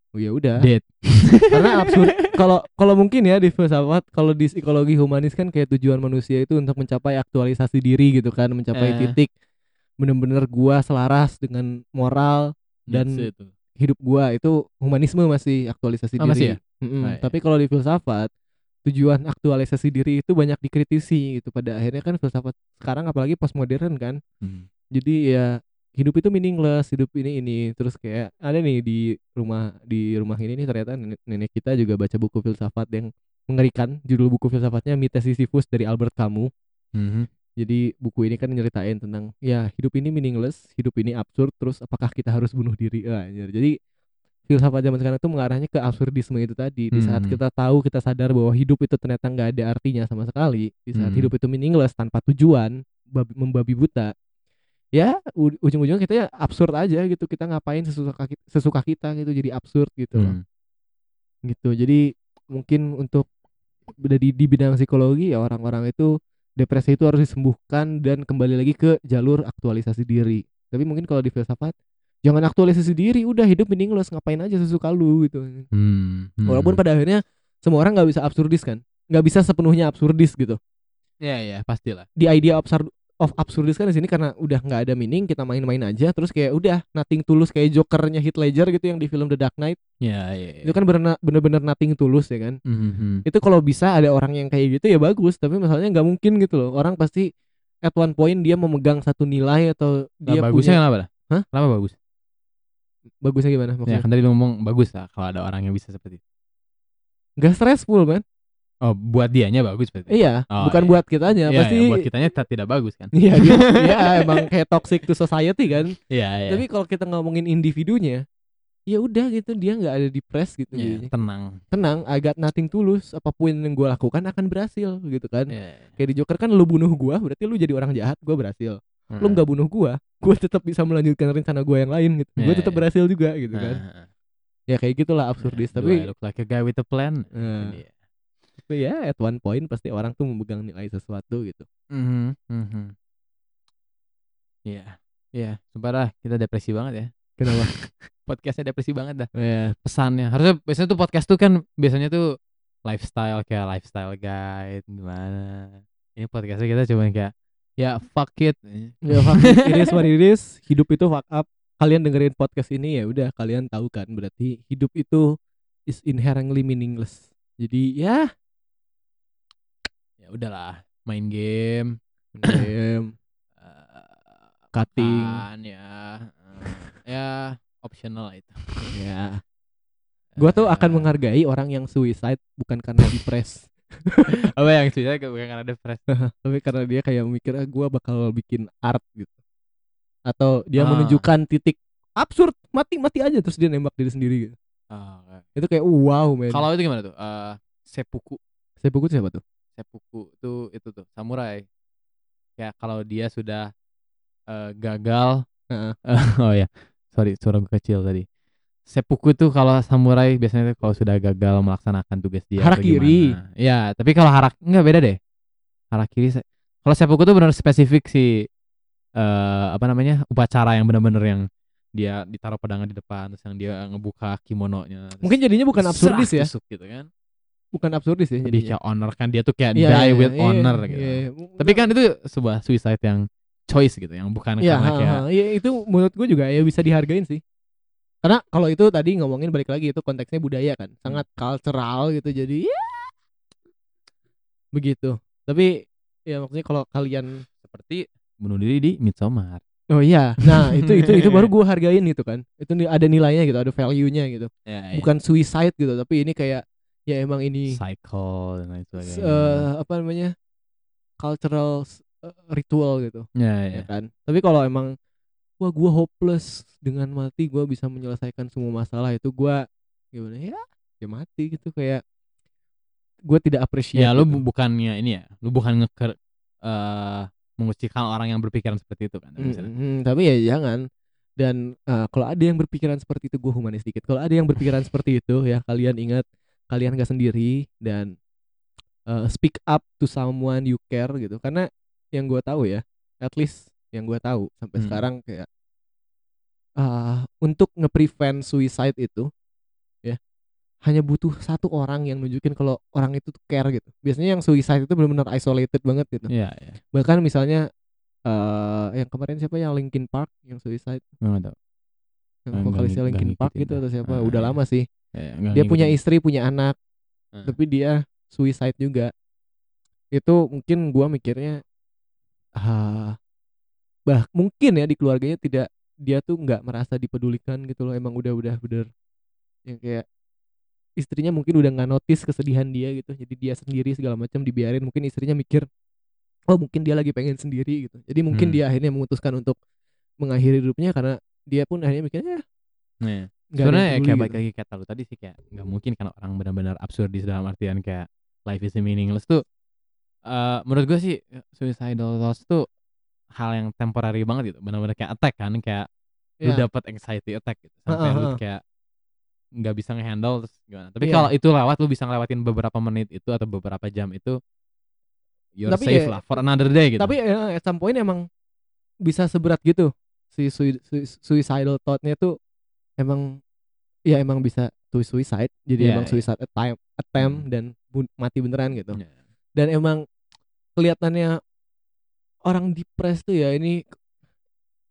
Speaker 2: oh ya udah
Speaker 3: Dead. [LAUGHS]
Speaker 2: karena absurd kalau kalau mungkin ya di filsafat kalau di psikologi humanis kan kayak tujuan manusia itu untuk mencapai aktualisasi diri gitu kan mencapai
Speaker 3: Eh.
Speaker 2: titik bener-bener gua selaras dengan moral dan
Speaker 3: itu.
Speaker 2: hidup gua itu humanisme masih aktualisasi
Speaker 3: Oh,
Speaker 2: diri
Speaker 3: masih ya? Oh, iya.
Speaker 2: tapi kalau di filsafat tujuan aktualisasi diri itu banyak dikritisi gitu pada akhirnya kan filsafat sekarang apalagi postmodern kan
Speaker 3: Hmm.
Speaker 2: jadi ya hidup itu meaningless hidup ini ini terus kayak ada nih di rumah di rumah ini nih ternyata nenek, kita juga baca buku filsafat yang mengerikan judul buku filsafatnya Mites Sisyphus dari Albert Camus
Speaker 3: Mhm.
Speaker 2: Jadi buku ini kan nyeritain tentang ya hidup ini meaningless hidup ini absurd terus apakah kita harus bunuh diri Ah, anjir. jadi filsafat zaman sekarang itu mengarahnya ke absurdisme itu tadi di saat
Speaker 3: Hmm.
Speaker 2: kita tahu kita sadar bahwa hidup itu ternyata nggak ada artinya sama sekali di saat
Speaker 3: Hmm.
Speaker 2: hidup itu meaningless tanpa tujuan babi- membabi buta ya ujung-ujungnya kita ya absurd aja gitu kita ngapain sesuka kita, sesuka kita gitu jadi absurd gitu loh
Speaker 3: Hmm.
Speaker 2: gitu jadi mungkin untuk di, di bidang psikologi ya orang-orang itu depresi itu harus disembuhkan dan kembali lagi ke jalur aktualisasi diri tapi mungkin kalau di filsafat jangan aktualisasi diri udah hidup meaningless ngapain aja sesuka lu gitu
Speaker 3: Hmm. Hmm.
Speaker 2: walaupun pada akhirnya semua orang nggak bisa absurdis kan nggak bisa sepenuhnya absurdis gitu
Speaker 3: ya ya pastilah.
Speaker 2: di idea of, absur- of absurdis kan di sini karena udah nggak ada meaning kita main-main aja terus kayak udah nothing tulus kayak jokernya Heath Ledger gitu yang di film The Dark Knight
Speaker 3: Ya ya.
Speaker 2: itu kan bener- bener-bener nothing tulus ya kan
Speaker 3: Mhm.
Speaker 2: itu kalau bisa ada orang yang kayak gitu ya bagus tapi masalahnya nggak mungkin gitu loh orang pasti at one point dia memegang satu nilai atau
Speaker 3: Nah,
Speaker 2: dia
Speaker 3: bagusnya
Speaker 2: punya
Speaker 3: kenapa dah?
Speaker 2: Hah?
Speaker 3: Kenapa bagus?
Speaker 2: bagusnya gimana
Speaker 3: Ya
Speaker 2: maksudnya
Speaker 3: kan tadi lu ngomong bagus lah kalau ada orang yang bisa seperti itu.
Speaker 2: nggak stressful man
Speaker 3: Oh, buat dianya bagus berarti.
Speaker 2: iya
Speaker 3: Oh,
Speaker 2: bukan
Speaker 3: iya.
Speaker 2: buat kitanya
Speaker 3: Iya,
Speaker 2: pasti
Speaker 3: iya, buat kitanya ta- tidak bagus kan.
Speaker 2: iya [LAUGHS] dia emang kayak toxic to society kan
Speaker 3: Iya, iya.
Speaker 2: tapi kalau kita ngomongin individunya ya udah gitu dia nggak ada depres gitu
Speaker 3: Iya, tenang.
Speaker 2: tenang agak nothing tulus apa pun yang gue lakukan akan berhasil gitu kan
Speaker 3: Iya.
Speaker 2: kayak di Joker kan lu bunuh gua berarti lu jadi orang jahat gua berhasil lu
Speaker 3: Heeh.
Speaker 2: nggak bunuh gua gua tetap bisa melanjutkan rencana gua yang lain gitu gua
Speaker 3: Iya,
Speaker 2: tetap
Speaker 3: iya.
Speaker 2: berhasil juga gitu kan
Speaker 3: Heeh.
Speaker 2: ya kayak gitulah absurdis
Speaker 3: Do I
Speaker 2: tapi
Speaker 3: look like a guy with a plan. Iya.
Speaker 2: Ya at one point pasti orang tuh memegang nilai sesuatu gitu
Speaker 3: Mhm, mhm. Iya. Iya, sumpah dah kita depresi banget ya.
Speaker 2: kenapa [LAUGHS]
Speaker 3: Podcastnya depresi banget dah.
Speaker 2: ya
Speaker 3: Pesannya harusnya biasanya tuh podcast tuh kan biasanya tuh lifestyle kayak lifestyle guide gimana. Ini podcastnya kita cuma kayak ya fuck it.
Speaker 2: ya fuck it, it is what it is hidup itu fuck up kalian dengerin podcast ini ya udah kalian tahu kan berarti hidup itu is inherently meaningless jadi ya
Speaker 3: Ya udahlah, main game,
Speaker 2: game [CLEARS THROAT]
Speaker 3: eh,
Speaker 2: cutting
Speaker 3: makan, ya. eh, ya optional lah itu. [LAUGHS]
Speaker 2: ya gua tuh akan
Speaker 3: Eh,
Speaker 2: menghargai orang yang suicide bukan karena depres [LAUGHS]
Speaker 3: apa yang sudah bukan karena depresi. [LAUGHS]
Speaker 2: tapi karena dia kayak mikir ah, gue bakal bikin art gitu atau dia
Speaker 3: Ah.
Speaker 2: menunjukkan titik absurd mati mati aja terus dia nembak diri sendiri gitu
Speaker 3: Ah,
Speaker 2: itu kayak wow men
Speaker 3: Kalau itu gimana tuh? Eh seppuku.
Speaker 2: saya buku siapa tuh
Speaker 3: seppuku tuh itu tuh samurai. Ya kalau dia sudah eh, gagal [LAUGHS] oh ya sorry suara kecil tadi. Seppuku tuh kalau samurai biasanya tuh kalau sudah gagal melaksanakan tugas dia
Speaker 2: Harakiri.
Speaker 3: ya tapi kalau harak enggak beda deh. Harakiri se- kalau seppuku tuh benar spesifik si eh apa namanya upacara yang benar-benar yang dia ditaruh pedangan di depan terus yang dia ngebuka kimononya
Speaker 2: mungkin jadinya bukan absurdis ya?
Speaker 3: tusuk gitu kan
Speaker 2: bukan absurdis ya
Speaker 3: lebih kayak honor kan dia tuh kayak
Speaker 2: Iya,
Speaker 3: die
Speaker 2: iya,
Speaker 3: with
Speaker 2: iya,
Speaker 3: honor
Speaker 2: iya,
Speaker 3: gitu
Speaker 2: iya.
Speaker 3: tapi kan itu sebuah suicide yang choice gitu, yang bukan
Speaker 2: Iya,
Speaker 3: karena
Speaker 2: ha,
Speaker 3: kayak.
Speaker 2: Iya, itu menurut gue juga ya bisa dihargain sih. Karena kalau itu tadi ngomongin balik lagi itu konteksnya budaya kan, sangat cultural gitu. Jadi ya begitu. Tapi ya maksudnya kalau kalian
Speaker 3: seperti bunuh diri di Midsommar.
Speaker 2: Oh iya, nah itu itu itu baru [LAUGHS] gue hargain gitu kan. Itu ada nilainya gitu, ada value-nya gitu.
Speaker 3: Ya,
Speaker 2: Bukan suicide gitu, tapi ini kayak ya emang ini
Speaker 3: cycle dan lain sebagainya.
Speaker 2: eh, apa namanya cultural eh, ritual gitu.
Speaker 3: ya,
Speaker 2: ya
Speaker 3: ya.
Speaker 2: kan tapi kalau emang wah gua hopeless dengan mati gua bisa menyelesaikan semua masalah itu gua gimana ya ya mati gitu kayak gua tidak appreciate
Speaker 3: Ya, lu
Speaker 2: gitu.
Speaker 3: bu- bukannya ini ya, lu bukan ngeker eh mengucilkan orang yang berpikiran seperti itu kan.
Speaker 2: Mm,
Speaker 3: misalnya.
Speaker 2: mm, tapi ya jangan dan eh, kalau ada yang berpikiran seperti itu gua humanis dikit kalau ada yang berpikiran seperti itu ya kalian ingat kalian gak sendiri dan uh, speak up to someone you care gitu karena yang gue tahu ya at least yang gue tahu sampai
Speaker 3: Hmm.
Speaker 2: sekarang kayak uh, untuk nge-prevent suicide itu ya hanya butuh satu orang yang nunjukin kalau orang itu tuh care gitu biasanya yang suicide itu benar-benar isolated banget gitu
Speaker 3: Iya, iya.
Speaker 2: bahkan misalnya eh yang kemarin siapa yang Linkin Park yang suicide
Speaker 3: nggak tahu.
Speaker 2: yang vokalisnya Linkin Park gitu atau siapa
Speaker 3: Ah,
Speaker 2: udah
Speaker 3: iya.
Speaker 2: lama sih
Speaker 3: Nggak
Speaker 2: dia punya
Speaker 3: ngikutin.
Speaker 2: istri punya anak
Speaker 3: Ah.
Speaker 2: tapi dia suicide juga. Itu mungkin gua mikirnya ah bah mungkin ya di keluarganya tidak dia tuh nggak merasa dipedulikan gitu loh. Emang udah udah bener. Yang kayak istrinya mungkin udah nggak notice kesedihan dia gitu. Jadi dia sendiri segala macam dibiarin. Mungkin istrinya mikir oh mungkin dia lagi pengen sendiri gitu. Jadi mungkin
Speaker 3: Hmm.
Speaker 2: dia akhirnya memutuskan untuk mengakhiri hidupnya karena dia pun akhirnya mikirnya "Eh,
Speaker 3: Nah,
Speaker 2: yang
Speaker 3: sebenarnya ya kayak
Speaker 2: gitu."
Speaker 3: baik lagi kata lu tadi sih kayak nggak mungkin kan orang benar-benar absurdis dalam artian kayak life is meaningless tuh eh menurut gue sih suicidal thoughts tuh hal yang temporary banget gitu benar-benar kayak attack kan kayak lu
Speaker 2: Ya.
Speaker 3: dapat anxiety attack gitu sampai
Speaker 2: Heeh,
Speaker 3: lu kayak nggak bisa ngehandle terus gimana tapi
Speaker 2: Iya.
Speaker 3: kalau itu lewat lu bisa ngelewatin beberapa menit itu atau beberapa jam itu you're
Speaker 2: Tapi
Speaker 3: safe
Speaker 2: ya-
Speaker 3: lah for another day gitu
Speaker 2: Tapi ya, at some point emang bisa seberat gitu si sui- sui- suicidal thought-nya tuh emang ya emang bisa to suicide. Jadi
Speaker 3: Iya,
Speaker 2: emang
Speaker 3: iya.
Speaker 2: suicide attempt, attempt
Speaker 3: Hmm.
Speaker 2: dan mati beneran gitu.
Speaker 3: Ya.
Speaker 2: Dan emang kelihatannya orang depres tuh ya ini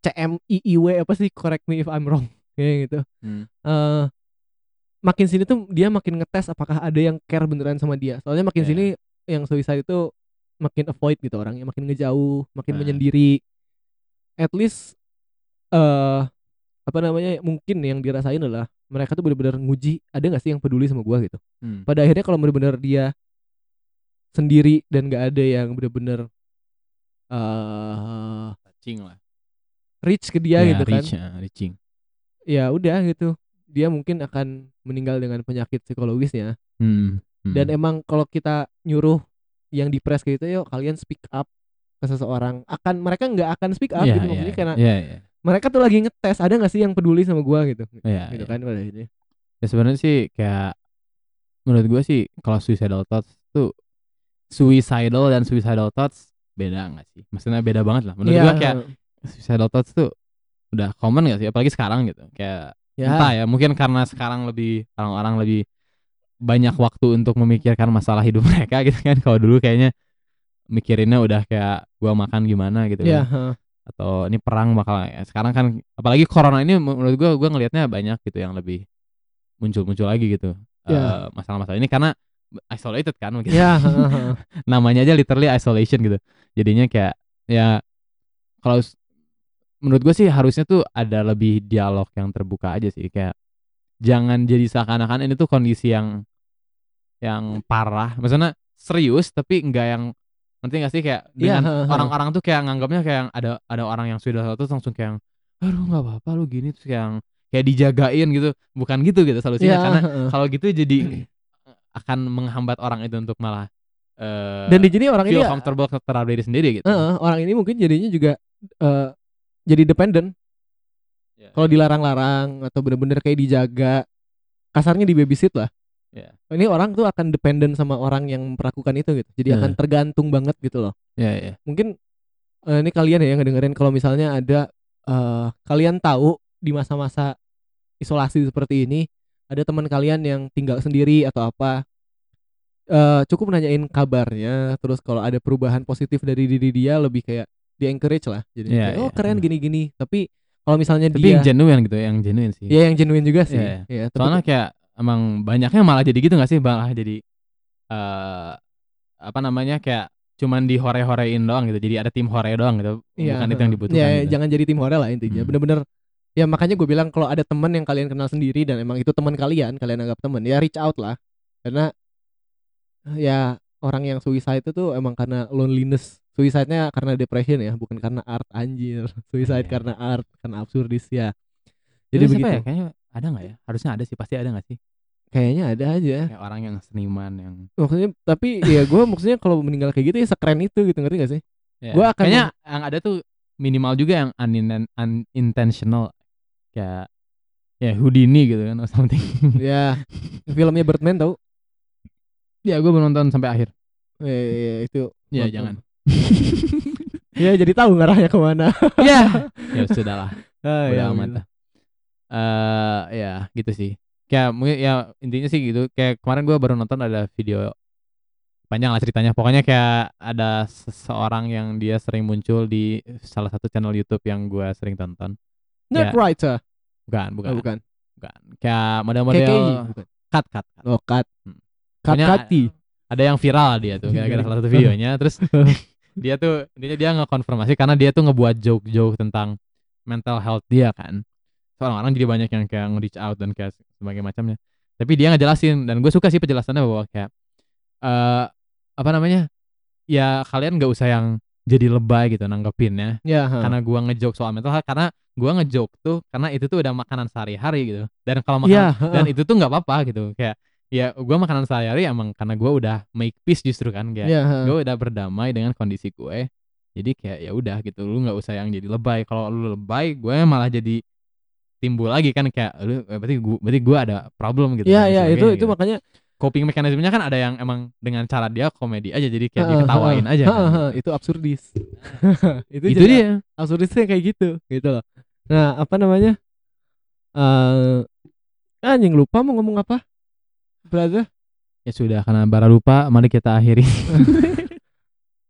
Speaker 2: CMIIW apa sih correct me if I'm wrong [LAUGHS] kayak gitu.
Speaker 3: Hmm.
Speaker 2: eh makin sini tuh dia makin ngetes apakah ada yang care beneran sama dia. Soalnya makin
Speaker 3: Iya.
Speaker 2: sini yang suicide itu makin avoid gitu orangnya, makin ngejauh, makin
Speaker 3: Nah.
Speaker 2: menyendiri. At least eh apa namanya mungkin yang dirasain adalah mereka tuh benar-benar nguji ada nggak sih yang peduli sama gua gitu.
Speaker 3: Hmm.
Speaker 2: Pada akhirnya kalau benar-benar dia sendiri dan nggak ada yang benar-benar eh
Speaker 3: touching lah
Speaker 2: reach ke dia
Speaker 3: Ya,
Speaker 2: gitu kan.
Speaker 3: reach, ya, reaching
Speaker 2: Ya udah gitu. Dia mungkin akan meninggal dengan penyakit psikologisnya.
Speaker 3: Hmm. Hmm.
Speaker 2: dan emang kalau kita nyuruh yang depres gitu yuk kalian speak up ke seseorang akan mereka nggak akan speak up
Speaker 3: Iya,
Speaker 2: gitu
Speaker 3: iya,
Speaker 2: maksudnya karena
Speaker 3: iya, iya.
Speaker 2: Mereka tuh lagi ngetes ada nggak sih yang peduli sama gua gitu?
Speaker 3: Iya,
Speaker 2: gitu
Speaker 3: iya.
Speaker 2: kan pada akhirnya.
Speaker 3: Ya sebenarnya sih kayak menurut gue sih kalau suicidal thoughts tuh suicidal dan suicidal thoughts beda nggak sih? Maksudnya beda banget lah. Menurut
Speaker 2: Iya,
Speaker 3: gue kayak suicidal thoughts tuh udah common gak sih? Apalagi sekarang gitu. Kayak
Speaker 2: ya.
Speaker 3: entah ya mungkin karena sekarang lebih orang-orang lebih banyak waktu untuk memikirkan masalah hidup [LAUGHS] mereka gitu kan. Kalau dulu kayaknya mikirinnya udah kayak gua makan gimana? gitu
Speaker 2: ya
Speaker 3: kan. Atau ini perang bakal sekarang kan apalagi corona ini menurut gua gua ngelihatnya banyak gitu yang lebih muncul-muncul lagi gitu.
Speaker 2: Ya.
Speaker 3: Eh, masalah-masalah ini karena isolated kan
Speaker 2: heeh. [LAUGHS]
Speaker 3: namanya aja literally isolation gitu. Jadinya kayak ya kalau menurut gue sih harusnya tuh ada lebih dialog yang terbuka aja sih. Kayak jangan jadi seakan-akan ini tuh kondisi yang yang parah. Maksudnya serius tapi enggak yang nanti gak sih? Kayak
Speaker 2: Iya,
Speaker 3: dengan
Speaker 2: heeh. [LAUGHS]
Speaker 3: orang-orang tuh kayak nganggapnya kayak ada ada orang yang sudah terus langsung kayak aduh nggak apa-apa lu gini. Terus kayak kayak dijagain gitu. Bukan gitu gitu solusinya.
Speaker 2: Ya,
Speaker 3: karena [LAUGHS] kalau gitu jadi akan menghambat orang itu untuk malah eh
Speaker 2: dan di sini orang ini
Speaker 3: feel comfortable terhadap diri sendiri gitu.
Speaker 2: heeh, orang ini mungkin jadinya juga eh, jadi dependent.
Speaker 3: Ya.
Speaker 2: kalau dilarang-larang atau bener-bener kayak dijaga kasarnya di babysit lah
Speaker 3: Ya.
Speaker 2: ini orang tuh akan dependent sama orang yang memperlakukan itu gitu jadi
Speaker 3: Ya.
Speaker 2: akan tergantung banget gitu loh
Speaker 3: Ya, ya.
Speaker 2: mungkin eh, ini kalian ya yang ngedengerin kalau misalnya ada eh, kalian tahu di masa-masa isolasi seperti ini ada teman kalian yang tinggal sendiri atau apa eh cukup nanyain kabarnya terus kalau ada perubahan positif dari diri dia lebih kayak di encourage lah jadi
Speaker 3: Iya,
Speaker 2: kayak, oh
Speaker 3: iya.
Speaker 2: keren gini-gini tapi kalau misalnya
Speaker 3: Tapi
Speaker 2: dia
Speaker 3: yang genuine gitu, yang genuine sih.
Speaker 2: ya yang genuine juga sih
Speaker 3: Iya,
Speaker 2: ya tapi
Speaker 3: Soalnya kayak emang banyaknya malah jadi gitu gak sih? Malah jadi eh apa namanya kayak cuman di hore-horein doang gitu. Jadi ada tim hore doang gitu.
Speaker 2: Iya,
Speaker 3: Bukan itu yang dibutuhkan
Speaker 2: ya,
Speaker 3: gitu.
Speaker 2: jangan jadi tim hore lah intinya
Speaker 3: Hmm.
Speaker 2: bener-bener ya makanya gue bilang kalau ada teman yang kalian kenal sendiri dan emang itu teman kalian kalian anggap teman ya reach out lah karena ya orang yang suicide itu tuh emang karena loneliness suicide-nya karena depression ya bukan karena art anjir suicide
Speaker 3: Iya.
Speaker 2: karena art karena absurdis ya
Speaker 3: Jadi siapa
Speaker 2: begitu
Speaker 3: ya? Kayaknya ada nggak ya? Harusnya ada sih, pasti ada nggak sih?
Speaker 2: kayaknya ada aja
Speaker 3: Kayak orang yang seniman yang
Speaker 2: maksudnya tapi ya gue maksudnya kalau meninggal kayak gitu ya sekeren itu gitu ngerti gak sih
Speaker 3: Ya,
Speaker 2: Gua akan
Speaker 3: kayaknya yang ada tuh minimal juga yang unin- unintentional kayak ya Houdini gitu kan or something. [LAUGHS]
Speaker 2: ya filmnya Birdman tau
Speaker 3: ya gue belum nonton sampai akhir.
Speaker 2: Eh, iya, itu
Speaker 3: Ya jangan. [LAUGHS]
Speaker 2: ya jadi tahu ngarahnya ke mana [LAUGHS]
Speaker 3: ya. Ya sudahlah.
Speaker 2: ah,
Speaker 3: Udah
Speaker 2: ya,
Speaker 3: amat Eh ya gitu sih. Kayak mungkin ya intinya sih gitu. Kayak kemarin gua baru nonton ada video panjang lah ceritanya. Pokoknya kayak ada seseorang yang dia sering muncul di salah satu channel YouTube yang gua sering tonton.
Speaker 2: Nerd
Speaker 3: Ya.
Speaker 2: writer
Speaker 3: Bukan, bukan,
Speaker 2: oh, bukan
Speaker 3: bukan. Kayak model-model cut cut. cut.
Speaker 2: oh cut
Speaker 3: Hmm.
Speaker 2: cut cutty
Speaker 3: Ada yang viral dia tuh, gara-gara salah satu videonya. [LAUGHS] Terus [LAUGHS] dia tuh intinya dia ngekonfirmasi karena dia tuh ngebuat joke-joke tentang mental health dia kan. Orang-orang jadi banyak yang kayak nge-reach out dan kayak sebagai macamnya. Tapi dia ngejelasin dan gue suka sih penjelasannya bahwa kayak eh apa namanya? Ya kalian nggak usah yang jadi lebay gitu nanggepinnya
Speaker 2: ya ha.
Speaker 3: karena gua ngejoke soal mental health karena gua ngejoke tuh karena itu tuh udah makanan sehari-hari gitu. Dan kalau makan
Speaker 2: ya
Speaker 3: dan itu tuh nggak apa-apa gitu. Kayak ya gua makanan sehari-hari emang karena gua udah make peace justru kan kayak
Speaker 2: ya ha.
Speaker 3: gue udah berdamai dengan kondisi gue jadi kayak ya udah gitu lu nggak usah yang jadi lebay kalau lu lebay gue malah jadi timbul lagi kan kayak lu eh, berarti gue berarti gue ada problem gitu
Speaker 2: ya
Speaker 3: dan
Speaker 2: ya itu itu
Speaker 3: gitu.
Speaker 2: makanya
Speaker 3: coping mekanismenya kan ada yang emang dengan cara dia komedi aja jadi kayak
Speaker 2: ha,
Speaker 3: diketawain
Speaker 2: ha,
Speaker 3: aja
Speaker 2: ha,
Speaker 3: kan, gitu.
Speaker 2: itu absurdis. [LAUGHS] Itu,
Speaker 3: itu dia.
Speaker 2: absurdisnya kayak gitu gitu loh. Nah apa namanya? Eh anjing lupa mau ngomong apa? Brother?
Speaker 3: Ya sudah karena bara lupa mari kita akhiri. [LAUGHS]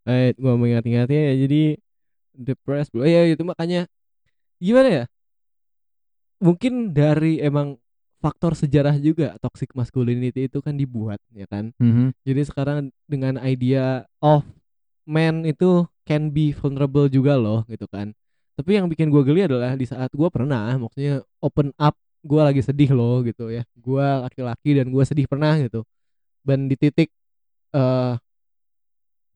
Speaker 2: Eh gua mengingat-ingatnya ya jadi depressed bro. Ya itu makanya gimana ya mungkin dari emang faktor sejarah juga toxic masculinity itu kan dibuat ya kan
Speaker 3: Mhm.
Speaker 2: jadi sekarang dengan idea of man itu can be vulnerable juga loh gitu kan tapi yang bikin gua geli adalah di saat gua pernah maksudnya open up gua lagi sedih loh gitu ya gua laki-laki dan gua sedih pernah gitu dan di titik eh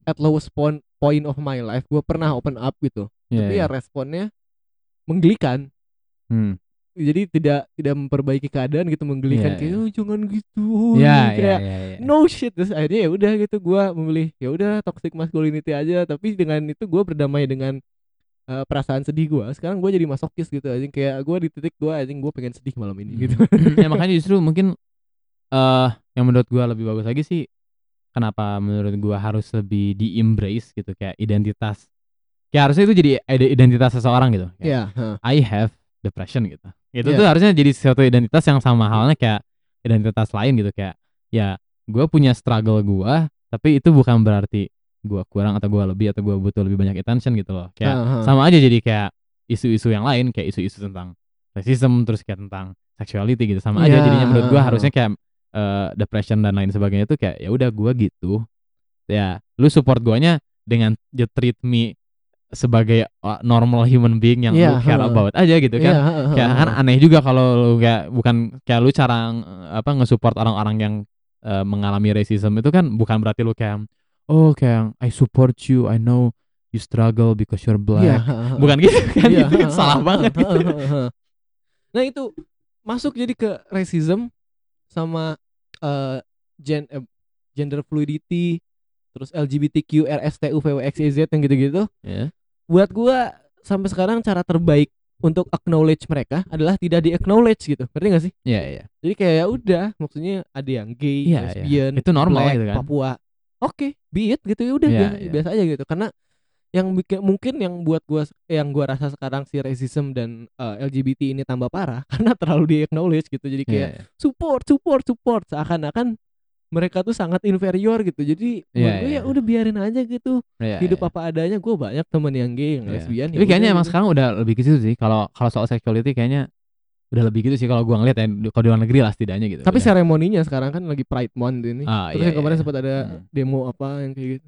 Speaker 2: at lowest point point of my life gua pernah open up gitu
Speaker 3: Iya,
Speaker 2: tapi
Speaker 3: iya.
Speaker 2: ya responnya menggelikan
Speaker 3: Hmm.
Speaker 2: Jadi tidak tidak memperbaiki keadaan gitu menggelikan
Speaker 3: Iya,
Speaker 2: kayak
Speaker 3: iya.
Speaker 2: oh jangan gitu.
Speaker 3: Ya
Speaker 2: kayak
Speaker 3: ya ya.
Speaker 2: no shit. Terus akhirnya ya udah gitu gua memilih ya udah toxic masculinity aja. Tapi dengan itu gua berdamai dengan eh, perasaan sedih gua. Sekarang gua jadi masokis gitu aja kayak gua di titik gua aja gua pengen sedih malam ini gitu.
Speaker 3: Ya makanya justru mungkin eh yang menurut gua lebih bagus lagi sih kenapa menurut gua harus lebih di embrace gitu kayak identitas. Kayak harusnya itu jadi ide- identitas seseorang gitu. Kayak,
Speaker 2: ya ha.
Speaker 3: I have depression gitu itu
Speaker 2: Iya.
Speaker 3: tuh harusnya jadi suatu identitas yang sama halnya kayak identitas lain gitu kayak ya gua punya struggle gua tapi itu bukan berarti gua kurang atau gua lebih atau gua butuh lebih banyak attention gitu loh kayak
Speaker 2: ha.
Speaker 3: sama aja jadi kayak isu-isu yang lain kayak isu-isu tentang racism terus kayak tentang sexuality gitu sama aja
Speaker 2: Ya.
Speaker 3: jadinya menurut gua harusnya kayak eh, depression dan lain sebagainya tuh kayak ya udah gua gitu ya lu support guanya dengan you treat me sebagai uh, normal human being yang
Speaker 2: Iya,
Speaker 3: lu care
Speaker 2: ha.
Speaker 3: about aja gitu
Speaker 2: Iya,
Speaker 3: kan
Speaker 2: ha, ha,
Speaker 3: kayak
Speaker 2: ha,
Speaker 3: kan aneh juga kalau lu kayak bukan kayak lu cara eh, apa nge-support orang-orang yang eh, mengalami racism itu kan bukan berarti lu kayak oh kayak I support you I know you struggle because you're black
Speaker 2: Iya, ha, ha.
Speaker 3: bukan gitu kan
Speaker 2: Iya, [LAUGHS]
Speaker 3: itu kan salah banget gitu.
Speaker 2: Nah itu masuk jadi ke racism sama eh, gen eh, gender fluidity terus LGBTQ RSTU VWXYZ yang gitu-gitu.
Speaker 3: ya
Speaker 2: Buat gua sampai sekarang cara terbaik untuk acknowledge mereka adalah tidak di acknowledge gitu. Ngerti gak sih?
Speaker 3: Iya iya.
Speaker 2: Jadi kayak ya udah, maksudnya ada yang gay,
Speaker 3: Iya,
Speaker 2: lesbian,
Speaker 3: Itu normal
Speaker 2: black,
Speaker 3: gitu kan.
Speaker 2: Papua. Oke, be it gitu ya udah
Speaker 3: Iya,
Speaker 2: biasa,
Speaker 3: iya.
Speaker 2: biasa aja gitu. Karena yang bikin mungkin yang buat gua yang gua rasa sekarang si racism dan eh, LGBT ini tambah parah [LAUGHS] karena terlalu di acknowledge gitu. Jadi
Speaker 3: Iya,
Speaker 2: kayak
Speaker 3: iya.
Speaker 2: support, support, support seakan-akan mereka tuh sangat inferior gitu. Jadi
Speaker 3: Iya,
Speaker 2: menurut gue
Speaker 3: iya.
Speaker 2: ya udah biarin aja gitu.
Speaker 3: Iya,
Speaker 2: Hidup
Speaker 3: iya.
Speaker 2: apa adanya. Gue banyak temen yang gay, yang
Speaker 3: Iya.
Speaker 2: lesbian.
Speaker 3: Tapi kayaknya
Speaker 2: udah
Speaker 3: emang
Speaker 2: gitu.
Speaker 3: sekarang udah lebih ke situ sih. Kalau kalau soal sexuality kayaknya udah lebih gitu sih kalau gua ngeliat ya kalau di luar negeri lah setidaknya gitu.
Speaker 2: Tapi
Speaker 3: Udah.
Speaker 2: seremoninya sekarang kan lagi Pride Month ini.
Speaker 3: Ah,
Speaker 2: Terus
Speaker 3: iya,
Speaker 2: yang kemarin
Speaker 3: iya.
Speaker 2: sempat ada
Speaker 3: Hmm.
Speaker 2: demo apa yang kayak gitu.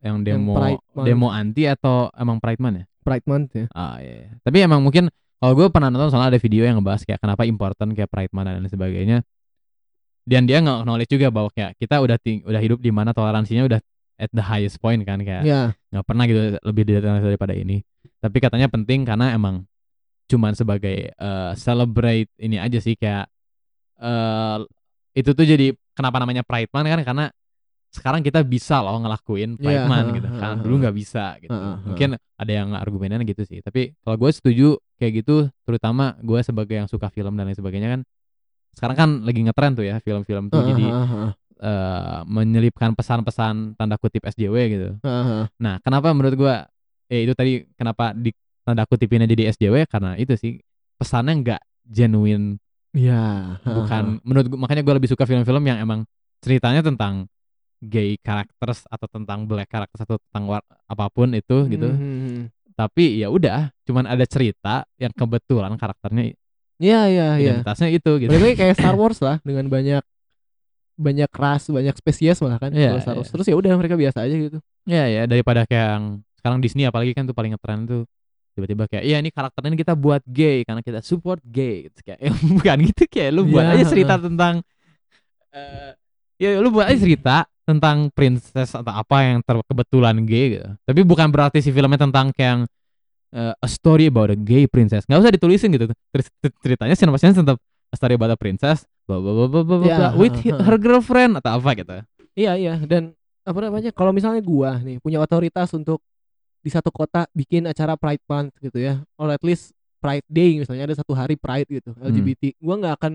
Speaker 3: yang
Speaker 2: yang
Speaker 3: demo
Speaker 2: Month.
Speaker 3: demo anti atau emang pride man ya?
Speaker 2: Pride Month ya.
Speaker 3: Ah iya. iya. Tapi emang mungkin kalau gue pernah nonton soalnya ada video yang ngebahas kayak kenapa important kayak pride man dan lain sebagainya. Dan dia nggak knowledge juga bahwa kayak kita udah ting udah hidup di mana toleransinya udah at the highest point kan kayak
Speaker 2: Ya,
Speaker 3: nggak pernah gitu lebih ditoleransi daripada ini. Tapi katanya penting karena emang cuman sebagai eh, celebrate ini aja sih kayak eh itu tuh jadi kenapa namanya pride man kan karena sekarang kita bisa loh ngelakuin pride
Speaker 2: Iya,
Speaker 3: man gitu kan. dulu nggak bisa gitu. Mungkin ada yang argumennya gitu sih. Tapi kalau gue setuju kayak gitu terutama gue sebagai yang suka film dan lain sebagainya kan sekarang kan lagi ngetren tuh ya film-film tuh
Speaker 2: Ah,
Speaker 3: jadi
Speaker 2: ah, ah, ah.
Speaker 3: eh, menyelipkan pesan-pesan tanda kutip SJW gitu.
Speaker 2: Heeh.
Speaker 3: Nah, kenapa menurut gua eh itu tadi kenapa di tanda kutipinnya jadi SJW karena itu sih pesannya nggak genuine
Speaker 2: Iya.
Speaker 3: bukan menurut gua, makanya gua lebih suka film-film yang emang ceritanya tentang gay characters atau tentang black characters atau tentang war- apa pun itu gitu.
Speaker 2: Mhm.
Speaker 3: Tapi ya udah, cuman ada cerita yang kebetulan karakternya
Speaker 2: Iya iya iya.
Speaker 3: identitasnya itu gitu.
Speaker 2: Balik lagi kayak Star Wars lah dengan banyak banyak ras, banyak spesies malah kan
Speaker 3: Iya,
Speaker 2: kalau Star Wars.
Speaker 3: iya.
Speaker 2: Terus ya udah mereka biasa aja gitu.
Speaker 3: Ya ya daripada kayak yang sekarang Disney apalagi kan tuh paling ngetren tuh tiba-tiba kayak iya ini karakternya ini kita buat gay karena kita support gay gitu kayak "Eh, [LAUGHS] bukan gitu kayak lu buat
Speaker 2: Iya,
Speaker 3: aja cerita tentang eh ya lu buat aja cerita tentang princess atau apa yang ter- kebetulan gay gitu. Tapi bukan berarti si filmnya tentang kayak yang eh, a story about a gay princess. nggak usah ditulisin gitu. Cer- cer- Ceritanya sinopsisnya tetap a story about a princess blah, blah, blah, blah, blah,
Speaker 2: Ya,
Speaker 3: blah, with her girlfriend atau apa gitu.
Speaker 2: Iya iya dan apa namanya kalau misalnya gua nih punya otoritas untuk di satu kota bikin acara Pride Month gitu ya, or at least Pride Day misalnya ada satu hari Pride gitu LGBT, gua nggak akan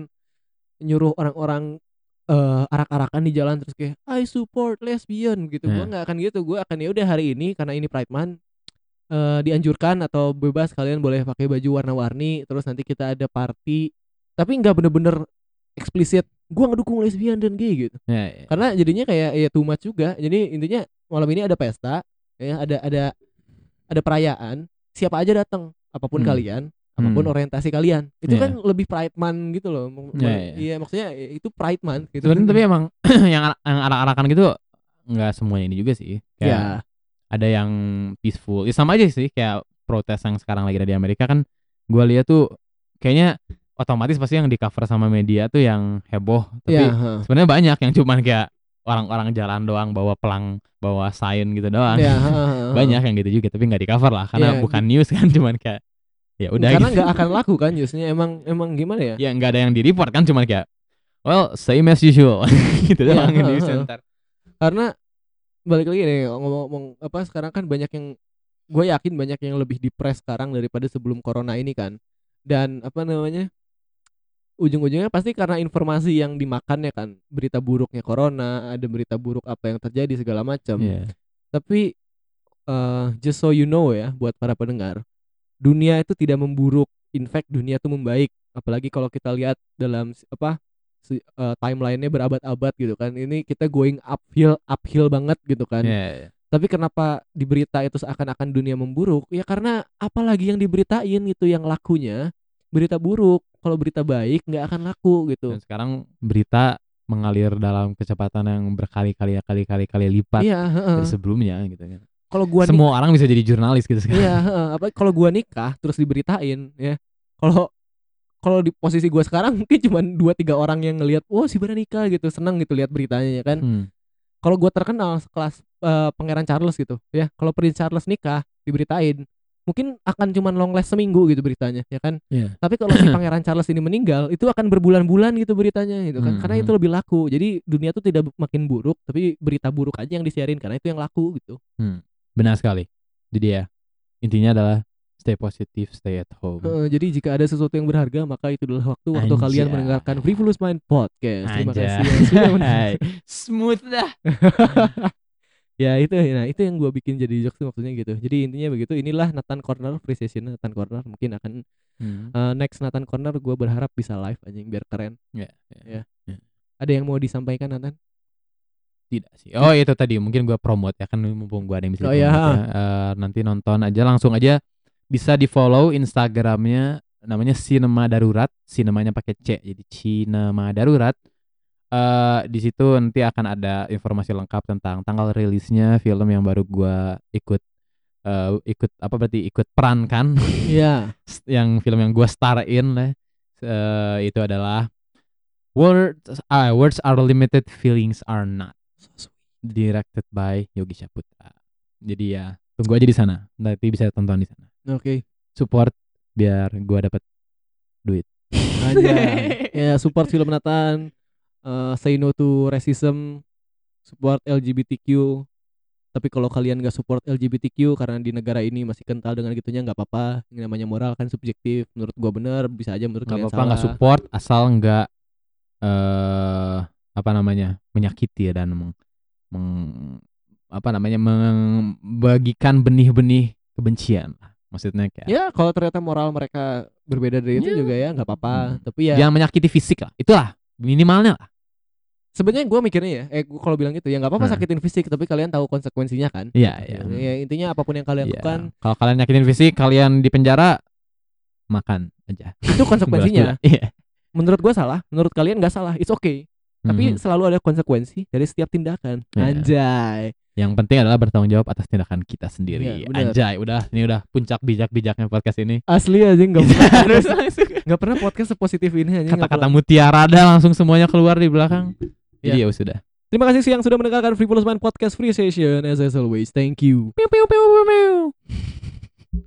Speaker 2: nyuruh orang-orang eh arak-arakan di jalan terus kayak I support lesbian gitu, gua
Speaker 3: Ya.
Speaker 2: nggak akan gitu, gua akan ya udah hari ini karena ini Pride Month eh dianjurkan atau bebas kalian boleh pakai baju warna-warni, terus nanti kita ada party, tapi nggak bener-bener eksplisit gua ngedukung lesbian dan gay gitu
Speaker 3: Ya, ya.
Speaker 2: karena jadinya kayak ya too much juga jadi intinya malam ini ada pesta ya ada ada ada perayaan siapa aja datang apa pun
Speaker 3: Hmm.
Speaker 2: kalian apa pun
Speaker 3: Hmm.
Speaker 2: orientasi kalian itu
Speaker 3: Iya.
Speaker 2: kan lebih pride month gitu loh Mem-
Speaker 3: Iya,
Speaker 2: mem-
Speaker 3: iya.
Speaker 2: maksudnya ya itu pride month gitu
Speaker 3: Sebenarnya tapi emang [CLEARS THROAT] yang yang arak-arakan gitu nggak semuanya ini juga sih. Kayak
Speaker 2: ya
Speaker 3: ada yang peaceful. Ya sama aja sih kayak protes yang sekarang lagi ada di Amerika kan gua lihat tuh kayaknya otomatis pasti yang di cover sama media tuh yang heboh. Tapi
Speaker 2: ya ha.
Speaker 3: sebenarnya banyak yang cuman kayak orang-orang jalan doang bawa pelang, bawa sign gitu doang.
Speaker 2: Ya, ha, ha, ha.
Speaker 3: banyak yang gitu juga tapi nggak di cover lah karena
Speaker 2: Iya,
Speaker 3: bukan news kan [LAUGHS] cuman kayak ya udah
Speaker 2: karena
Speaker 3: gitu.
Speaker 2: nggak akan laku kan newsnya emang emang gimana ya
Speaker 3: ya nggak ada yang di report kan cuman kayak well same as usual [LAUGHS] gitu
Speaker 2: Iya,
Speaker 3: doang
Speaker 2: ha.
Speaker 3: center.
Speaker 2: karena balik lagi nih ngomong-ngomong apa sekarang kan banyak yang gue yakin banyak yang lebih depres sekarang daripada sebelum corona ini kan. Dan apa namanya ujung-ujungnya pasti karena informasi yang dimakan ya kan berita buruknya corona ada berita buruk apa yang terjadi segala macam
Speaker 3: Iya.
Speaker 2: tapi eh, just so you know ya buat para pendengar dunia itu tidak memburuk. In fact dunia itu membaik. Apalagi kalau kita lihat dalam apa eh, timelinenya berabad-abad gitu kan ini kita going uphill uphill banget gitu kan
Speaker 3: Iya, iya.
Speaker 2: tapi kenapa di berita itu seakan-akan dunia memburuk ya karena apalagi yang diberitain gitu yang lakunya berita buruk kalau berita baik nggak akan laku gitu
Speaker 3: Dan sekarang berita mengalir dalam kecepatan yang berkali-kali kali-kali kali lipat
Speaker 2: iya heeh.
Speaker 3: dari sebelumnya gitu kan.
Speaker 2: kalau gua
Speaker 3: Semua orang bisa jadi jurnalis gitu sekarang.
Speaker 2: Iya, apa kalau gua nikah terus diberitain ya. Kalau kalau di posisi gua sekarang [LAUGHS] mungkin cuma dua tiga orang yang ngelihat, "Wah, si Bara nikah" gitu, seneng gitu lihat beritanya ya kan.
Speaker 3: Hmm.
Speaker 2: Kalau gua terkenal sekelas eh, Pangeran Charles gitu, ya. Kalau Prince Charles nikah diberitain, mungkin akan cuma long last seminggu gitu beritanya, ya kan.
Speaker 3: Iya.
Speaker 2: Tapi kalau si Pangeran Charles ini meninggal, itu akan berbulan-bulan gitu beritanya gitu kan.
Speaker 3: Hmm,
Speaker 2: Karena itu
Speaker 3: hmm.
Speaker 2: lebih laku. Jadi dunia tuh tidak makin buruk, tapi berita buruk aja yang disiarin karena itu yang laku gitu.
Speaker 3: Benar sekali. Jadi ya intinya adalah stay positive, stay at home.
Speaker 2: Heeh, jadi jika ada sesuatu yang berharga maka itu adalah waktu waktu kalian
Speaker 3: Anjay.
Speaker 2: mendengarkan Frivolous Mind Podcast. Terima
Speaker 3: Anjay.
Speaker 2: kasih yang sudah. [LAUGHS]
Speaker 3: Smooth dah. [LAUGHS]
Speaker 2: ya itu nah itu yang gua bikin jadi jokes maksudnya gitu. Jadi intinya begitu. Inilah Nathan Corner free session Nathan Corner mungkin akan
Speaker 3: Hmm.
Speaker 2: eh, next Nathan Corner gua berharap bisa live anjing biar keren.
Speaker 3: Ya, ya.
Speaker 2: Ada yang mau disampaikan Nathan?
Speaker 3: Tidak sih. Oh itu tadi mungkin gua promote ya kan mumpung gua ada yang bisa
Speaker 2: Oh, iya.
Speaker 3: promote ya. Eh, nanti nonton aja langsung aja bisa di follow Instagramnya namanya Cinema Darurat. Cinemanya pakai C jadi Cinema Darurat. Eh di situ nanti akan ada informasi lengkap tentang tanggal rilisnya film yang baru gua ikut eh, ikut apa berarti ikut perankan [LAUGHS]
Speaker 2: Iya.
Speaker 3: yang film yang gua starin lah eh, itu adalah Words ah, Words Are Limited Feelings Are Not directed by Yogi Saputra. Jadi ya tunggu aja di sana. Nanti bisa tonton di sana.
Speaker 2: Oke.
Speaker 3: Support biar gua dapat
Speaker 2: Anjay. [LAUGHS] ya support film Nathan. eh, say no to racism. Support LGBTQ. Tapi kalau kalian gak support LGBTQ karena di negara ini masih kental dengan gitunya nggak apa-apa. Ini namanya moral kan subjektif. Menurut gua bener, bisa aja menurut
Speaker 3: nggak
Speaker 2: kalian
Speaker 3: apa-apa
Speaker 2: salah.
Speaker 3: nggak support asal nggak eh apa namanya menyakiti ya dan meng, meng- apa namanya membagikan benih-benih kebencian lah. Maksudnya kayak
Speaker 2: Ya kalau ternyata moral mereka berbeda dari itu
Speaker 3: Ya.
Speaker 2: juga ya nggak apa-apa.
Speaker 3: Hmm.
Speaker 2: Tapi ya
Speaker 3: jangan menyakiti fisik lah itulah minimalnya lah
Speaker 2: sebenarnya gue mikirnya ya, eh gua kalau bilang gitu ya nggak apa-apa
Speaker 3: Nah.
Speaker 2: sakitin fisik, tapi kalian tahu konsekuensinya kan.
Speaker 3: iya iya
Speaker 2: Ya, intinya apa pun yang kalian
Speaker 3: Iya.
Speaker 2: lakukan
Speaker 3: kalau kalian nyakitin fisik kalian di penjara makan aja
Speaker 2: itu konsekuensinya. [LAUGHS]
Speaker 3: iya
Speaker 2: menurut gue salah, menurut kalian nggak salah, it's okay. Tapi
Speaker 3: Mhm.
Speaker 2: selalu ada konsekuensi dari setiap tindakan.
Speaker 3: Iya.
Speaker 2: Anjay.
Speaker 3: yang penting adalah bertanggung jawab atas tindakan kita sendiri
Speaker 2: Iya, benar.
Speaker 3: anjay udah ini udah puncak bijak-bijaknya podcast ini
Speaker 2: Asli aja nggak [LAUGHS]
Speaker 3: Terus
Speaker 2: pernah
Speaker 3: langsung
Speaker 2: nggak pernah podcast sepositif ini aja.
Speaker 3: kata-kata mutiara ada langsung semuanya keluar di belakang
Speaker 2: Iya.
Speaker 3: jadi ya sudah
Speaker 2: Terima kasih yang sudah mendengarkan Free Podcast Free Session as always. Thank you.
Speaker 3: Pew, pew, pew, pew, pew.